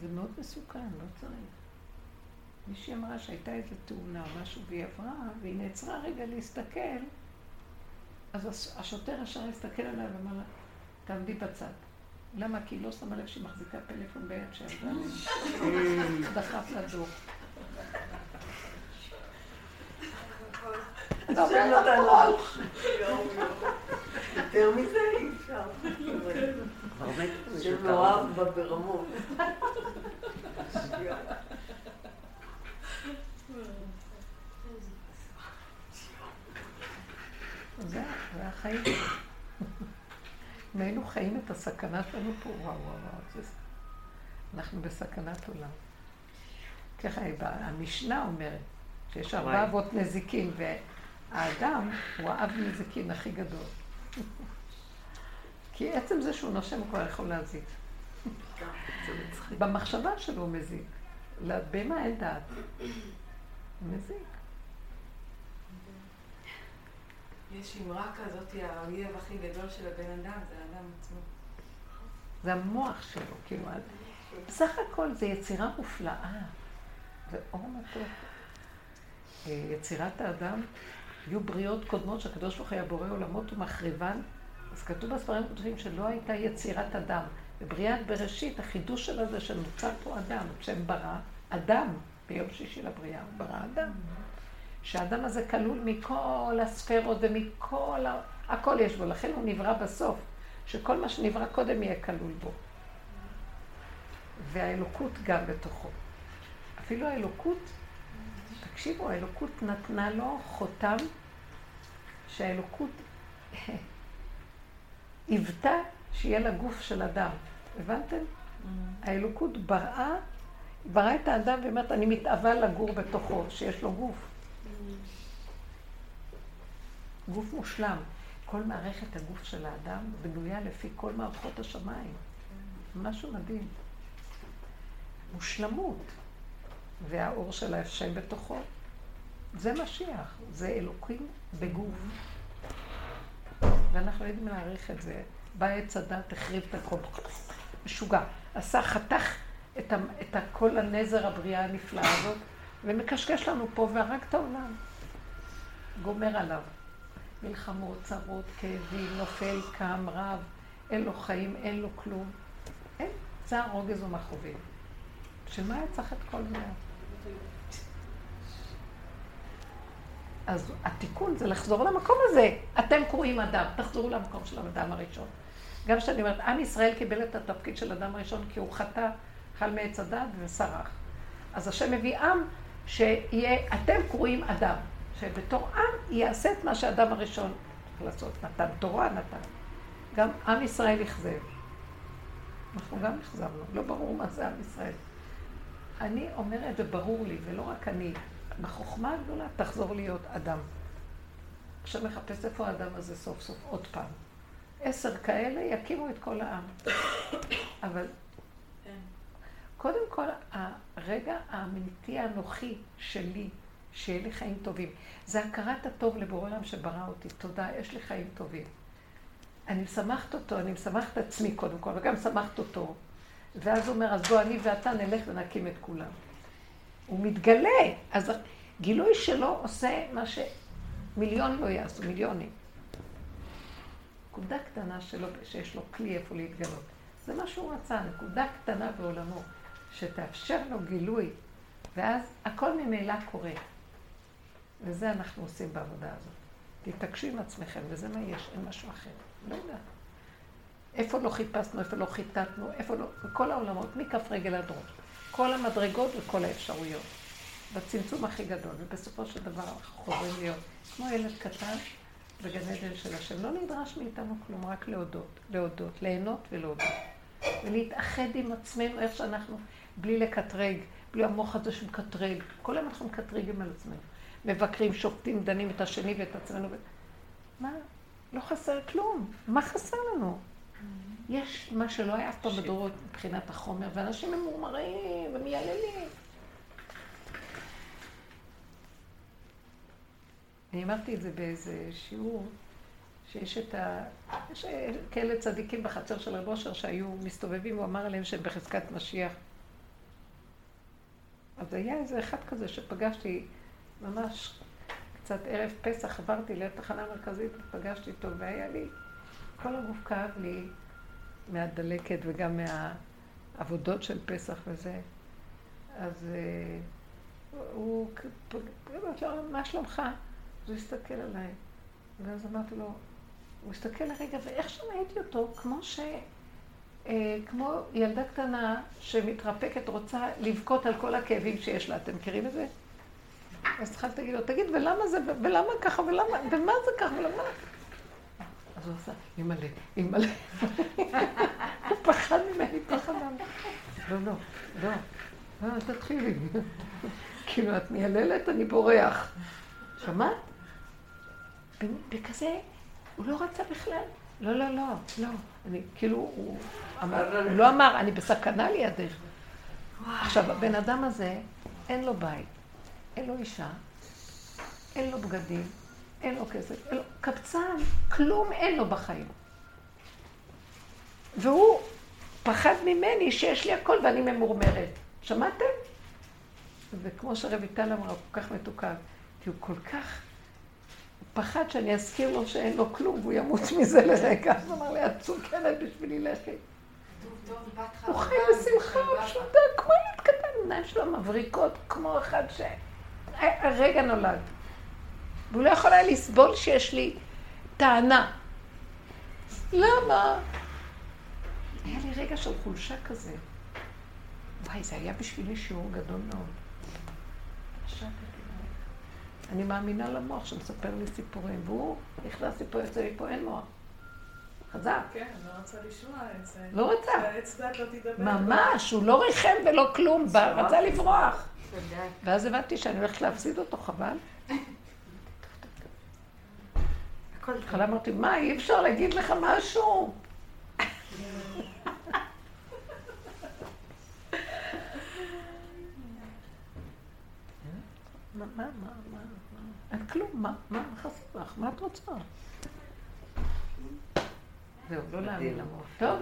זה מאוד מסוכן, לא צריך. מישהי אמרה שהייתה איזו תאונה או משהו, והיא עברה, והיא נעצרה רגע להסתכל, אז השוטר ישר הסתכל עליה ואמר לה, תעמדי בצד. למה? כי היא לא שמה לב שהיא מחזיקה פלאפון ביד שעבדה דחף לדור. יותר מזה אי אפשר. זה מאוהב בה ברמות. זה החיים. אם היינו חיים את הסכנה שלנו פה, וואו, וואו, וואו, אנחנו בסכנת עולם. ככה המשנה אומרת, שיש ארבע אבות נזיקין, והאדם הוא האב נזיקין הכי גדול. כי עצם זה שהוא נושם הוא כבר יכול להזיק. במחשבה שלו הוא מזיק. לבהמה אין דעת. הוא מזיק. יש אמרה כזאת, האויב הכי גדול של הבן אדם, זה האדם עצמו. זה המוח שלו, כאילו, בסך הכל זה יצירה מופלאה. זה אור מתוק. אה, יצירת האדם, היו בריאות קודמות שהקדוש ברוך היה בורא עולמות ומחריבן. אז כתוב בספרים קודמים שלא הייתה יצירת אדם. בבריאת בראשית, החידוש שלה זה שנוצר פה אדם. כשהם ברא אדם, ביום שישי לבריאה, הוא ברא אדם. שהאדם הזה כלול מכל הספרות ומכל, ה... הכל יש בו, לכן הוא נברא בסוף, שכל מה שנברא קודם יהיה כלול בו. והאלוקות גם בתוכו. אפילו האלוקות, תקשיבו, האלוקות נתנה לו חותם שהאלוקות היוותה שיהיה לה גוף של אדם. הבנתם? Mm. האלוקות בראה, בראה את האדם ואומרת, אני מתאווה לגור בתוכו, שיש לו גוף. גוף מושלם. כל מערכת הגוף של האדם בנויה לפי כל מערכות השמיים. משהו מדהים. מושלמות, והאור של ההפשם בתוכו. זה משיח, זה אלוקים בגוף. ואנחנו יודעים להעריך את זה. בא עץ הדת, החריב את הכל. משוגע. עשה, חתך את, את כל הנזר הבריאה הנפלאה הזאת, ומקשקש לנו פה והרג את העולם. גומר עליו. מלחמות, צרות, כאבים, נופל, קם, רב, אין לו חיים, אין לו כלום. אין, צער, רוגז ומכאובים. בשביל מה היה צריך את כל זה? אז התיקון זה לחזור למקום הזה. אתם קרואים אדם, תחזרו למקום של האדם הראשון. גם כשאני אומרת, עם ישראל קיבל את התפקיד של אדם הראשון כי הוא חטא, חל מעץ הדת וסרח. אז השם מביא עם שיהיה, אתם קרואים אדם, שבתור עם יעשה את מה שהאדם הראשון צריך לעשות. נתן תורה, נתן. גם עם ישראל אכזב. אנחנו גם אכזבנו, לא ברור מה זה עם ישראל. אני אומרת, וברור לי, ולא רק אני, בחוכמה הגדולה תחזור להיות אדם. עכשיו מחפש איפה האדם הזה סוף סוף, עוד פעם. עשר כאלה יקימו את כל העם. אבל קודם כל, הרגע האמיתי האנוכי שלי, שיהיה לי חיים טובים, זה הכרת הטוב לבורא עולם שברא אותי. תודה, יש לי חיים טובים. אני משמחת אותו, אני משמחת עצמי קודם כל, וגם משמחת אותו. ואז הוא אומר, אז בוא אני ואתה נלך ונקים את כולם. הוא מתגלה. אז גילוי שלו עושה מה שמיליון לא יעשו, מיליונים. נקודה קטנה שלו, שיש לו כלי איפה להתגלות. זה מה שהוא רצה, נקודה קטנה בעולמו, שתאפשר לו גילוי, ואז הכל ממילא קורה. וזה אנחנו עושים בעבודה הזאת. תתעקשו עם עצמכם, וזה מה יש, אין משהו אחר. לא יודעת. איפה לא חיפשנו, איפה לא חיטטנו, איפה לא... בכל העולמות, מכף רגל עד ראש. כל המדרגות וכל האפשרויות. בצמצום הכי גדול, ובסופו של דבר אנחנו חוזרים להיות כמו ילד קטן בגן עדן של השם. לא נדרש מאיתנו כלום, רק להודות, להודות, ליהנות ולהודות. ולהתאחד עם עצמנו איך שאנחנו, בלי לקטרג, בלי המוח הזה שמקטרג. כל היום אנחנו מקטרגים על עצמנו. מבקרים, שופטים, דנים את השני ואת עצמנו. ו... מה? לא חסר כלום. מה חסר לנו? יש מה שלא היה אף פעם בדורות מבחינת החומר, ואנשים ממורמרים ומייללים. אני אמרתי את זה באיזה שיעור, שיש את ה... יש כאלה צדיקים בחצר של רב אושר שהיו מסתובבים, הוא אמר עליהם שהם בחזקת משיח. אז היה איזה אחד כזה שפגשתי ממש קצת ערב פסח, עברתי לתחנה מרכזית ופגשתי אותו, והיה לי, כל הגוף כאב לי מהדלקת וגם מהעבודות של פסח וזה. אז uh, הוא, מה שלומך? אז הוא הסתכל עליי, ואז אמרתי לו, הוא הסתכל לרגע, ואיך שראיתי אותו, כמו ש... אה, כמו ילדה קטנה שמתרפקת, רוצה לבכות על כל הכאבים שיש לה. אתם מכירים את זה? אז התחלתי להגיד לו, תגיד, ולמה זה, ולמה ככה, ולמה, ומה זה ככה, ולמה... אז הוא עשה, אימא'לה, אימא'לה. הוא פחד ממני, פחד ממני. לא, לא, לא, לא, תתחילי. כאילו, את מייללת, אני בורח. שמעת? בכזה, הוא לא רצה בכלל. לא, לא, לא, לא. אני, כאילו, הוא אמר, הוא לא אמר, אני בסכנה לידך. עכשיו, הבן אדם הזה, אין לו בית, אין לו אישה, אין לו בגדים, אין לו כסף, אין לו... קבצן, כלום אין לו בחיים. והוא פחד ממני שיש לי הכל ואני ממורמרת. שמעתם? וכמו שרויטל אמרה, הוא כל כך מתוקן, כי הוא כל כך פחד שאני אזכיר לו שאין לו כלום והוא ימות מזה לרגע. אז הוא אמר לי, את סוכרת בשבילי לכי. הוא חי בשמחה פשוטה, כמו ילד קטן, עיניים שלו מבריקות, כמו אחד שהרגע נולד. והוא לא יכול היה לסבול שיש לי טענה. למה? היה לי רגע של חולשה כזה. וואי, זה היה בשבילי שיעור גדול מאוד. אני מאמינה למוח שמספר לי סיפורים, והוא נכנס לי פה, יוצא לי פה, אין מוח. חזק. כן, לא רצה לשמוע את זה. לא רצה. שהעץ לא תדבר. ממש, הוא לא ריחם ולא כלום, רצה לברוח. ואז הבנתי שאני הולכת להפסיד אותו, חבל. בהתחלה אמרתי, מה, אי אפשר להגיד לך משהו? מה, מה? אין כלום, מה, מה חסר לך? מה את רוצה? זהו, לא להאמין למוח. טוב?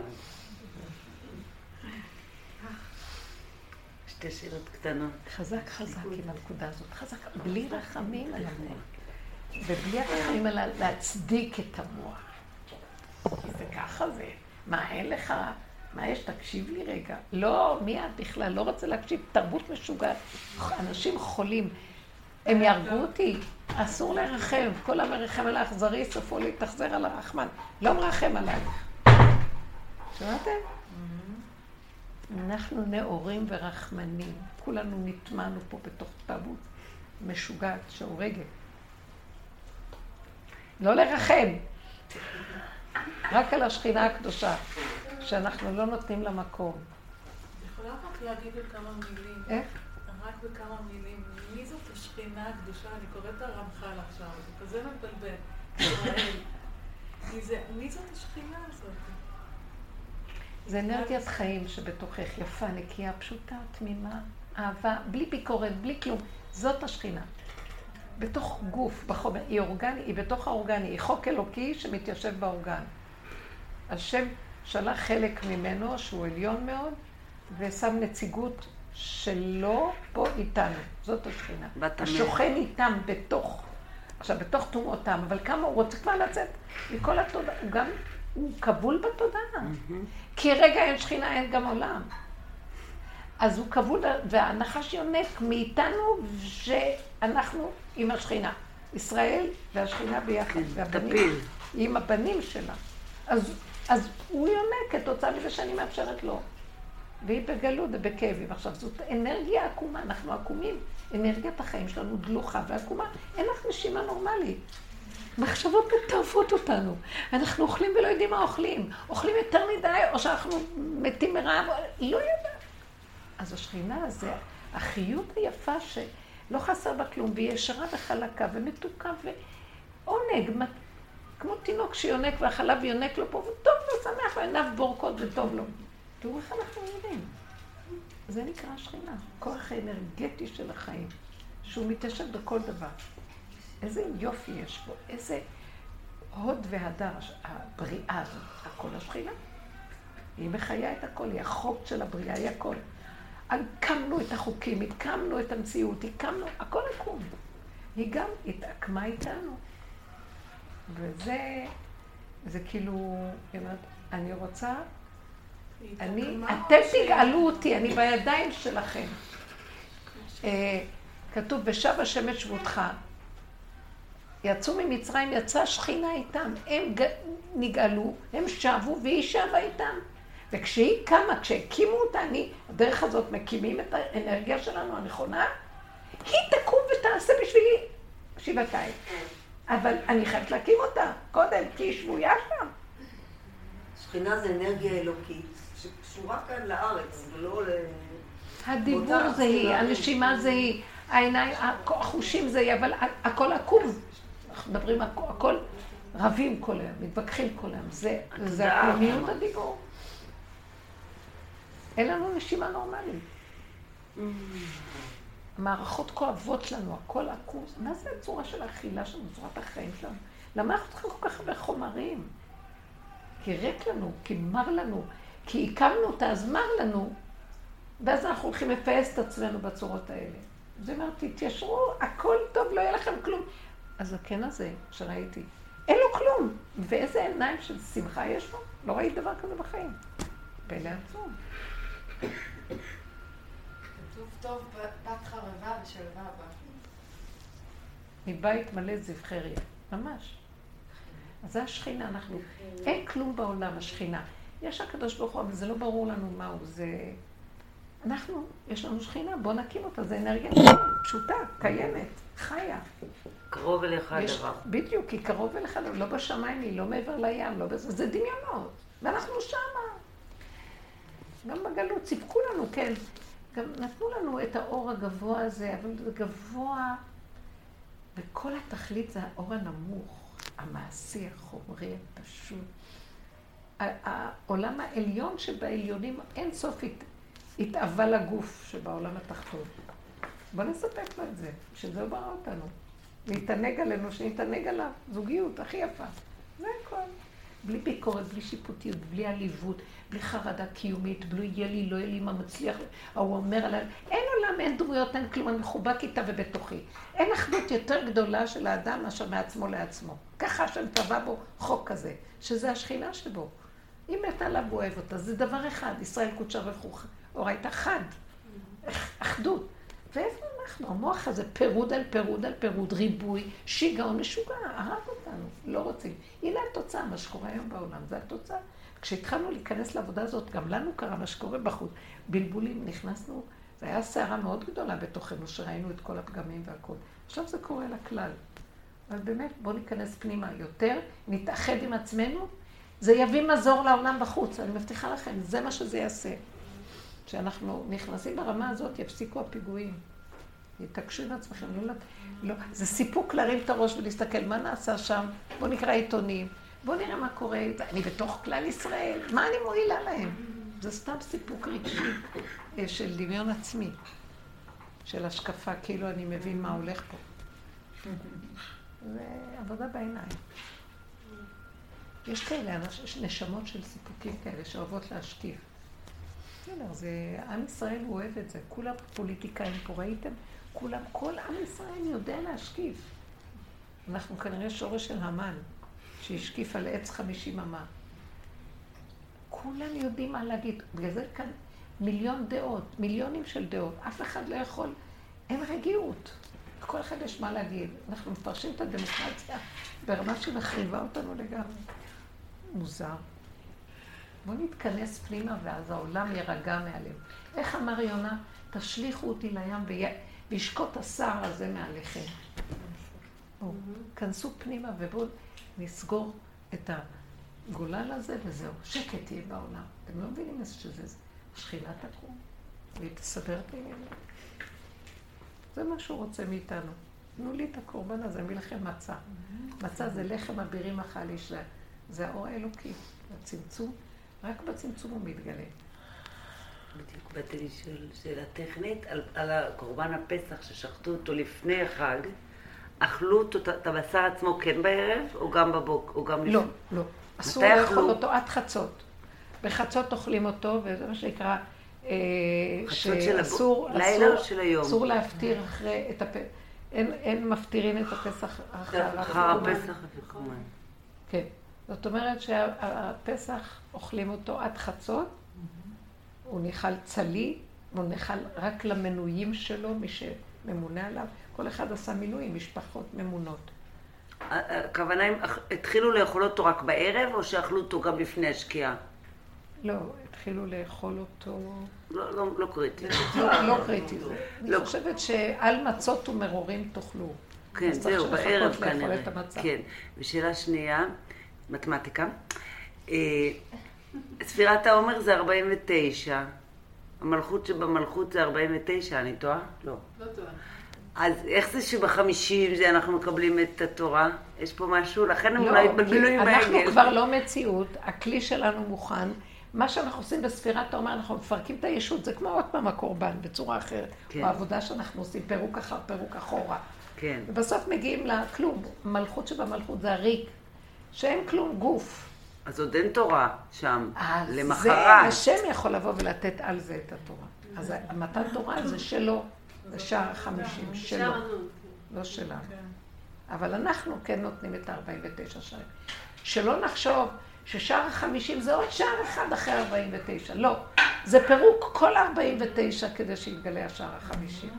שתי שאלות קטנות. חזק חזק עם הנקודה הזאת, חזק, בלי רחמים על המוח. ובלי הרחמים על להצדיק את המוח. כי זה ככה זה. מה, אין לך? מה יש? תקשיב לי רגע. לא, מי את בכלל? לא רוצה להקשיב. תרבות משוגעת. אנשים חולים. הם יהרגו אותי. אסור לרחם. כל המרחם על האכזרי, סופו להתאכזר על הרחמן. לא מרחם עלייך. שמעתם? אנחנו נאורים ורחמנים. כולנו נטמענו פה בתוך תרבות משוגעת שהורגת. לא לרחם, רק על השכינה הקדושה, שאנחנו לא נותנים לה מקום. יכולה רק להגיד בכמה מילים. איך? רק בכמה מילים. השכינה הקדושה? אני קוראת את הרמח"ל עכשיו, זה כזה מבלבל. מי זאת השכינה הזאת? זה אנרגיית חיים שבתוכך, יפה, נקייה, פשוטה, תמימה, אהבה, בלי ביקורת, בלי כלום. זאת השכינה. בתוך גוף, בחומר, היא אורגני, היא בתוך האורגני, היא חוק אלוקי שמתיישב באורגן. השם שלח חלק ממנו, שהוא עליון מאוד, ושם נציגות שלו פה איתנו. זאת השכינה. השוכן איתם בתוך, עכשיו, בתוך טומאותם, אבל כמה הוא רוצה כבר לצאת מכל התודעה, הוא גם, הוא כבול בתודעה. כי רגע אין שכינה, אין גם עולם. אז הוא כבול, והנחש יונק מאיתנו, שאנחנו עם השכינה. ישראל והשכינה ביחד, והבנים, עם הבנים שלה. אז, אז הוא יונק כתוצאה מזה שאני מאפשרת לו. והיא בגלות ובכאבים. עכשיו, זאת אנרגיה עקומה, אנחנו עקומים. אנרגיית החיים שלנו דלוחה ועקומה. אין לך נשימה נורמלית. מחשבות מטרפות אותנו. אנחנו אוכלים ולא יודעים מה אוכלים. אוכלים יותר מדי, או שאנחנו מתים מרעב, לא יודעת. אז השכינה זה החיות היפה שלא חסר בה כלום, והיא ישרה וחלקה ומתוקה ועונג, כמו תינוק שיונק והחלב יונק לו פה, וטוב לו, שמח, ועיניו בורקות וטוב לו. תראו איך אנחנו יודעים. זה נקרא שכינה, כוח האנרגטי של החיים, שהוא מתיישב בכל דבר. איזה יופי יש פה, איזה הוד והדר, הבריאה הזאת, הכל השכינה. היא מחיה את הכל, היא החוק של הבריאה, היא הכל. הקמנו את החוקים, הקמנו את המציאות, הקמנו, הכל עקום. היא גם התעקמה איתנו. וזה, זה כאילו, אני רוצה, אני, אתם תגאלו אותי, אני בידיים שלכם. אה, כתוב, בשב השם את שבותך. יצאו ממצרים, יצאה שכינה איתם. הם נגאלו, הם שבו, והיא שבה איתם. וכשהיא קמה, כשהקימו אותה, אני, הדרך הזאת מקימים את האנרגיה שלנו הנכונה, היא תקום ותעשה בשבילי שבעתיים. אבל אני חייבת להקים אותה קודם, כי היא שבויה שם. שכינה זה אנרגיה אלוקית, שקשורה כאן לארץ, ולא ל... הדיבור זה היא, הנשימה זה היא, העיניים, החושים זה היא, אבל הכל עקום. אנחנו מדברים, הכל רבים כל היום, מתווכחים כל היום. זה הקומיות הדיבור. אין לנו נשימה נורמלית. המערכות כואבות לנו, הכל עקום. מה זה הצורה של האכילה שלנו, צורת החיים שלנו? למה אנחנו צריכים כל כך הרבה חומרים? כי ריק לנו, כי מר לנו, כי הקמנו אותה, אז מר לנו, ואז אנחנו הולכים לפייס את עצמנו בצורות האלה. זה אומר, תתיישרו, הכל טוב, לא יהיה לכם כלום. הזקן הזה שראיתי, אין לו כלום. ואיזה עיניים של שמחה יש לו? לא ראיתי דבר כזה בחיים. פלא עצום. כתוב טוב בת חרבה ושלווה בה. מבית מלא זבחריה, ממש. אז זה השכינה, אנחנו, אין כלום בעולם, השכינה. יש הקדוש ברוך הוא, אבל זה לא ברור לנו מהו, זה... אנחנו, יש לנו שכינה, בואו נקים אותה, זה אנרגיה פשוטה, קיימת, חיה. קרוב אליך הדבר. בדיוק, היא קרוב אליך, לא בשמיים, היא לא מעבר לים, לא בזה, זה דמיונות, ואנחנו שמה. גם בגלות סיפקו לנו, כן. גם נתנו לנו את האור הגבוה הזה, אבל זה גבוה, וכל התכלית זה האור הנמוך, המעשי, החומרי, הפשוט. העולם העליון שבעליונים אין סוף התאווה לגוף שבעולם התחתון. בוא נספק לו את זה, שזה ברא אותנו. להתענג עלינו, שנתענג עליו. זוגיות הכי יפה. זה הכל. בלי ביקורת, בלי שיפוטיות, בלי עליבות, בלי חרדה קיומית, בלי יהיה לי, לא יהיה לי מה מצליח. ההוא אומר עליי, אין עולם, אין דמויות, אין כלום, אני מחובק איתה ובתוכי. אין אחדות יותר גדולה של האדם מאשר מעצמו לעצמו. ככה השם טבע בו חוק כזה, שזה השכינה שבו. אם מת עליו, הוא אוהב אותה. זה דבר אחד, ישראל קודשה ברכוך. אורייתא חד. אחדות. ואיפה אנחנו? המוח הזה פירוד על פירוד על פירוד, ריבוי, שיגעון משוגע, הרג אותנו, לא רוצים. הנה התוצאה, מה שקורה היום בעולם, זה התוצאה. כשהתחלנו להיכנס לעבודה הזאת, גם לנו קרה מה שקורה בחוץ. בלבולים, נכנסנו, זו הייתה סערה מאוד גדולה בתוכנו, שראינו את כל הפגמים והכול. עכשיו זה קורה לכלל. אבל באמת, בואו ניכנס פנימה יותר, נתאחד עם עצמנו, זה יביא מזור לעולם בחוץ, אני מבטיחה לכם, זה מה שזה יעשה. כשאנחנו נכנסים ברמה הזאת, יפסיקו הפיגועים. יתעקשו עם עצמכם, לא, לא, זה סיפוק להרים את הראש ולהסתכל מה נעשה שם, בואו נקרא עיתונים, בואו נראה מה קורה, אני בתוך כלל ישראל, מה אני מועילה להם? זה סתם סיפוק רגשי אה, של דמיון עצמי, של השקפה, כאילו אני מבין מה הולך פה. זה עבודה בעיניים. יש כאלה נשמות של סיפוקים כאלה שאוהבות להשקיף. בסדר, זה, עם ישראל אוהב את זה. כולם פוליטיקאים פה, ראיתם? כולם, כל עם ישראל יודע להשקיף. אנחנו כנראה שורש של המן, שהשקיף על עץ חמישים אמה. כולם יודעים מה להגיד. בגלל זה כאן מיליון דעות, מיליונים של דעות. אף אחד לא יכול, אין רגיעות. לכל אחד יש מה להגיד. אנחנו מפרשים את הדמוקרטיה ברמה שמחריבה אותנו לגמרי. מוזר. בואו נתכנס פנימה ואז העולם יירגע מעליהם. איך אמר יונה? תשליכו אותי לים וישקוט הסער הזה מעליכם. בואו, כנסו פנימה ובואו נסגור את הגולל הזה וזהו. שקט יהיה בעולם. אתם לא מבינים איזה שזה, שכינה תקום והיא תסדר את העניינים. זה מה שהוא רוצה מאיתנו. תנו לי את הקורבן הזה, לכם מצה. מצה זה לחם אבירים אכל איש זה האור האלוקי, הצמצום. רק בצמצום הוא מתגלה. בדיוק באתי לשאול שאלה טכנית על, על קורבן הפסח ששחטו אותו לפני החג. אכלו אותו, את הבשר עצמו כן בערב, או גם בבוק, או גם? לא, לא. אסור לאכול אותו עד חצות. בחצות אוכלים אותו, וזה מה שנקרא, אה, שאסור, לילה או של היום? אסור להפטיר אחרי את הפסח. אין, אין מפטירין את הפסח אחר הפסח, כן. זאת אומרת שהפסח אוכלים אותו עד חצות, הוא נאכל צלי, הוא נאכל רק למנויים שלו, מי שממונה עליו. כל אחד עשה מינויים, משפחות ממונות. הכוונה הם התחילו לאכול אותו רק בערב, או שאכלו אותו גם לפני השקיעה? לא, התחילו לאכול אותו... לא, לא, לא קריטי. לא, לא קריטי. אני לא. חושבת שעל מצות ומרורים תאכלו. כן, זהו, בערב כנראה. כן. ושאלה שנייה, מתמטיקה. אה, ספירת העומר זה 49. המלכות שבמלכות זה 49, אני טועה? לא. לא טועה. אז איך זה שבחמישים זה אנחנו מקבלים את התורה? יש פה משהו? לכן הם אולי התבלבלו עם העגל. אנחנו כבר לא מציאות, הכלי שלנו מוכן. מה שאנחנו עושים בספירת העומר, אנחנו מפרקים את הישות, זה כמו עוד פעם הקורבן, בצורה אחרת. כן. העבודה שאנחנו עושים, פירוק אחר פירוק אחורה. כן. ובסוף מגיעים לכלום. מלכות שבמלכות זה הריק, שאין כלום גוף. אז עוד אין תורה שם, למחרת. זה השם יכול לבוא ולתת על זה את התורה. אז המתן תורה זה שלו, זה שער החמישים, שלו, לא שלנו. אבל אנחנו כן נותנים את ה-49 שערים. שלא נחשוב ששער החמישים זה עוד שער אחד אחרי 49. לא, זה פירוק כל 49 כדי שיתגלה השער החמישים.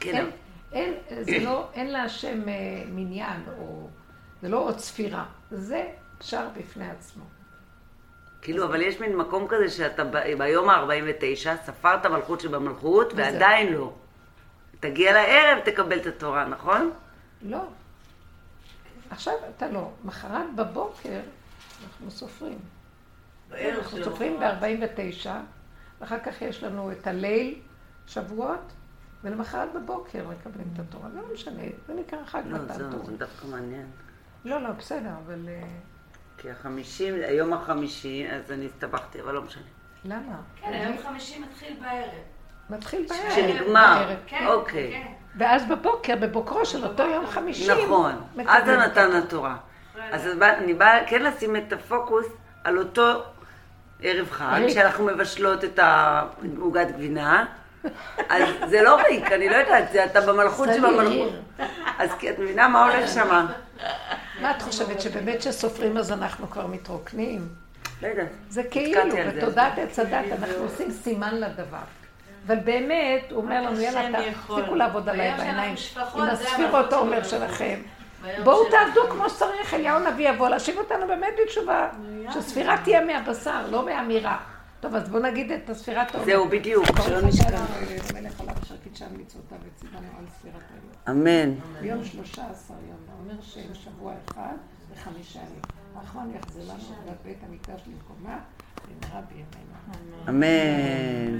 כן. אין, אין, זה לא, אין להשם אה, מניין, או זה לא עוד ספירה. זה שער בפני עצמו. כאילו, אבל יש מין מקום כזה שאתה ביום ה-49 ספרת מלכות שבמלכות, ועדיין לא. תגיע לערב, תקבל את התורה, נכון? לא. עכשיו אתה לא. מחרת בבוקר אנחנו סופרים. אנחנו סופרים ב-49, ואחר כך יש לנו את הליל, שבועות, ולמחרת בבוקר מקבלים את התורה. לא משנה, זה נקרא חג מתן תורה. לא, זה דווקא מעניין. לא, לא, בסדר, אבל... אה, כי החמישים, היום החמישי, אז אני הסתבכתי, אבל לא משנה. למה? כן, היום חמישי מתחיל בערב. מתחיל בערב. שנגמר. בערב. כן, אוקיי. כן. ואז בבוקר, בבוקרו של אותו יום חמישי. נכון, אז זה נתן התורה. אז אני באה כן לשים את הפוקוס על אותו ערב חג. שאנחנו מבשלות את העוגת גבינה. אז זה לא ריק, אני לא יודעת, זה אתה במלכות שבמלכות. אז כי את מבינה מה הולך שם? מה את חושבת, שבאמת כשסופרים אז אנחנו כבר מתרוקנים? לא יודעת. זה כאילו. בתודעת עץ הדת אנחנו עושים סימן לדבר. אבל באמת, הוא אומר לנו, יאללה. תפסיקו לעבוד עליי בעיניים. עם הספירות העומר. שלכם. בואו תעבדו. כמו שצריך, אליהו הנביא יבוא להשיב אותנו באמת בתשובה. שספירה תהיה מהבשר, לא מהאמירה. טוב, אז בואו נגיד את הספירת העומר. זהו, בדיוק, שלא נשכח. אמן. ביום שלושה עשר יום, זה אומר שהם שבוע אחד וחמישה ימים. יחזיר לנו את בית המקדש למקומה, במהרה בימינו. אמן.